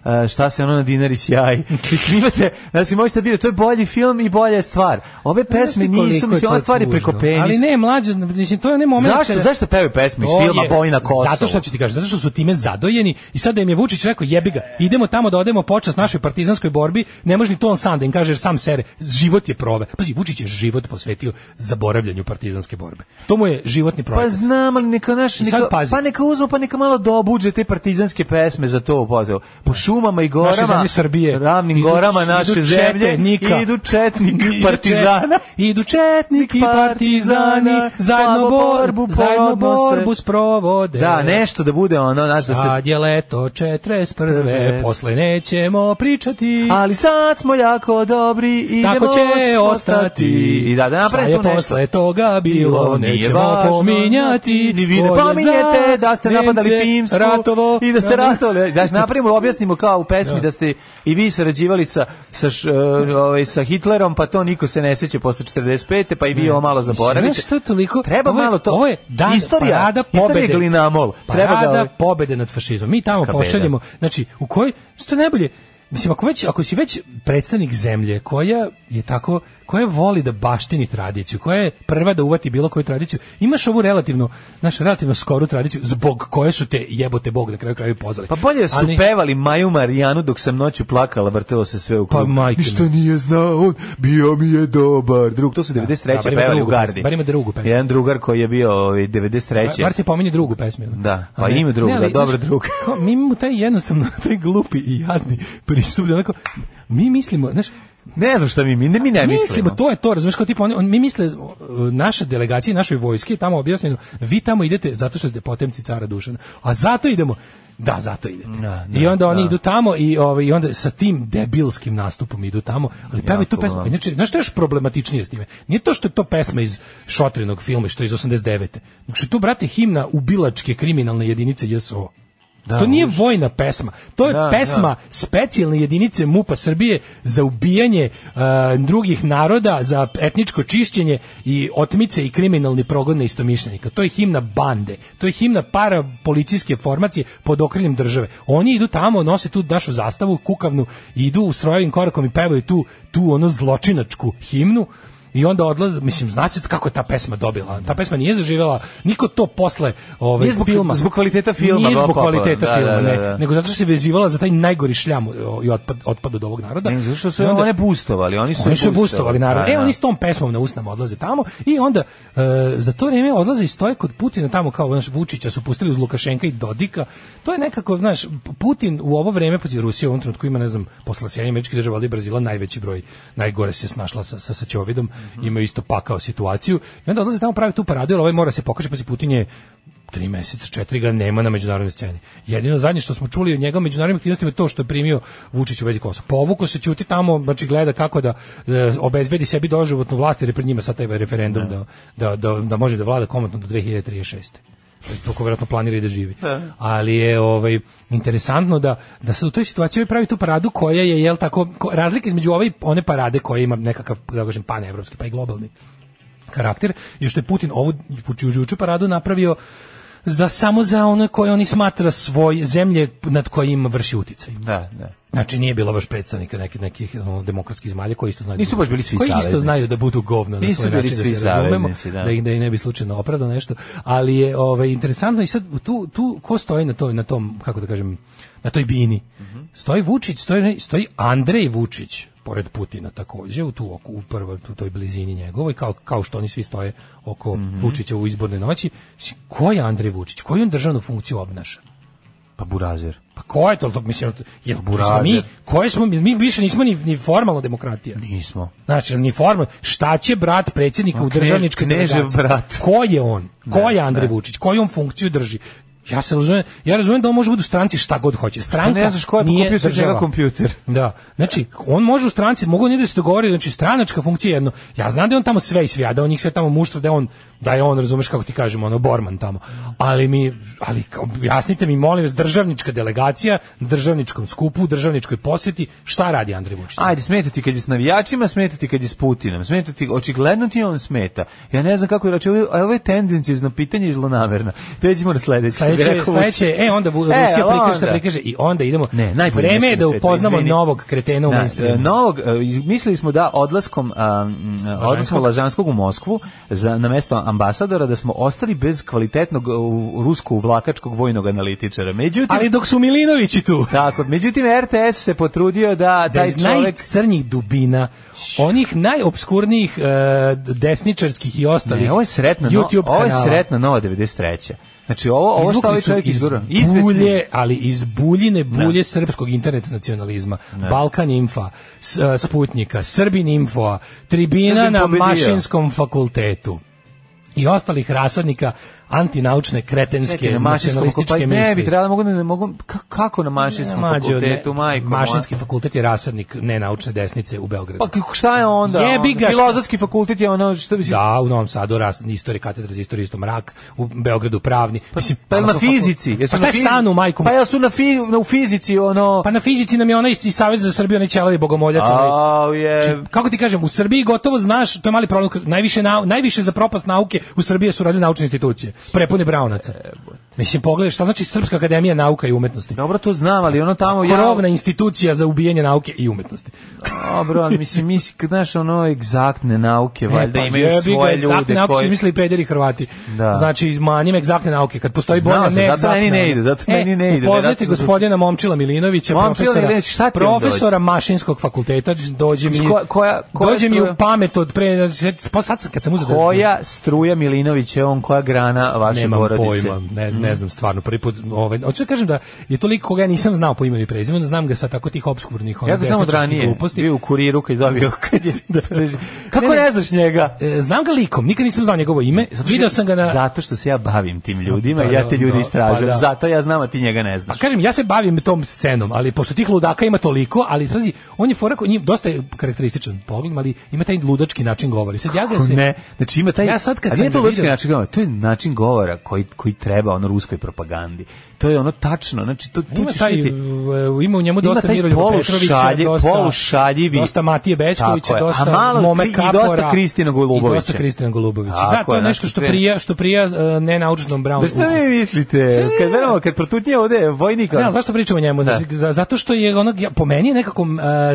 uh, šta se ono na dinari sjaj. Mislim, imate, znači, možete bilo, da to je bolji film i bolja stvar. Ove pesme nisu, mislim, stvari preko penisa. Ali ne, mlađe, mislim, to je onaj moment... Zašto, kada... zašto pevaju pesmu iz filma Boj na Zato što ću ti kažem, zato što su time zadojeni i sada da im je Vučić rekao, jebi ga, idemo tamo da odemo počas našoj partizanskoj borbi, ne može ni to on sam da im kaže, jer sam sere, život je prove. Pazi, Vučić je život posvetio zaboravljanju partizanske borbe. To mu je životni pa projekat. Pa znam, ali neka naš, neka, pa neka uzmu, pa neka malo dobuđe te partizanske pesme za to, pozeo. Po šumama i gorama, naše Srbije, ravnim idu, gorama naše zemlje, nika. idu četnik partizana. Idu četnik i partizani zajedno borbu, zajedno borbu sprovode. Da, nešto da bude ono, znaš da se... Sad je leto 41. Ne. Posle nećemo pričati. Ali sad smo jako dobri i Tako će ostati. I da, da Šta to posle toga bilo, nećemo važno, pominjati. Ni vi ne pominjete da ste napadali Pimsku ratovo, i da ste da. ratovali. Da, znaš, napravimo, objasnimo kao u pesmi da, da ste i vi sarađivali sa, sa, š, uh, ovaj, sa Hitlerom, pa to niko se ne seća posle 45. pa i vi ovo malo zaboravite. Što toliko? Treba malo to. Ovo je dan istorija, parada pobede. Istorija glinamol. Treba parada da... pobede nad fašizmom. Mi tamo Kapeda. pošaljemo, znači, u kojoj, što najbolje, mislim ako već ako si već predstavnik zemlje koja je tako koja voli da baštini tradiciju, koja je prva da uvati bilo koju tradiciju, imaš ovu relativno naš relativno skoru tradiciju zbog koje su te jebote bog na kraju kraju pozvali. Pa bolje su Ali, pevali Maju Marijanu dok sam noću plakala, vrtelo se sve u krug. Pa majke. Ništa nije znao, on bio mi je dobar. Drug, to su 93. Da, da, pevali u Gardi. Bar ima drugu pesmu. Jedan drugar koji je bio 93. Bar, se pominje drugu pesmu. Da, pa ime drugu, da, dobro drug. mi mu taj jednostavno, taj glupi i jadni pri pristup, da onako, mi mislimo, znaš, ne znam šta mi, mi ne, mi ne mislimo. mislimo. to je to, razumiješ, kao tipa, oni, on, mi misle, naše delegacije, našoj vojske, tamo objašnjeno, vi tamo idete zato što ste potemci cara Dušana, a zato idemo, da, zato idete. Na, da, na, I da, onda oni na. Da. idu tamo i, ovaj, i onda sa tim debilskim nastupom idu tamo, ali pevaju tu pesmu. Znači, znaš što je još problematičnije s time? Nije to što je to pesma iz Šotrinog filma, što je iz 89. Nego to, brate, himna ubilačke kriminalne jedinice JSO. Da, to nije vojna pesma. To je da, da. pesma da. specijalne jedinice MUPA Srbije za ubijanje uh, drugih naroda, za etničko čišćenje i otmice i kriminalni progon na istomišljenika. To je himna bande. To je himna para policijske formacije pod okriljem države. Oni idu tamo, nose tu našu zastavu kukavnu, idu u strojevim korakom i pevaju tu tu ono zločinačku himnu i onda odlazi, mislim, zna kako je ta pesma dobila. Ta pesma nije zaživela, niko to posle ovaj, zbog, filma. Zbog kvaliteta filma. Nije zbog da, pa, kvaliteta da, da filma, da, da, ne, nego zato što se vezivala za taj najgori šljam i otpad, otpad od ovog naroda. Ne, zato što su onda, one bustovali, oni su oni su bustovali, pa, naravno. E, da. oni s tom pesmom na usnama odlaze tamo i onda e, za to vreme odlaze i stoje kod Putina tamo kao, znaš, Vučića su pustili uz Lukašenka i Dodika. To je nekako, znaš, Putin u ovo vreme, pa Rusija u ovom trenutku ima, ne znam, posle Sjedinjenih Američke države, ali Brazila najveći broj, najgore se snašla sa, sa, sa Ćovidom Mhm. imaju isto pakao situaciju i onda odlaze tamo pravi tu paradu, ali ovaj mora da se pokaže, pa se Putin je tri meseca, četiri ga nema na međunarodnoj sceni. Jedino zadnje što smo čuli od njega u međunarodnim aktivnostima je to što je primio Vučić u vezi Kosova. Povuko se ćuti tamo, znači gleda kako da e, obezbedi sebi doživotnu vlast jer je pred njima sad taj referendum da, da, da, da, da može da vlada komotno do 2036 toliko vjerojatno planira i da živi. Da. Ali je ovaj interesantno da da se u toj situaciji pravi tu paradu koja je jel tako razlika između ove one parade koja ima nekakav da kažem evropski pa i globalni karakter je što je Putin ovu juče paradu napravio za samo za one koje oni smatra svoj zemlje nad kojim vrši uticaj. Da, da. Znači nije bilo baš predstavnika neki, nekih ono, demokratskih zemalja koji isto znaju. Nisu da baš bili svi koji isto znaju da budu govna na Nisu svoj bili da svi da, razumemo, da. da ih da i ne bi slučajno opravdao nešto, ali je ovaj interesantno i sad tu tu ko stoji na toj na tom kako da kažem na toj bini. Mm -hmm. Stoji Vučić, stoji stoji Andrej Vučić pored Putina takođe u tu oko u prvoj u toj blizini njegovoj kao kao što oni svi stoje oko mm -hmm. Vučića u izborne noći. Ko je Andrej Vučić? Koju on državnu funkciju obnaša? Pa burazer. Pa ko je to? to mislim, je, pa burazer. Mi, koje smo, mi više nismo ni, ni formalno demokratija. Nismo. Znači, ni formalno. Šta će brat predsjednika u državničkoj delegaciji? brat. Ko je on? Ko je Andrej Vučić? Koju on funkciju drži? Ja se razumem, ja razumem da on može da bude stranci šta god hoće. Stranka ne znaš ko je nije kompjuter, država. kompjuter. Da. Znači, on može u stranci, mogu ne da se dogovori, znači stranačka funkcija je jedno. Ja znam da je on tamo sve isvija, da on njih sve tamo muštro, da je on da je on, razumeš kako ti kažemo, ono borman tamo. Ali mi ali objasnite mi molim vas državnička delegacija na državničkom skupu, državničkoj poseti, šta radi Andrej Vučić? Ajde, smeta ti kad je s navijačima, smeta ti kad je s Putinom, smeta ti očigledno ti on smeta. Ja ne znam kako je, znači ovo je tendencijozno pitanje i zlonamerno. Pređimo na sledeće sledeće, sledeće, e, onda e, Rusija prikaže, prikaže i onda idemo. Ne, najbolje je da upoznamo izvini. novog kretena u da, ministru. E, novog, e, mislili smo da odlaskom, um, odlaskom Lažanskog u Moskvu za, na mesto ambasadora da smo ostali bez kvalitetnog uh, rusko vojnog analitičara. Međutim, Ali dok su Milinovići tu. Tako, međutim, RTS se potrudio da, da taj čovek... najcrnjih dubina, onih najobskurnijih uh, desničarskih i ostalih ne, ovo je sretno, YouTube no, Ovo je sretno, nova 93. Znači ovo ovo što ovaj čovjek izvora, bulje, ali iz buljine bulje ne. Da. srpskog internet nacionalizma, ne. Da. Balkan Infa, s, e, Sputnika, Srbin Info, tribina Srbin na pobedio. mašinskom fakultetu i ostalih rasadnika antinaučne kretenske pa nacionalističke misli. Ne bi trebalo, mogu da ne mogu kako na mašinskom fakultetu, majko. Mašinski fakultet je rasadnik nenaučne desnice u Beogradu. Pa šta je onda? Jebi ga. Filozofski fakultet je ono što bi Da, u Novom Sadu rasadnik istorije katedra za istoriju isto mrak, u Beogradu pravni. Pa, Mislim, pa, na fizici, jesu pa na sanu majkom. Pa jesu na fi, u fizici ono. Pa na fizici nam je onaj iz savez za Srbiju, onaj ćelavi bogomoljac. Znači, kako ti kažem, u Srbiji gotovo znaš, to je mali problem, najviše na, najviše za propast nauke u Srbiji su radile naučne institucije prepune braunaca. Mislim, pogledaj šta znači Srpska akademija nauka i umetnosti. Dobro, to znam, ali ono tamo... Krovna ja... institucija za ubijanje nauke i umetnosti. Dobro, ali mislim, mislim, znaš, ono egzaktne nauke, e, valjda e, pa, imaju jebiga, svoje ljude. Egzaktne nauke koji... misle i pederi Hrvati. Da. Znači, manjim egzaktne nauke. Kad postoji bolja ne egzaktna. meni ne ide, zato e, meni ne ide. Upoznajte gospodina Momčila Milinovića, Momčila profesora, profesora mašinskog fakulteta, dođe mi, koja, koja, koja dođe mi u pamet od pre... Pa sad kad sam uzeo... Da- koja struja Milinović je on, koja grana vaše Nemam porodice? Pojma, ne, ne mm. znam stvarno, prvi put, ovaj, hoću da kažem da je toliko koga ja nisam znao po imenu i prezimenu, da znam ga sa tako tih obskurnih ona ja samo ranije, gluposti. Bio u kuriru kad dobio kad je da Kako ne, ne znaš njega? E, znam ga likom, nikad nisam znao njegovo ime. Zato Video sam ga na Zato što se ja bavim tim ljudima, da, ja da, te ljudi da, istražujem. Pa, da. Zato ja znam a ti njega ne znaš. Pa kažem ja se bavim tom scenom, ali pošto tih ludaka ima toliko, ali trazi, on je forako, njim dosta je karakterističan pogled, ali ima taj ludački način govori. Sad ja ga se Ne, znači ima taj Ja sad kad sam to ludački način govori, to je način način govora koji, koji treba ono ruskoj propagandi to je ono tačno, znači to tu ćeš taj, biti. E, ima u njemu dosta Miroljuba Petrovića, dosta, polušaljivi, dosta Matije Bečkovića, dosta A malo, Mome i Kapora, i dosta Kristina Golubovića. I dosta Kristina Golubovića. Tako, da, to je znači, nešto što prija, što prija uh, e, nenaučnom Brownu. Da šta vi mislite? Kad veramo, kad protutnje ovde vojnika. Ne, zašto pričamo o njemu? Da. Znači, zato što je onog, po meni je nekako uh,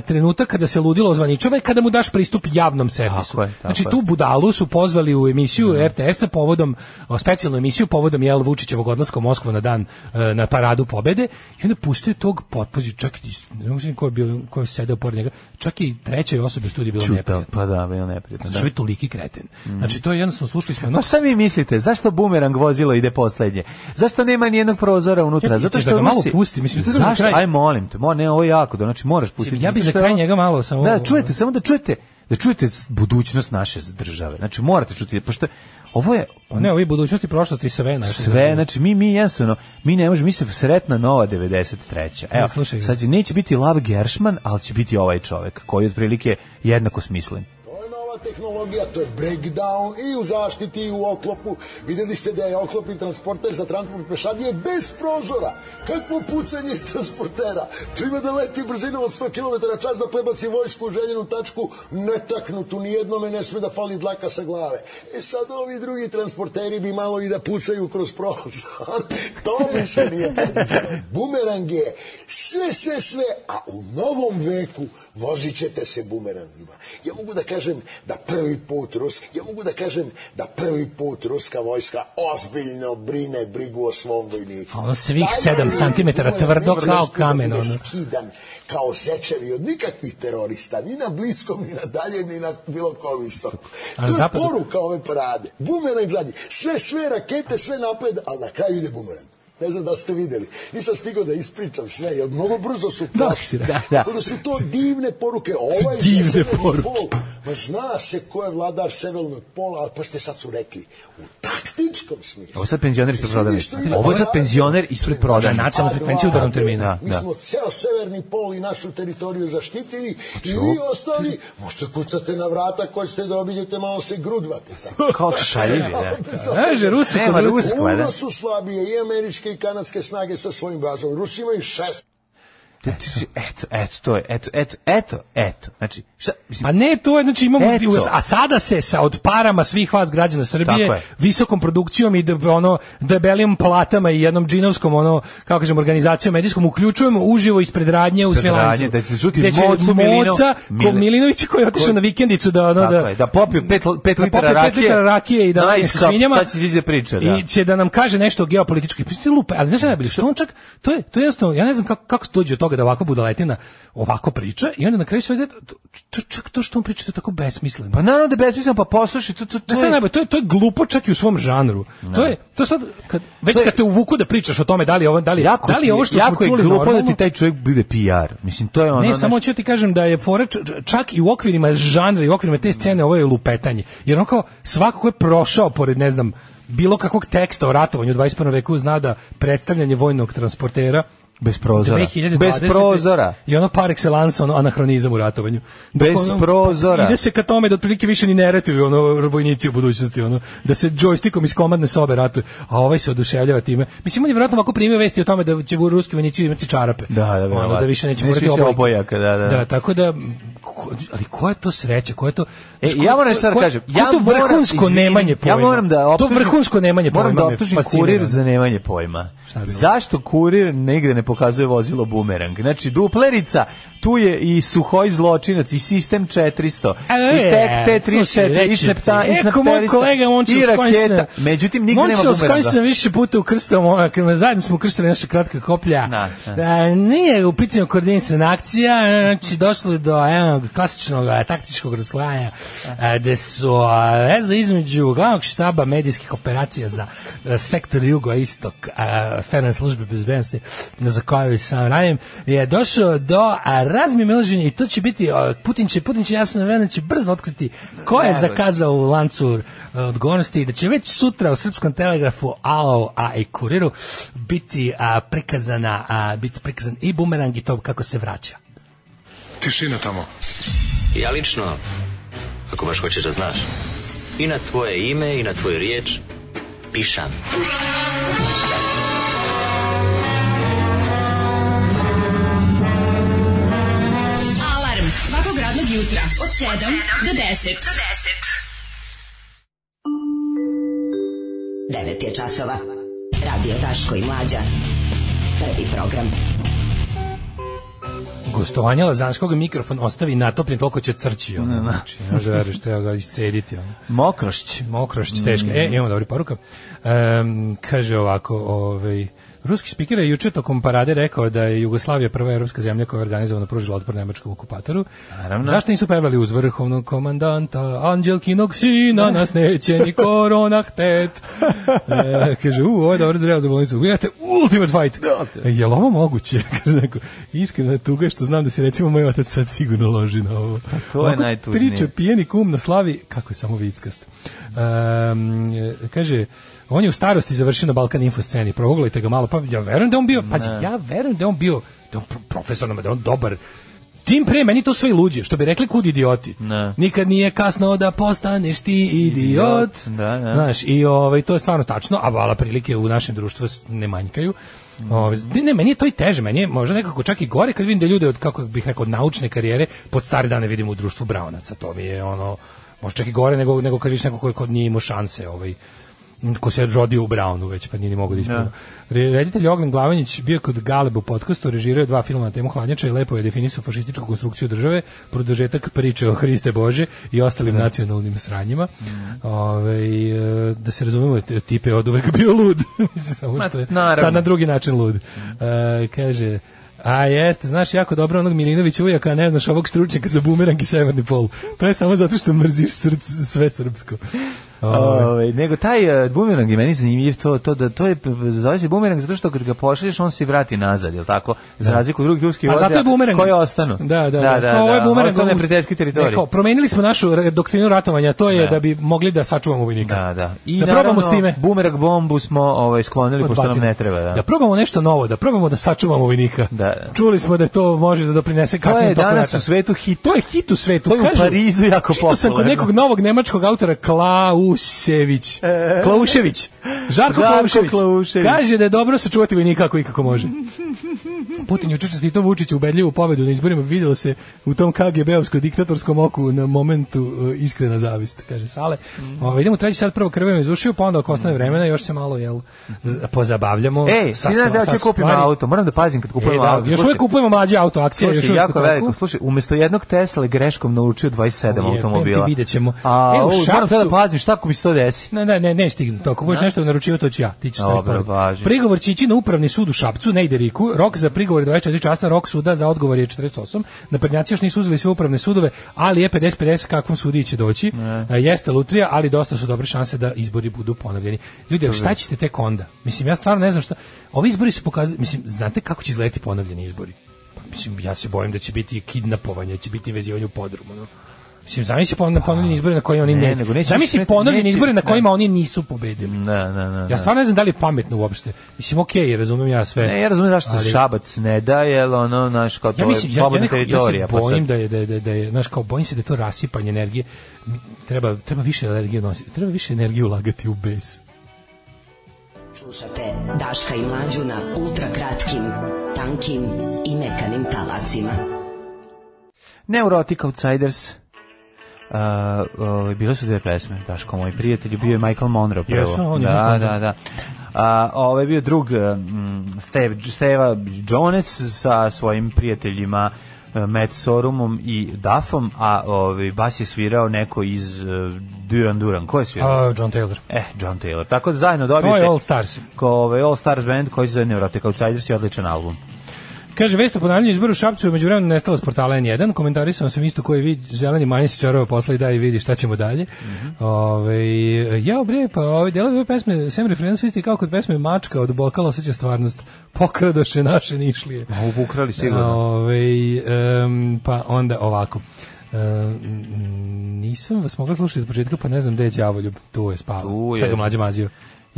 trenutak kada se ludilo zvaničava i kada mu daš pristup javnom servisu. Tako je, tako znači tu budalu su pozvali u emisiju mhm. RTS-a povodom, specijalnu emisiju povodom Jel Vučićevog odlaska u Moskvu na dan E, na paradu pobede i onda puštaju tog potpozi čak i ne mogu se ko je bio ko je sedeo pored njega čak i trećoj osobi studiju bilo neprijatno pa da bilo neprijatno znači, da. je toliki kreten mm. znači to je jednostavno slušali smo pa šta vi mislite zašto bumerang vozilo ide poslednje zašto nema ni jednog prozora unutra ja, zato da što da ga malo pusti mislim da zašto kraj... aj molim te mo ne ovo je jako da znači moraš pustiti ja bih za kraj njega malo samo da čujete samo da čujete da čujete budućnost naše države. Znači morate čuti pošto Ovo je pa ne, ovi budućnosti prošlosti sve znači. Sve, znači mi mi jesmo, mi ne možemo, mi se sretna nova 93. Evo, slušaj. Sad neće biti Lav Gershman, ali će biti ovaj čovjek koji je otprilike jednako smislen tehnologija, to je breakdown i u zaštiti i u oklopu. Videli ste da je oklopni transporter za transport pešadije bez prozora. Kakvo pucanje iz transportera? To ima da leti brzinom od 100 km čas da prebaci vojsku u željenu tačku netaknutu, nijednome ne sme da fali dlaka sa glave. E sad ovi drugi transporteri bi malo i da pucaju kroz prozor. to više nije predviđeno. Bumerang je sve, sve, sve, a u novom veku vozit ćete se bumerangima. Ja mogu da kažem da prvi put Rus, ja mogu da kažem da prvi put ruska vojska ozbiljno brine brigu o svom vojniku. Ono svih 7 cm da tvrdo kao kamen. Ono. Skidan, kao sečevi od nikakvih terorista, ni na bliskom, ni na daljem, ni na bilo kom istoku. To zapad... je poruka ove parade. Bumerang gladi. Sve, sve rakete, sve napred, ali na kraju ide bumerang. Ne znam da ste videli. Nisam stigao da ispričam sve, jer mnogo brzo su da, prošli. Da, da, da. su to divne poruke. Ovaj divne poruke. Pol, ma zna se ko je vladar severnog pola, ali pa ste sad su rekli, u taktičkom smislu. Ovo je sad penzioner ispred prodane. Ovo je sad penzioner ispred prodane. Da, Nacionalna da, frekvencija u drugom terminu. Da, mi smo ceo severni pol i našu teritoriju zaštitili i vi ostali, možete kucate na vrata koji ste da obiđete, malo se grudvate. Kao šaljivi, da. Znaš, Rusi kod Rusi. Uno su slabije i američki američke i kanadske snage sa svojim bazom. Rusi imaju šest Da, eto, eto, to je, eto, eto, eto, eto. Znači, šta, mislim, pa ne, to je, znači imamo, eto. a sada se sa od parama svih vas građana Srbije, visokom produkcijom i de, ono, debelim platama i jednom džinovskom, ono, kako kažemo organizacijom medijskom, uključujemo uživo ispred radnje u Svilancu. Da će žuti mocu Moca, Milino, ko, koji je otišao na vikendicu da, ono, da, je, da popio pet, pet, da litara, da rakije, litara rakije i da, da na sa svinjama. Sad će priča, da. I će da nam kaže nešto geopolitički. Pa, lupa, ali ne znam, što on čak, to je, to je jednostavno, ja ne znam kako, kako se dođe od toga da ovako budaletina ovako priča i onda na kraju svega to, čak to što on priča to je tako besmisleno. Pa naravno da je besmisleno, pa poslušaj, to to to, je... Najbolj, to je to je glupo čak i u svom žanru. No. To je to sad kad već to je... kad te uvuku da pričaš o tome da li ovo da li jako da li ovo što jako smo čuli glupo normalno, da ti taj čovjek bude PR. Mislim to je ono. Ne, naš... samo ću ti kažem da je foreč čak i u okvirima žanra i u okvirima te scene ovo je lupetanje. Jer on kao svako ko je prošao pored ne znam bilo kakvog teksta o ratovanju u 21. veku zna da predstavljanje vojnog transportera Bez prozora. 2020. Bez prozora. I ono par excellence, ono anahronizam u ratovanju. Dok dakle, Bez ono, prozora. Pa, ide se ka tome da otprilike više ni ne ratuju ono, vojnici u budućnosti, ono, da se džojstikom iz komadne sobe ratuje, a ovaj se oduševljava time. Mislim, on je vjerojatno ovako primio vesti o tome da će ruski vojnici imati čarape. Da, da, Ono, da više neće morati obojaka. obojaka da, da. da, tako da, ko, ali koja je to sreća, koja je to... E, da ko, ja moram da kažem, ja to vrhunsko nemanje pojma. Ja moram da optužim, to vrhunsko nemanje pojma. Moram da optužim da kurir za nemanje pojma. Zašto kurir negde ne pokazuje vozilo bumerang. Znači, duplerica, tu je i suhoj zločinac, i sistem 400, e, i tek T-34, i snepta, i e, snepterista, i raketa. Međutim, nigde nema bumeranga. Momčilo s kojim sam više puta ukrstao, zajedno smo ukrstali naša kratka koplja. Na, na. E, nije u pitanju koordinisana akcija, znači, došli do jednog klasičnog e, taktičkog raslaja, gde su veza između glavnog štaba medijskih operacija za sektor jugo-istok, ferne službe bezbednosti, za koju sam ranim, je došao do razmimoilaženja i to će biti, Putin će, Putin će jasno vremena će brzo otkriti ko je zakazao u lancu e, odgovornosti da će već sutra u Srpskom telegrafu, AO, a i kuriru biti a, prikazana, a, biti prikazan i bumerang i to kako se vraća. Tišina tamo. Ja lično, ako baš hoćeš da znaš, i na tvoje ime i na tvoju riječ pišam. Pišam. jutra od 7 do 10. Do 10. 9 je časova. Radio Taško i Mlađa. Prvi program. Gostovanje Lazanskog mikrofon ostavi natopljen toliko će crći. Ono. Znači, ne može da veriš što ga iscediti. Ono. Mokrošć. Mokrošć, teška. Mm. E, imamo dobri poruka. Um, kaže ovako, ovaj... Ruski spiker je juče tokom parade rekao da je Jugoslavija prva evropska zemlja koja je organizovano pružila otpor nemačkom okupatoru. Naravno. Zašto nisu pevali uz vrhovnog komandanta Anđelkinog sina nas neće ni korona htet. E, kaže, u, ovo je dobro zreo za bolnicu. Gledajte, ultimate fight. Da, da. E, je li ovo moguće? Kaže neko, iskrena tuga što znam da se recimo moj otac sad sigurno loži na ovo. Pa to je najtužnije. Priča pijeni kum na slavi, kako je samo vickast. E, kaže, On je u starosti završio na Balkan info sceni. Proguglajte ga malo, pa ja verujem da on bio, pa ja verujem da on bio da on profesor, da on dobar Tim pre, meni to sve luđe, što bi rekli kud idioti. Ne. Nikad nije kasno da postaneš ti idiot. Da, da. Znaš, i ovaj, to je stvarno tačno, a vala prilike u našem društvu ne manjkaju. Mm. Ove, ovaj, ne, meni je to i teže, meni je možda nekako čak i gore kad vidim da ljude od, kako bih rekao, od naučne karijere pod stare dane vidim u društvu Braunaca. To mi je ono, možda čak i gore nego, nego kad vidiš nekog koji kod nije imao šanse ovaj, ko se rodio u Brownu već, pa nije ni mogu da ispuna. Da. Reditelj Ognjen Glavanić bio kod Galeb u podcastu, režirao dva filma na temu hladnjača i lepo je definisao fašističku konstrukciju države, produžetak priče o Hriste Bože i ostalim ne. Da. nacionalnim sranjima. Da. Ove, e, da se razumemo, tipe od uvek bio lud. Samo što je sad na drugi način lud. E, kaže, a jeste, znaš jako dobro onog Milinović ujaka, a ne znaš ovog stručnjaka za bumerang i severni pol. To je samo zato što mrziš srce sve srpsko. Ove, ovaj. ovaj, nego taj e, bumerang je meni zanimljiv, to, to, da, to je, zove se bumerang zato što kad ga pošalješ, on se vrati nazad, je tako? Za da. razliku od drugih ljudskih pa voza, zato je bumerang. koje ostanu. Da, da, da. da, da, ovo ovaj je da, bumerang. Ostane prijateljskoj teritoriji. Neko, promenili smo našu doktrinu ratovanja, to je da, da bi mogli da sačuvamo vojnika. Da, da. I da probamo s time. bumerang bombu smo ovaj, sklonili, pošto nam ne treba. Da. da probamo nešto novo, da probamo da sačuvamo vojnika. Da, da. Čuli smo da to može da doprinese kasnije. To je danas u svetu hit. To je hit u svetu. To je u Parizu jako popularno. Čito sam kod nekog novog nemačkog autora Klau Klausević. Klaušević. E. Žarko, Žarko Klaušević kaže da je dobro sačuvati vojnika kako i kako može. Putin juče čestitao Vučiću ubedljivu pobedu na izborima, videlo se u tom KGB-ovskom diktatorskom oku na momentu uh, iskrena zavist, kaže Sale. Mm. O, ovaj, idemo treći sad prvo krvem iz ušiju, pa onda ako ostane mm. vremena još se malo jel, pozabavljamo. Ej, sa, ti znaš da ja ću kupim auto, moram da pazim kad kupujem e, da, auto. Još uvijek kupujemo mlađe auto, akcije. Slušaj, još jako veliko, slušaj, umjesto jednog Tesla greškom naučio 27 automobila. Jebem ti, vidjet ćemo. A, e, u, da šapcu, moram da pazim, šta ako mi se to desi? Ne, ne, ne, ne stignu to, budeš nešto naručio, to ću ja. Ti ćeš to važi. Prigovor će na upravni sud u Šapcu, ne ide Riku. Rok za prigovor je 24 časa, rok suda za odgovor je 48. Naprednjaci još nisu uzeli sve upravne sudove, ali je 50-50 kakvom sudiji će doći. Ne. E, jeste lutrija, ali dosta su dobre šanse da izbori budu ponovljeni. Ljudi, šta ćete tek onda? Mislim, ja stvarno ne znam šta. Ovi izbori su pokazali, mislim, znate kako će izgledati ponovljeni izbori? Pa, mislim ja se bojim da će biti kidnapovanje, da će biti vezivanje u podrumu, no. Mislim, zamisli ponovljeni izbore na kojima oni ne, ne, ne zamisli ponovljeni izbore na kojima ne. oni nisu pobedili. Ne, ne, ne, ja da. stvarno ne znam da li je pametno uopšte. Mislim, okej, okay, razumem ja sve. Ne, ja razumem zašto ali... se Šabac ne da, jer ono, naš, kao to ja mislim, je slobodna ja, ja, teritorija. Ja se pa bojim pa sad... Da, da je, da je, da je, znaš, kao bojim se da je to rasipanje energije. Treba, treba više energije nositi, treba više energije ulagati u bes. Slušate Daška i Mlađu na ultrakratkim, tankim i mekanim talasima. Neurotic Outsiders uh, bile su dve pesme, Daško, moj prijatelj, bio je Michael Monroe prvo. Jesu, on je da, da, da. A ovo ovaj, je bio drug um, Steve, Steva Jones sa svojim prijateljima e, Matt Sorumom i Duffom, a ovaj bas je svirao neko iz uh, Duran Duran. Ko je svirao? Uh, John Taylor. Eh, John Taylor. Tako da zajedno dobijete... To je All Stars. Ko, ovaj, All Stars band koji se zajedno vrate kao Outsiders i odličan album. Kaže, vest o izbora u Šapcu međuvremenu među vremenu nestala s portala N1. Komentarisao sam isto koji vid, zeleni manje se čarova posla i daj vidi šta ćemo dalje. Mm -hmm. Ove, ovaj, ja bre, pa ovaj, ove djela pesme, sem referencu isti kao kod pesme Mačka od Bokala osjeća stvarnost. Pokradoše naše nišlije. A, ukrali sigurno. Ove, ovaj, um, pa onda ovako. Uh, nisam vas mogla slušati od početka, pa ne znam gde je Đavoljub. Tu je spavao. Tu je. Sad ga mlađe mazio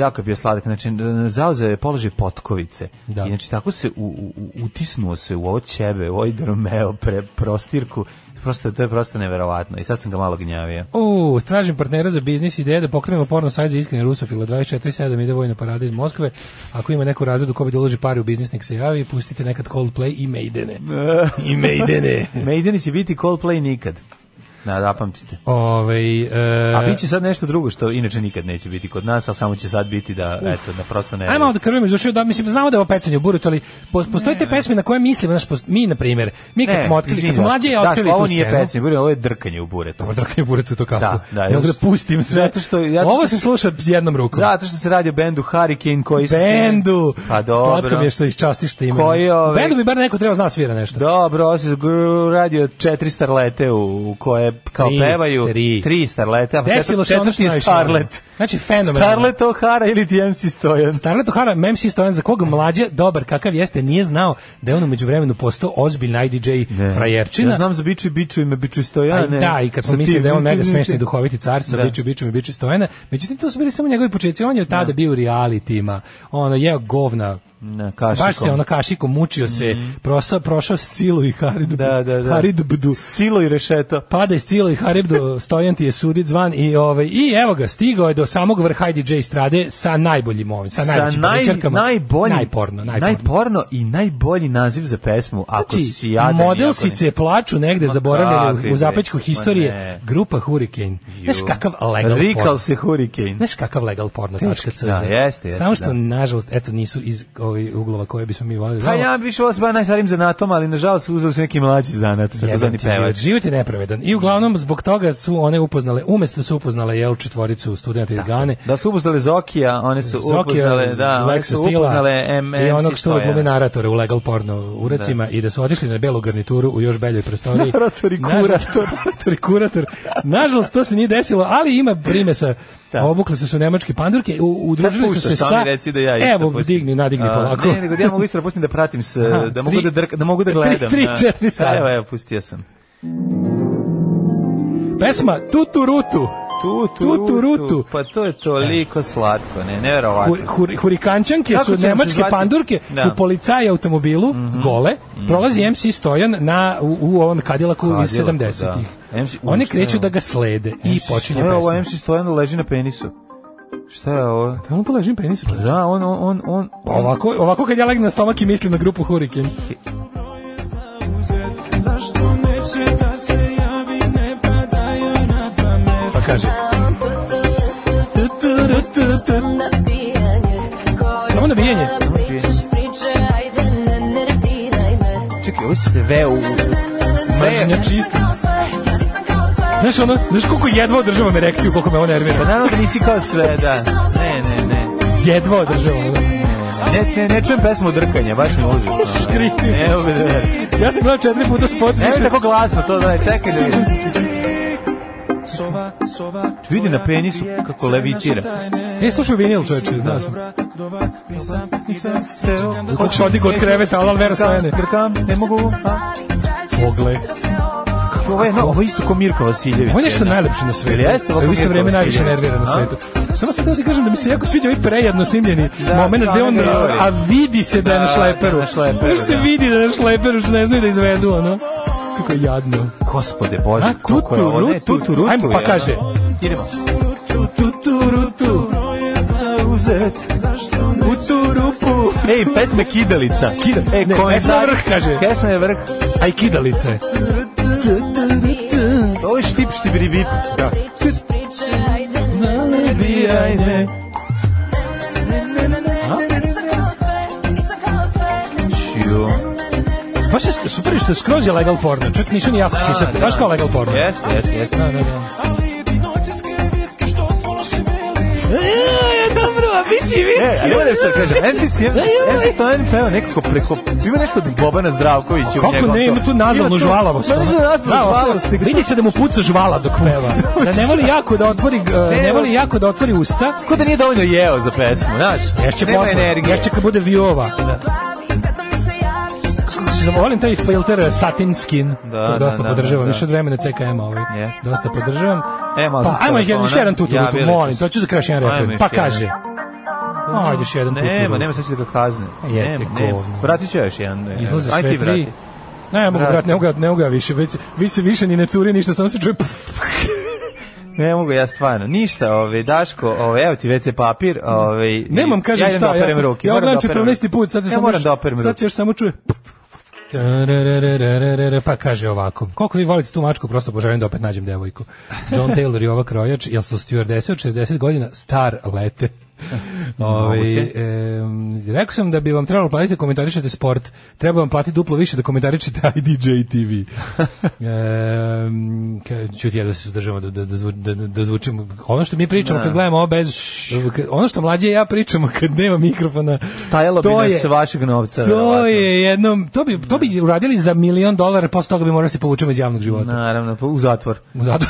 jako je bio sladak, znači zauzeo je položaj potkovice. Da. I znači tako se u, u, utisnuo se u ovo ćebe, u ovaj dromeo pre prostirku. Prosto, to je prosto neverovatno i sad sam ga malo gnjavio. U, tražim partnera za biznis ideje da pokrenemo porno sajt za iskrene rusofile 24/7 ide vojna parada iz Moskve. Ako ima neku razredu ko bi doloži da pare u biznis nek se javi, pustite nekad Coldplay i Maidene. I Maidene. Maideni će biti Coldplay nikad da, zapamtite. Ovaj e... A biće sad nešto drugo što inače nikad neće biti kod nas, a samo će sad biti da Uf. eto da prosto ne. Ajmo da krvim izušio da mislim znamo da je ovo pecanje u burut, ali postoje te pesme na koje mislimo, znači mi na primjer, mi kad ne, smo otkrili, kad smo mlađi ja otkrili da, ovo nije pecanje, bure, ovo je drkanje u buretu. Ovo je drkanje u buretu to kako. Da, da, ja da pustim sve. Zato što ja Ovo se sluša jednom rukom. Zato što se radi o bendu Hurricane koji bendu. Pa dobro. Slatko mi je što iz častiš što ima. Koji ove... Ovaj- bendu bi bar neko trebao zna svira nešto. Dobro, ovo se radio četiri starlete u koje kao tri, pevaju tri, tri starlete, a Desilo četvrti se starlet. Znači fenomen. Starlet O'Hara ili ti MC Stojan. Starlet O'Hara, MC Stojan, za koga mlađe, dobar kakav jeste, nije znao da je on umeđu vremenu postao ozbiljna IDJ ne. frajerčina. Ja znam za Biču i Biču ime Biču Stojane. Da, i kad sam mislio da je on mega smešni duhoviti car sa da. Biču i Biču i Biču Stojane, međutim to su bili samo njegovi početci, on je od tada da. bio u realitima, ono, jeo govna Na kašikom. Baš se ono kašikom mučio se, mm -hmm. prosa, prošao s Cilo i Haridbu. Da, da, da. Haridbdu. S Cilo i Rešeto. Pada iz Cilo i Haridbu, stojan ti je sudit zvan i, ovaj, i evo ga, stigao je do samog vrha DJ strade sa najboljim ovim, sa, sa naj, najbolji, najporno, najporno. Najporno i najbolji naziv za pesmu, ako znači, si jadan. Modelsice ne... plaču negde Ma, u, u zapečku historije, grupa Hurricane. Znaš kakav legal Rikal se Hurricane. Znaš kakav legal porno. Teški, da, jeste, jeste. Samo što, da. nažalost, eto, nisu iz ovaj uglova koje bismo mi valjali. Pa ja bih išao sa najstarijim zanatom, ali nažalost uzeo se neki mlađi zanat, takozvani pevač. Život je nepravedan. I uglavnom zbog toga su one upoznale, umesto da su upoznale jel četvoricu studenata iz Gane. Da su upoznale Zokija, one su Zokija, upoznale, da, one su upoznale MC i onog što je glumi naratore u legal porno urecima da. i da su otišli na belu garnituru u još beljoj prostoriji. Narator kurator. Narator kurator. Nažalost, to se nije desilo, ali ima primesa. Da. Obukle su se u nemačke pandurke, udružili da, su se sa... Reci da ja Evo, digni, nadigni ovako. Ne, nego da ja mogu isto da pustim da pratim se, Aha, da, mogu da, drka, da mogu da gledam. 3 da. 4 sata. Evo, evo, pustio sam. Pesma Tuturutu. Tutu, tutu, rutu. Pa to je toliko slatko, ne, neverovatno. Hur, hurikančanke Kako su nemačke pandurke da. u policaj automobilu, mm -hmm. gole, mm -hmm. prolazi MC Stojan na, u, u ovom kadilaku iz 70-ih. Da. Oni kreću da ga slede MC, i počinje pesma. Ovo MC Stojan leži na penisu. Šta je ovo? Da on polažim penis. Pa da, on, on, on, on. Pa ovako, ovako kad ja legnem na stomak i mislim na grupu Hurikin. Zašto neće da se javi, ne padaju na pamet. Pa kaže. Samo nabijanje. Samo nabijanje. Čekaj, ovo sve u... Sve je čisto. Znaš, ono, znaš koliko jedva održavam erekciju, koliko me ovo nervira. Pa naravno da nisi kao sve, da. Ne, ne, ne. Jedva održavam, da. Ne, ne, ne čujem pesmu drkanja, baš mi uzviš. Škripi. Ne, ovo da. Ja sam gledao četiri puta spot. Ne, ne, tako glasno to da je, čekaj da vidim. Soba, soba, Vidi na penisu kako levitira. E, slušaj vinil čoveče, da znao sam. Hoćeš da odi kod kreveta, ali Alvera stojene. ne mogu. Pogled mislim, ovo je, no, ovo isto ko Mirko Vasiljević. On je što najlepše na svetu. Jeste, ovo isto vreme najviše nervira na svetu. Samo se da ti kažem da mi se jako sviđa ovaj prejedno snimljeni da, da, moment gde da, on, da, a vidi se da je na šleperu. Da, šleperu. Još se vidi da je na šleperu, što ne znaju da izvedu, ono. Kako je jadno. Gospode Bože, a, kako je ovo, ne, tutu, rutu. Ajmo, pa kaže. Idemo. Tutu, tutu, rutu. Zauzet. Zašto U tu rupu. Ej, pesme Kidalica. Kidalica. Ej, ne, pesma vrh, kaže. Pesma je vrh. Aj, Kidalice. Ovo je štip štibri vip. Da. Male bijaj ajde. Čio. Baš je super što je skroz je legal porno. Čak nisu ni jako sisati. Baš kao legal porno. Jeste, jeste, jeste. Da, da, da. će biti. Ne, ne, se kaže, MC Sjev, MC Stojan peva nekako preko, ima nešto od Bobana Zdravkovića. Kako ne, ima tu nazalnu žvalavost. Ima tu nazalnu da, žvalavost. Vidi se da mu puca žvala dok peva. Da ne voli jako da otvori, e, ne voli jako da otvori usta. Ko da nije dovoljno jeo za pesmu, znaš? Ješće posle, ješće kad bude viova. Da volim taj filter e, satin skin. Da, da, dosta da, podržavam. Da, Više od da. vremena CKM ovaj. Yes. Dosta podržavam. E, pa, ajmo jedan, još pa jedan tutu, ja, molim. To ću za kraj jedan Pa kaže. A, ajde još jedan put. Nema, nema, sad da ga kazne. Jete, nema, nema. Vratit ću ja još jedan. Izlaze sve tri. Ne, ja mogu vrati, ne uga, ne uga više. Već, više, više ni ne curi ništa, samo se čuje... Ne mogu ja stvarno. Ništa, ovaj Daško, ovaj evo ti WC papir, ovaj Nemam kaže ja šta, da ja. Sam, ruke, ja odlan da 14. put, sad se ja samo moram da operem Sad ćeš samo čuje. Pa kaže ovako Koliko vi volite tu mačku, prosto poželim da opet nađem devojku John Taylor i ova krojač Jel su stewardese od 60 godina Star lete Ovi, e, rekao sam da bi vam trebalo platiti da komentarišete sport. Treba vam platiti duplo više da komentarišete IDJ TV. e, čuti ja da se sudržamo, da, da, da, da, zvučimo. Ono što mi pričamo kad gledamo ovo bez... ono što mlađe ja pričamo kad nema mikrofona, Stajalo to bi nas je, vašeg novca. To verovatno. je jednom, to bi, to bi uradili za milion dolara, posle toga bi morali se povučemo iz javnog života. Naravno, u zatvor. U zatvor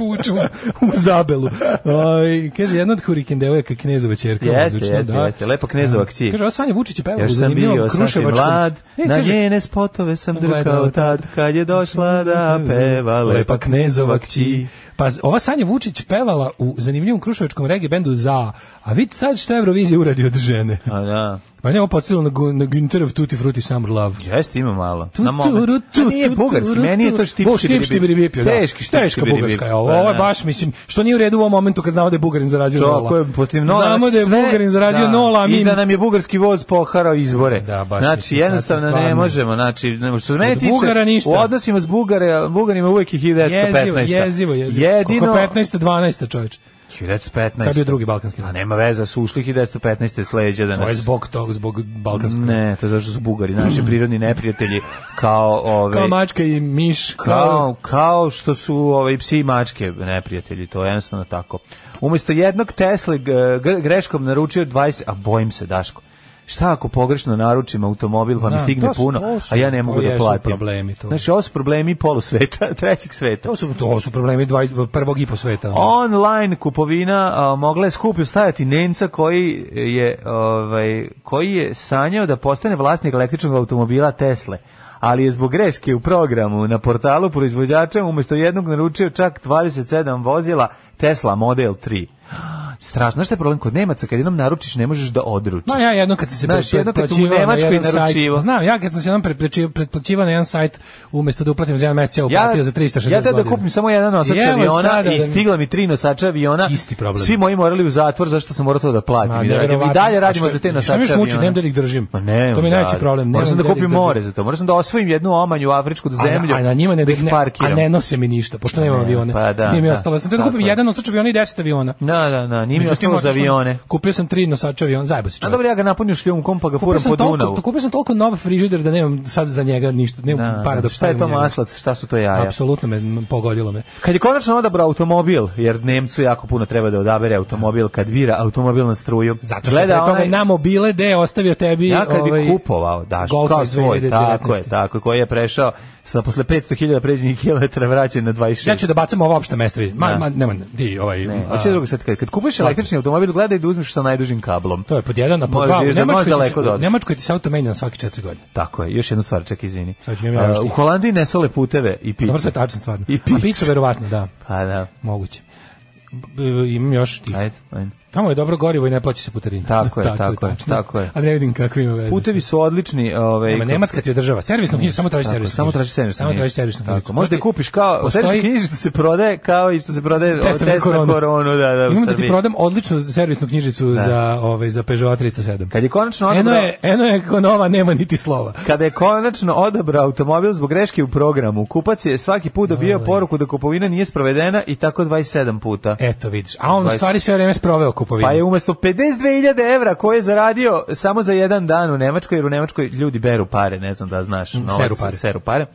puču u zabelu. Oj, ovaj, kaže, jedna od hurikendevojaka knezova čerka. Jeste, odlično, jeste, da. jeste. Lepa knezova kći. Kaže, Sanja Vučić je pevao Još sam bio sasvim mlad, e, na kaže, njene spotove sam drkao tad, kad je došla da peva Lepa knezova kći. Pa ova Sanja Vučić pevala u zanimljivom kruševačkom regi bendu Za, a vidi sad šta Eurovizija uradi od žene. A da. Pa ne, ovo podsjetilo na, na Günterov Tutti Frutti Summer Love. Jeste, ima malo. Tu, na moment. Tu, tu, tu, nije bugarski, meni je to štipšti biribipio. Teški štipšti Teška bugarska je ovo. Pa ovo je da. baš, mislim, što nije u redu u ovom momentu kad znamo da je Bugarin zarađio nola. Tako je, protiv nola. Znamo da je Bugarin zarađio da. nola. I da nam je bugarski voz poharao izbore. Da, baš. Znači, jednostavno ne možemo. Znači, što se mene tiče, u odnosima s Bugare, Bugarima uvek ih ide 15. Jezivo, jezivo, jezivo. Jedino... 15. 12. čovječe. 1915. Kad je drugi balkanski rat? A nema veze, su ušli 1915. sleđa da To je zbog tog, zbog balkanskog Ne, to je zašto su Bugari, naši prirodni neprijatelji, kao ove... Kao mačka i miš. Kao, kao što su ove, psi i mačke neprijatelji, to je jednostavno tako. Umesto jednog Tesla greškom naručio 20, a bojim se, Daško, šta ako pogrešno naručim automobil pa mi da, stigne su, puno, su, a ja ne mogu da platim. Problemi, to. Znači, ovo su problemi polu sveta, trećeg sveta. To su, to su problemi dva, prvog i po sveta. Online kupovina a, mogla je skuplju stajati Nemca koji je, ovaj, koji je sanjao da postane vlasnik električnog automobila Tesle ali je zbog greške u programu na portalu proizvođača umesto jednog naručio čak 27 vozila Tesla Model 3 strašno. Znaš šta je problem kod Nemaca? Kad jednom naručiš, ne možeš da odručiš. Ma ja jedno kad sam se Znaš, jedno kad u Nemačkoj na naručivo. znam, ja kad sam se jednom pretplaćivao na jedan sajt, umesto da uplatim za jedan mesec, ja uplatio za 360 Ja tada da kupim samo jedan nosač aviona i da stigla mi tri nosača aviona. Isti problem. Svi moji morali u zatvor, zašto sam morao to da platim. Ma, I, da, I dalje radimo za te nosače aviona. muči, nemam da ih držim. Pa ne, to mi je najveći problem. Moram da, da kupim more za to. Moram da osvojim jednu omanju afričku do zemlju. A na njima ne, da a ne nose mi ništa, pošto nemam avione. Pa da, Nije mi ostalo. Sam da kupim jedan nosač aviona i deset aviona. Da, da, da, nije mi ostalo za avione. Kupio sam tri nosača avion, zajebo se čovjek. A dobro, ja ga napunio šljunkom pa ga furam po toliko, Dunavu. Kupio sam toliko nov frižider da nemam sad za njega ništa, nemam da, para da, da, da. Šta je to maslac, šta su to jaja? Apsolutno me pogodilo me. Kad je konačno odabrao automobil, jer Nemcu jako puno treba da odabere automobil kad vira automobil na struju. Zato što Gleda je onaj... na mobile de ostavio tebi ja kad bi ovaj, kupovao, daš, kao svoj, tako je, tako koji je prešao sa posle 500.000 pređenih kilometara vraćen na 26. Ja ću da bacam ovo opšta mesto. ma, da. ma, nema, di, ovaj... Ne, hoće drugo sad, kad, kad kupiš električni automobil, gledaj da uzmeš sa najdužim kablom. To je pod jedan, a pod dva, u Nemačkoj, da ti, Nemačkoj ti se auto menja na svaki četiri godine. Tako je, još jedna stvar, ček, izvini. u Holandiji ne sole puteve i pice. Dobro, to je tačno stvarno. I pice. A pice, verovatno, da. Pa da. Moguće. Imam još ti. Ajde, ajde. Tamo je dobro gorivo i ne plaća se putarina. Tako je, tako, tako je, tako je. Ali ne vidim kakve ima veze. Putevi su odlični, ovaj. Nema nemačka ti država. Servisnu knjižicu samo traži servis. Samo traži servis. Samo traži servisnu knjižicu. Možda je kupiš kao postoji... servisnu knjižicu se prodaje kao i što se prodaje test na koronu. koronu, da, da, u Imam da ti prodam odličnu servisnu knjižicu da. za ovaj za Peugeot 307. Kad je konačno odabrao Eno je, eno je kao nova, nema niti slova. Kada je konačno odabrao automobil zbog greške u programu, kupac je svaki put dobio poruku da kupovina nije sprovedena i tako 27 puta. Eto vidiš. A on stvari sve vreme sproveo kupovinu. Pa je umesto 52.000 evra koje je zaradio samo za jedan dan u Nemačkoj, jer u Nemačkoj ljudi beru pare, ne znam da znaš, novac, seru pare. Seru pare.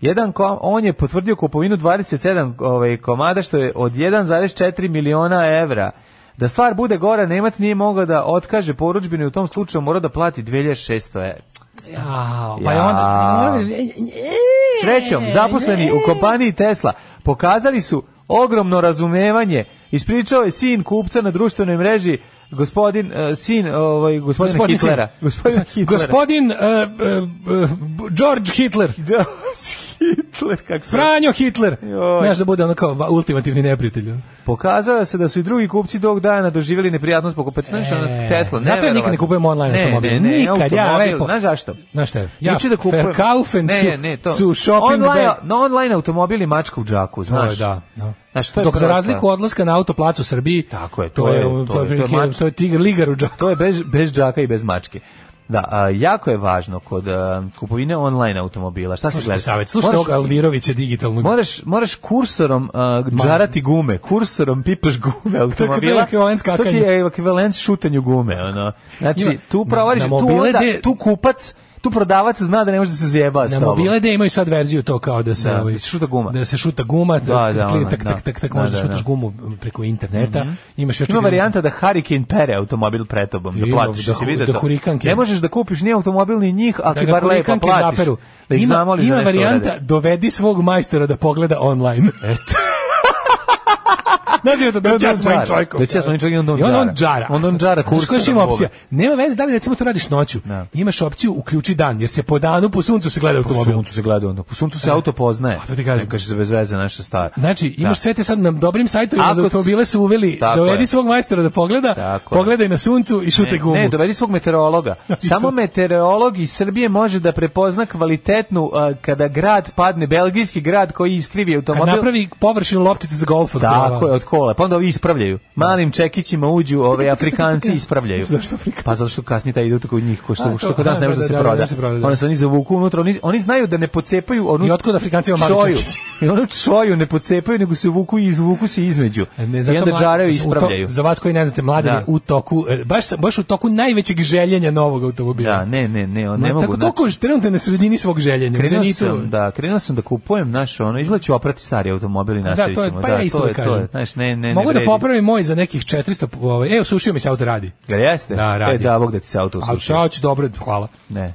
Jedan kom, on je potvrdio kupovinu 27 ovaj, komada, što je od 1,4 miliona evra. Da stvar bude gora, Nemac nije mogao da otkaže poručbinu i u tom slučaju mora da plati 2600 evra. Jao, pa ja. onda... Da- e, e, Srećom, e, zaposleni u kompaniji Tesla pokazali su ogromno razumevanje Ispričao je sin kupca na društvenoj mreži gospodin uh, sin ovaj gospodin, gospodin Hitlera. Sin. Gospodin Hitlera. Gospodin uh, uh, George Hitler. George Hitler, kako se... Franjo Hitler! Joj. Znaš da bude ono kao ultimativni neprijatelj. Pokazalo se da su i drugi kupci tog dana doživjeli neprijatnost po kopetnaš e, na Tesla. Ne, zato ja nikad ne kupujem online ne, automobil. Ne, ne, nikad, automobil. ja lepo. Znaš zašto? Znaš šta? Ja, Neću da kupujem. Verkaufen ne, ne, ne, to. Zu shopping online, no, online automobili mačka u džaku, znaš. Oj, da, da. Znaš, to je Dok prosta. za razliku odlaska na autoplac u Srbiji, tako je, to, to je, to je, to je, to je, to je, to je, to je, to je, to je, to je, to je, to je, to je, Da, a, jako je važno kod a, kupovine online automobila. Šta se gleda? Savjet, slušaj moraš, Alvirovića digitalnog. Moraš, moraš kursorom a, džarati gume, kursorom pipaš gume automobila. To ti je ekvivalent šutanju gume. Ono. Znači, tu, provariš, tu, onda, tu kupac tu prodavac zna da ne može da se zjeba s Na tobom. mobile da imaju sad verziju to kao da se Da, ovaj, da se šuta guma. Da se šuta guma, da, Da, da, da ona, tak, da. tak, tak, tak, Da, možda da, šutaš da. gumu preko interneta. Mhm. Imaš još Ima jedan- varijanta da Hurricane pere automobil pred tobom, da Ima, platiš, da, da, da, da hurikanke. Ne možeš da kupiš ni automobil ni njih, ali da ti bar lepo hurikanke platiš. zaperu. Da ih ima, ima varijanta dovedi svog majstora da pogleda online. Eto naziva to Don't Just Mind čovjekom. Don't Just Mind čovjekom, Don't Jara. On Jara. On Don't kursa. Znaš ima opcija? Nema veze da li recimo to radiš noću. Da. Imaš opciju uključi dan, jer se po danu po suncu se gleda automobil. Po suncu se gleda onda. Po suncu se da. auto poznaje. A pa, to ti kažem. Ne kaže se bez veze naša stara. Znači, da. imaš sve te sad na dobrim sajtovima za automobile su uveli. Dovedi svog majstora da pogleda, pogledaj na suncu i šutaj gumu. Ne, dovedi svog meteorologa. Samo meteorolog iz Srbije može da prepozna kvalitetnu kada grad padne belgijski grad koji iskrivi automobil. Kad napravi površinu loptice za golf Tako je, od škole, pa onda ovi ispravljaju. Malim čekićima uđu, ove Afrikanci ispravljaju. Zašto Afrikanci? Pa zato što kasnije taj idu kod njih, ko što, što kod nas ne može da, se proda. Oni se oni zavuku unutra, oni, oni znaju da ne pocepaju onu... I otkud Afrikanci imaju mali I onu čoju ne pocepaju, nego se vuku i izvuku se između. I onda džaraju i ispravljaju. To, za vas koji ne znate, mladi da. u toku, baš, baš u toku najvećeg željenja novog automobila. Da, ne, ne, ne, on ne, ne mogu. Tako znači. toliko trenutno na sredini svog željenja. Krenuo sam, da, krenuo sam da kupujem naš, ono, izlaću oprati stari automobili i nastavit ćemo. Da, to je, pa da, ja isto da kažem. Znaš, ne, ne, ne. da popravim moj za nekih 400, ovaj, Evo, usušio mi se auto radi. Da jeste? Da, radi. E, da, Bog da ti se auto usušio. A, čao, dobro, hvala. Ne.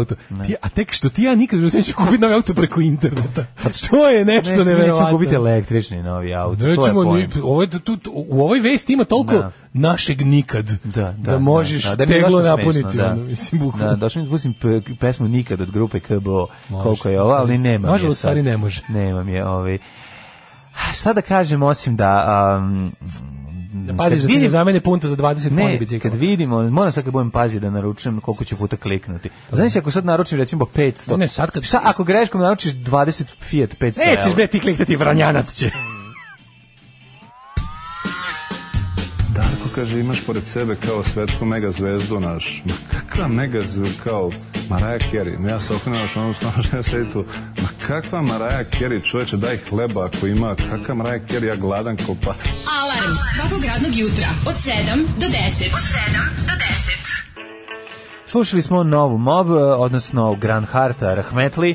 auto. Ti, a tek što ti ja nikad neću kupiti novi auto preko interneta. Što pa je nešto neverovatno. Nećemo kupiti električni novi auto. Nećemo, to je ni, ovo, da tu, u ovoj vesti ima toliko da. našeg nikad da, da, da, da možeš da, da, da teglo napuniti. Da. Ono, mislim, da, bukvalno. Da, došli mi pustim pesmu Nikad od grupe KBO, može, koliko je ova, ali nema može, je stvari ne može. Nemam je ovaj. Šta da kažem, osim da... Um, da mm, paziš da ti zamene punta za 20 ne, bicikla. kad vidimo, moram sad kad budem pazio da naručujem koliko će puta kliknuti. Znaš ako sad naručim recimo 500. Ne, sad kad šta ako greškom naručiš 20 Fiat 500. Nećeš bre ti kliknuti vranjanac će. Darko kaže imaš pored sebe kao svetsku megazvezdu naš. Ma kakva megazvezda kao Maraja Carey. Ja se okrenuo što ono stano žena sedi tu. Ma kakva Maraja Carey, čoveče, daj hleba ako ima. Kakva Maraja Carey, ja gladan kao pas. Alarm svakog radnog jutra od 7 do 10. Od 7 do 10. Slušali smo novu mob, e, odnosno Grand Harta Rahmetli,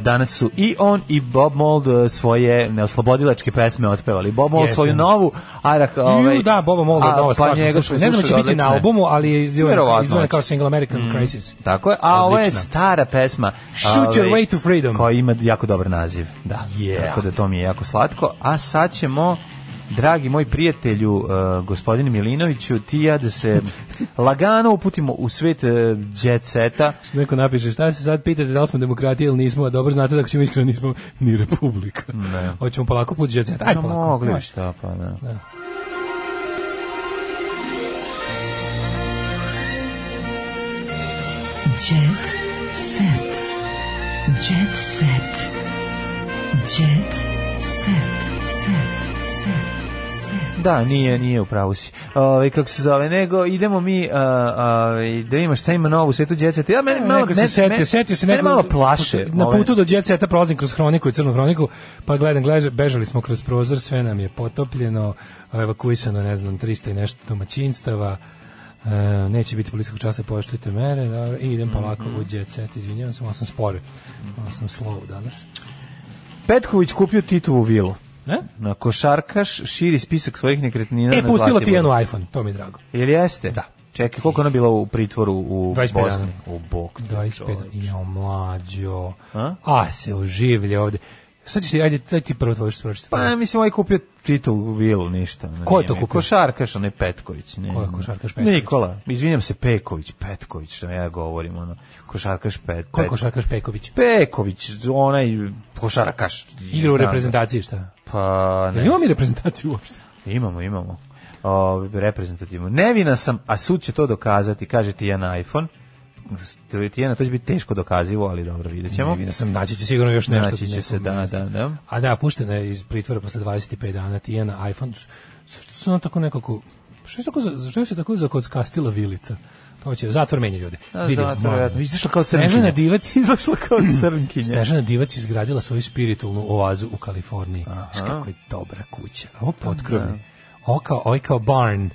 danas su i on i Bob Mold e, svoje neoslobodilačke pesme otpevali. Bob Mold Jeste. svoju novu, a Rah, ovaj, Ju, da, Bob Mold je nova pa Ne znam će biti na albumu, ali je izdvojena kao single American mm, Crisis. Tako je, a ovo je stara pesma. Shoot your ovaj, way to freedom. Koja ima jako dobar naziv, da. Yeah. Tako da to mi je jako slatko. A sad ćemo dragi moj prijatelju, uh, gospodin Milinoviću, ti ja da se lagano uputimo u svet uh, jet seta. Što neko napiše, šta se sad pitate, da li smo demokratija ili nismo, a dobro znate da ćemo iskreno nismo ni republika. Ne. Hoćemo polako put jet seta. Aj, no, pa polako. Mogli šta, pa ne. Da. da. Jet set. Jet set. Jet set. Da, nije, nije u pravu si. Ove, ovaj, kako se zove, nego idemo mi uh, uh, da vidimo šta ima novo u svetu djeceta. Ja meni e, malo, se seti, me, seti se neko, malo plaše. Na ovaj. putu do djeceta prolazim kroz hroniku i crnu hroniku, pa gledam, gledam, bežali smo kroz prozor, sve nam je potopljeno, evakuisano, ne znam, 300 i nešto domaćinstava. E, neće biti policijskog časa, poštujte mere da, i idem mhm. polako mm -hmm. u djecet, izvinjavam se, malo sam spore, malo sam slow danas. Petković kupio Titovu vilu. E? Na košarkaš širi spisak svojih nekretnina e, pustilo ti jednu iPhone, to mi drago. Ili jeste? Da. Čekaj, koliko ona bila u pritvoru u 25 Bosni? U Bog. 25 Ja, mlađo. A? A se oživlje ovde. Sad ćeš ti, ajde, taj ti prvo tvoje što pročite. Pa, mislim, ovaj kupio Titovu vilu, ništa. Ko je to kupio? Košarkaš, onaj Petković. Ne, Ko je košarkaš Petković? Nikola, izvinjam se, Peković, Petković, što ja govorim, ono, košarkaš Pet. Ko je košarkaš Peković? Peković, onaj košarkaš. Igra u reprezentaciji, šta? Pa ne. Ja, imamo mi reprezentaciju uopšte? Imamo, imamo. O, reprezentativno. Nevina sam, a sud će to dokazati, kaže ti ja na iPhone. Tijena, to će biti teško dokazivo, ali dobro, vidjet ćemo. Nevina sam, naći će sigurno još nešto. Naći će se, da, da, da. A da, puštena je iz pritvora posle 25 dana, Tijena, iPhone. Što su ono tako nekako... Što je, tako, što je se tako zakockastila vilica? To će zatvor menja ljude. A, Vidim, zatvor, vjerojatno. Izašla kao crnkinja. Snežana Divac izašla kao crnkinja. Snežana Divac izgradila svoju spiritualnu oazu u Kaliforniji. Aha. Kako je dobra kuća. Ovo potkrovni. Da. Ovo kao, ovo kao barn.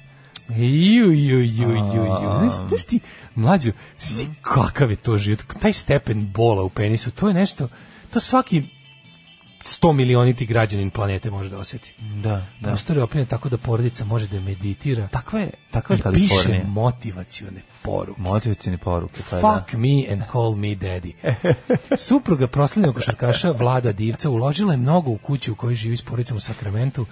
Ju, ju, ju, ju, ju. Znaš ti, mlađo, si kakav je to život. Taj stepen bola u penisu, to je nešto, to svaki 100 milioniti građanin planete može da osjeti. Da, da. Prostor je oprenjen tako da porodica može da meditira. Takva je, takva je I Kalifornija. piše motivacione poruke. Motivacijne poruke. Pa da. Fuck da. me and call me daddy. Supruga proslavljenog košarkaša Vlada Divca uložila je mnogo u kuću u kojoj živi s porodicom u Sakramentu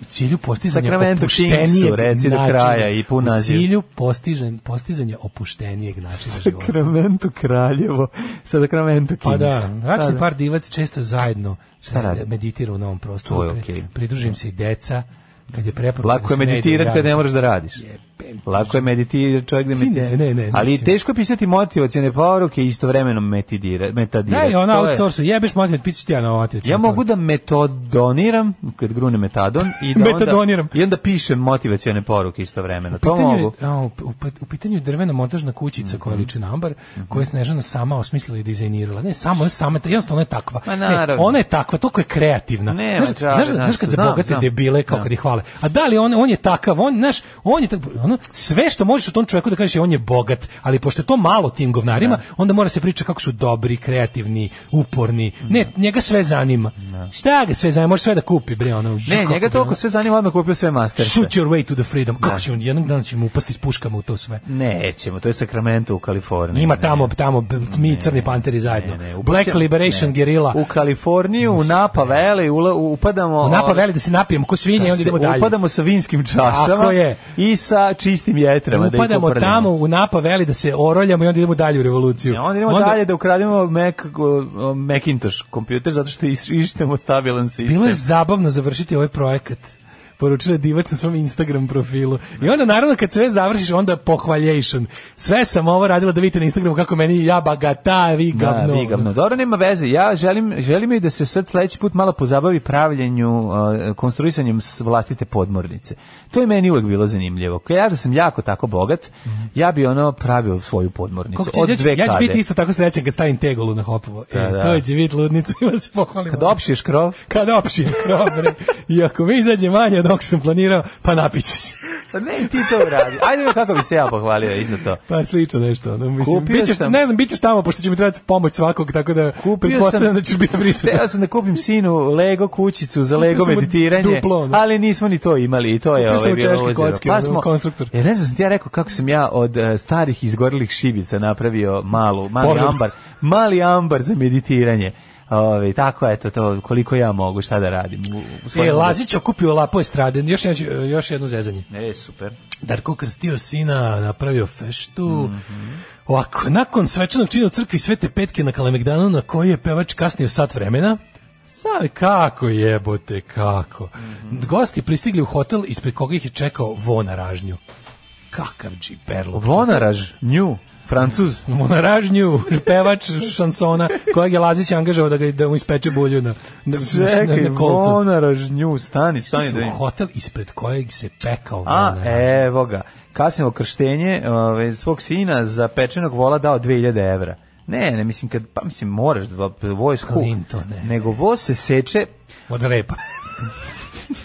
u cilju postizanja Sakramentu opuštenijeg reci do kraja i pun naziv. U cilju postižen, postizanja opuštenijeg načina života. Sakramentu Kraljevo, Sakramentu Kings. Pa da, račni pa da. par divac često zajedno Šta meditira u novom prostoru. Okay. Pridružim se i deca, kad je preporuka. Lako je da meditirati kad ne moraš da radiš. Je Lako je meditirati čovjek da meditira. Ne, ne, ne, ali teško je pisati motivacione poruke i istovremeno metidira, metadira. Ne, ona outsource, je... jebeš motivacione, pisaš ti ja na motivacione. Ja mogu da metodoniram, kad grune metadon, i da metodoniram. onda, i onda pišem motivacione poruke istovremeno. U pitanju, to mogu. A, u, pa, u pitanju je drvena montažna kućica mm -hmm. koja mhm. liči na ambar, mm -hmm. koju je Snežana sama osmislila i dizajnirala. Ne, samo je sama, jednostavno je takva. Ma, ne, ona je takva, toliko je kreativna. Ne, znaš, ma, traži, znaš, znaš, znaš, kad se bogate debile kao kad da ih hvale. A da li on, on je takav, on, znaš, on je takav, ono, sve što možeš o tom čovjeku da kažeš je on je bogat, ali pošto je to malo tim govnarima, ne. Da. onda mora se priča kako su dobri, kreativni, uporni. Ne, ne da. njega sve zanima. Ne. Da. Šta ga sve zanima? Može sve da kupi, bre, ono. Ne, kako, njega toliko sve zanima, odmah kupio sve master. Shoot your way to the freedom. Kako ne. će on, jednog dana ćemo upasti s puškama u to sve. Nećemo, to je Sacramento u Kaliforniji. Ima tamo, tamo, mi crni panteri zajedno. Ne, Black Liberation Guerrilla. U Kaliforniju, u Napa Valley, ula, upadamo... U Napa Valley da se napijemo ko svinje da i onda idemo dalje. Upadamo sa vinskim čašama. Tako je. I sa čistim jetrama. Da upadamo da tamo u Napa Veli da se oroljamo i onda idemo dalje u revoluciju. Ja, onda idemo onda... dalje da ukradimo Mac, Macintosh kompjuter zato što ištemo stabilan sistem. Bilo je zabavno završiti ovaj projekat poručila divac na svom Instagram profilu. I onda naravno kad sve završiš onda pohvaljation. Sve sam ovo radila da vidite na Instagramu kako meni ja bagata, vi da, gavno. Da, vi gavno. Dobro, nema veze. Ja želim, želim i da se sad sledeći put malo pozabavi pravljenju, uh, konstruisanjem vlastite podmornice. To je meni uvek bilo zanimljivo. Ja da sam jako tako bogat, mm -hmm. ja bi ono pravio svoju podmornicu. Će, od ja, ću, dve ja ću biti isto tako srećan kad stavim tegolu na hopovo. E, da, e, da. To će biti ludnicu. Da kad opšiš krov? Kad opšiš krov, bre. I ako mi izađe manje od dok sam planirao, pa napiću se. Pa ne, ti to radi. Ajde kako bi se ja pohvalio isto to. Pa slično nešto. No, mislim, bićeš, sam, ne znam, bićeš tamo, pošto će mi trebati pomoć svakog, tako da pretpostavljam da ćeš biti prisutan. Teo sam da kupim sinu Lego kućicu za Lego meditiranje, duplo, no. ali nismo ni to imali i to kupio je ovaj bilo kocke, pa smo, konstruktor. Ja e, ne znam, sam ti ja rekao kako sam ja od uh, starih izgorilih šibica napravio malu, mali Božar. ambar, mali ambar za meditiranje. Ove, tako eto to koliko ja mogu šta da radim. U, u e, Lazić okupio lapo estrade, još još jedno zezanje. E, super. Darko krstio sina, napravio feštu. Mm -hmm. Ovako, nakon svečanog čina u crkvi Svete Petke na Kalemegdanu, na koji je pevač kasnio sat vremena, Sabe kako jebote, kako. Mm -hmm. Gosti pristigli u hotel ispred koga ih je čekao Vona Ražnju. Kakav džiperlo. Vonaraž, nju. Francuz. Monaražnju, pevač šansona, kojeg je Lazić angažao da, ga, da mu ispeče bulju na, na, Čekaj, na, na kolcu. Monaražnju, stani, stani. Da hotel ispred kojeg se pekao. A, evo ga. Kasnije krštenje ove, svog sina za pečenog vola dao 2000 evra. Ne, ne, mislim, kad, pa mislim, moraš da vojsku. Klinto, ne. Nego vo se seče... Od repa.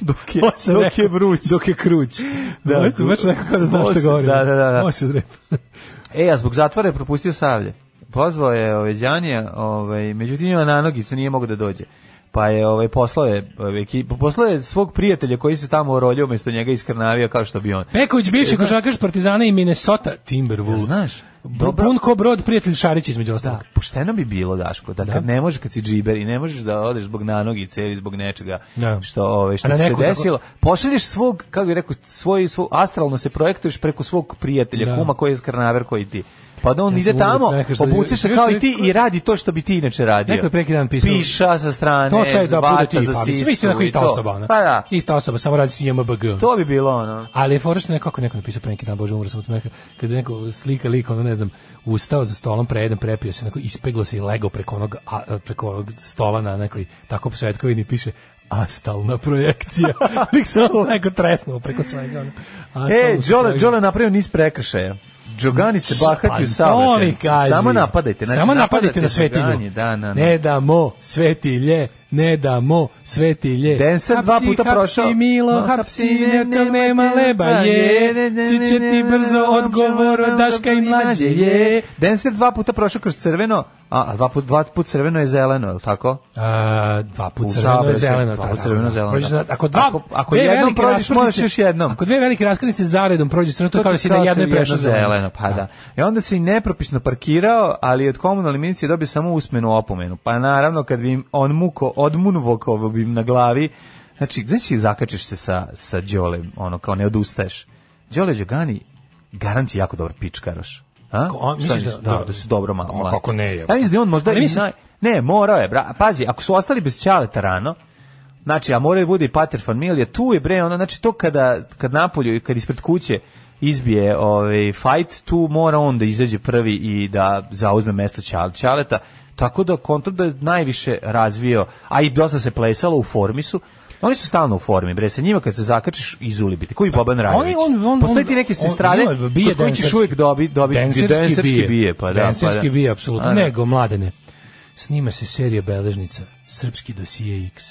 dok je Osim dok je vruć dok je kruć da baš nekako da znaš šta govorim da da da, da. od repa. E, a zbog zatvora je propustio Savlje. Pozvao je Oveđanija, ovaj, ovaj, međutim ima nanogicu, nije mogao da dođe. Pa je ovaj poslao je ovaj, ekipu, poslao je svog prijatelja koji se tamo oroljio umesto njega iskrnavio kao što bi on. Peković bivši e, košarkaš Partizana i Minnesota Timberwolves. Ja, znaš? Dobro. Pun ko brod, prijatelj Šarić između da, ostalog. Da, pošteno bi bilo, Daško, da, da. kad ne možeš, kad si džiber i ne možeš da odeš zbog nanogice ili zbog nečega da. što, ove, ovaj, što ti se desilo, tako... pošalješ svog, kako bih rekao, svoj, svoj, astralno se projektuješ preko svog prijatelja, da. kuma koji je skrnaver koji ti Pa da on ja ide tamo, obuče se kao i ti i radi to što bi ti inače radio. Neko je preki dan pisao. Piša sa strane, to sve da bude ti, za pa, sistu. Mislim, neko ista osoba. Ona. Pa da. Ista osoba, samo radi se JMBG. To bi bilo ono. Ali je forešno nekako neko napisao preki dan, bože, umro sam od smeka, kada neko slika lika, ono ne znam, ustao za stolom, prejedan, prepio se, neko ispeglo se i legao preko onog, a, preko onog stola na nekoj tako posvetkovini piše astalna projekcija. Nik se ovo neko tresnuo preko svega. Ono. E, Đole, Đole napravio niz prekršaja džogani se bahati u pa, saobraćaju. Samo napadajte, znači, samo napadajte, napadajte na svetilju. Da, na, na. Ne damo svetilje ne damo sveti svetilje. Den sam dva puta hapsi, prošao. Hapsi, Milo, hapsi, ne, nema leba, je. Ti će ti brzo odgovor od Daška i mlađe, je. Den sam dva puta prošao kroz crveno, a dva put, dva put crveno je zeleno, je li tako? A, dva put crveno je zeleno. Dva put crveno je zeleno. Da. Ako, dva, ako, ako dve jednom prođeš, možeš još jednom. Ako dve velike raskrnice zaredom prođeš crveno, to, kao da si na jednoj je prešao zeleno. Pa da. da. I onda se i nepropisno parkirao, ali od komunalne milicije dobio samo usmenu opomenu. Pa naravno, kad bi on muko odmunvokovim na glavi. Znači, gde si zakačeš se sa, sa Đolem, ono, kao ne odustaješ. Đole Đogani, garant je jako dobar pičkaroš. A? Ko, misliš da, da, da, da su dobro malo mladi. Kako ne je? Ja mislim da on možda ne, mislim... naj... Ne, morao je, bra. Pazi, ako su ostali bez Ćaleta rano, znači, a je da bude i Pater familija, tu je bre, ono, znači to kada, kad napolju i kad ispred kuće izbije ovaj fight, tu mora on da izađe prvi i da zauzme mesto Ćaleta. Tako da kontakt da najviše razvio, a i dosta se plesalo u formi su, oni su stalno u formi, bre, sa njima kad se zakačiš ulibiti. koji Boban Rajović. Oni, on, on, Postoji ti neke sestrade kod koji ćeš uvijek dobiti dobi, denserski, bije. bije, pa da. Denserski pa da. bije, apsolutno. Ano. Nego, mladene, snima se serija Beležnica, Srpski dosije X.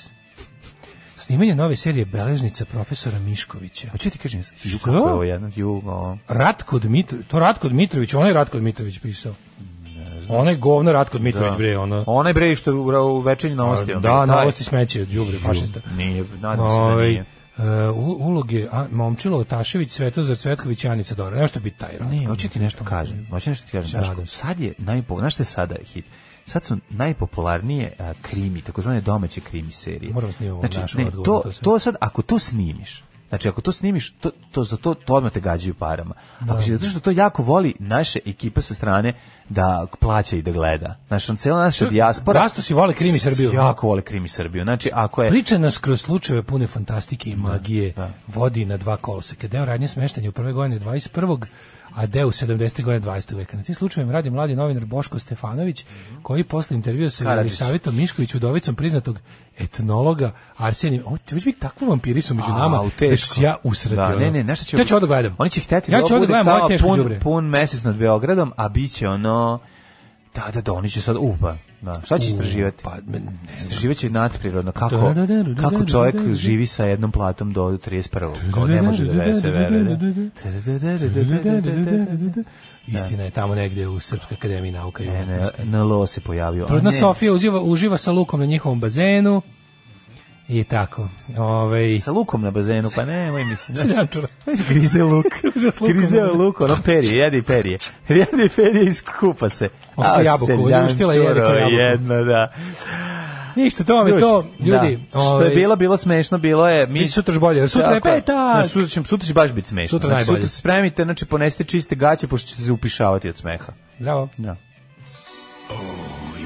Snimanje nove serije Beležnica profesora Miškovića. Pa ti kažem, Što? je ovo jedno? Ju, Ratko Dmitrović, to Ratko Dmitrović, onaj Ratko Dmitrović pisao znam. Onaj govno Ratko Dmitrović da. bre, ona. Onaj bre što u, u večernjim novostima. Da, novosti smeće, đubre, fašista. Nije, nadam se da ovaj, nije. Uh, uloge a, Momčilo Tašević, Svetozar Cvetković, Anica Dora. Nešto bi taj rad. Ne, hoće ti nešto da kažem. Hoće nešto ti kažem. Daško, sad je najpo, znaš te sada je hit. Sad su najpopularnije a, krimi, takozvane domaće krimi serije. Moram da snimati znači, ne, odgovor, to, to, to sad, ako to snimiš, Znači, ako to snimiš, to, to za to, to odmah te gađaju parama. Ako da. si, zato što to jako voli naše ekipa sa strane, da plaća i da gleda. Znači, on cijela naša dijaspora... Gasto si vole krimi Srbiju. Jako voli krimi Srbiju. Znači, ako je... Priča nas kroz slučajeve pune fantastike i da, magije da, da. vodi na dva koloseke. Deo radnje smeštanja u prve godine 21 a de u 70. godine 20. veka. Na tim slučajevima radi mladi novinar Boško Stefanović, koji posle intervjua sa Elisavetom Mišković Udovicom priznatog etnologa Arsenije. Ovo će biti takvo vampiri su među nama. A, da ću ja da, usrati. Da, ne, ne, nešto ću... Ja ću odgledam. Oni će hteti ja da ovo bude kao pun, pun mesec nad Beogradom, a bit će ono Da, da, da, oni će sad, upa, na, šta će istraživati? Pa, Istraživaće nadprirodno, kako, kako čovjek živi sa jednom platom do 31. Kao ne može da se vere. Istina je tamo negde u Srpskoj akademiji nauka i umetnosti. NLO se pojavio. Trudna Sofija uživa, uživa sa lukom na njihovom bazenu. I tako. Ove... Ovaj- Sa lukom na bazenu, pa ne, moj mislim. Sljačura. Grize luk. Grize luk, ono perije, jedi i perije. Jedi i perije i skupa se. A, A, jabuku, je jedi kao jabuku. Jedno, da. Ništa, to vam je to, da. ljudi. Da. Ove, što je ovaj- bilo, bilo smešno, bilo je... Mi Biće sutraš bolje, sutra je petak! Ne, sutra, će, sutra će baš biti smešno. Sutra znači, najbolje. Sutra spremite, znači ponesite čiste gaće, pošto ćete se upišavati od smeha. Zdravo. Da. Ja.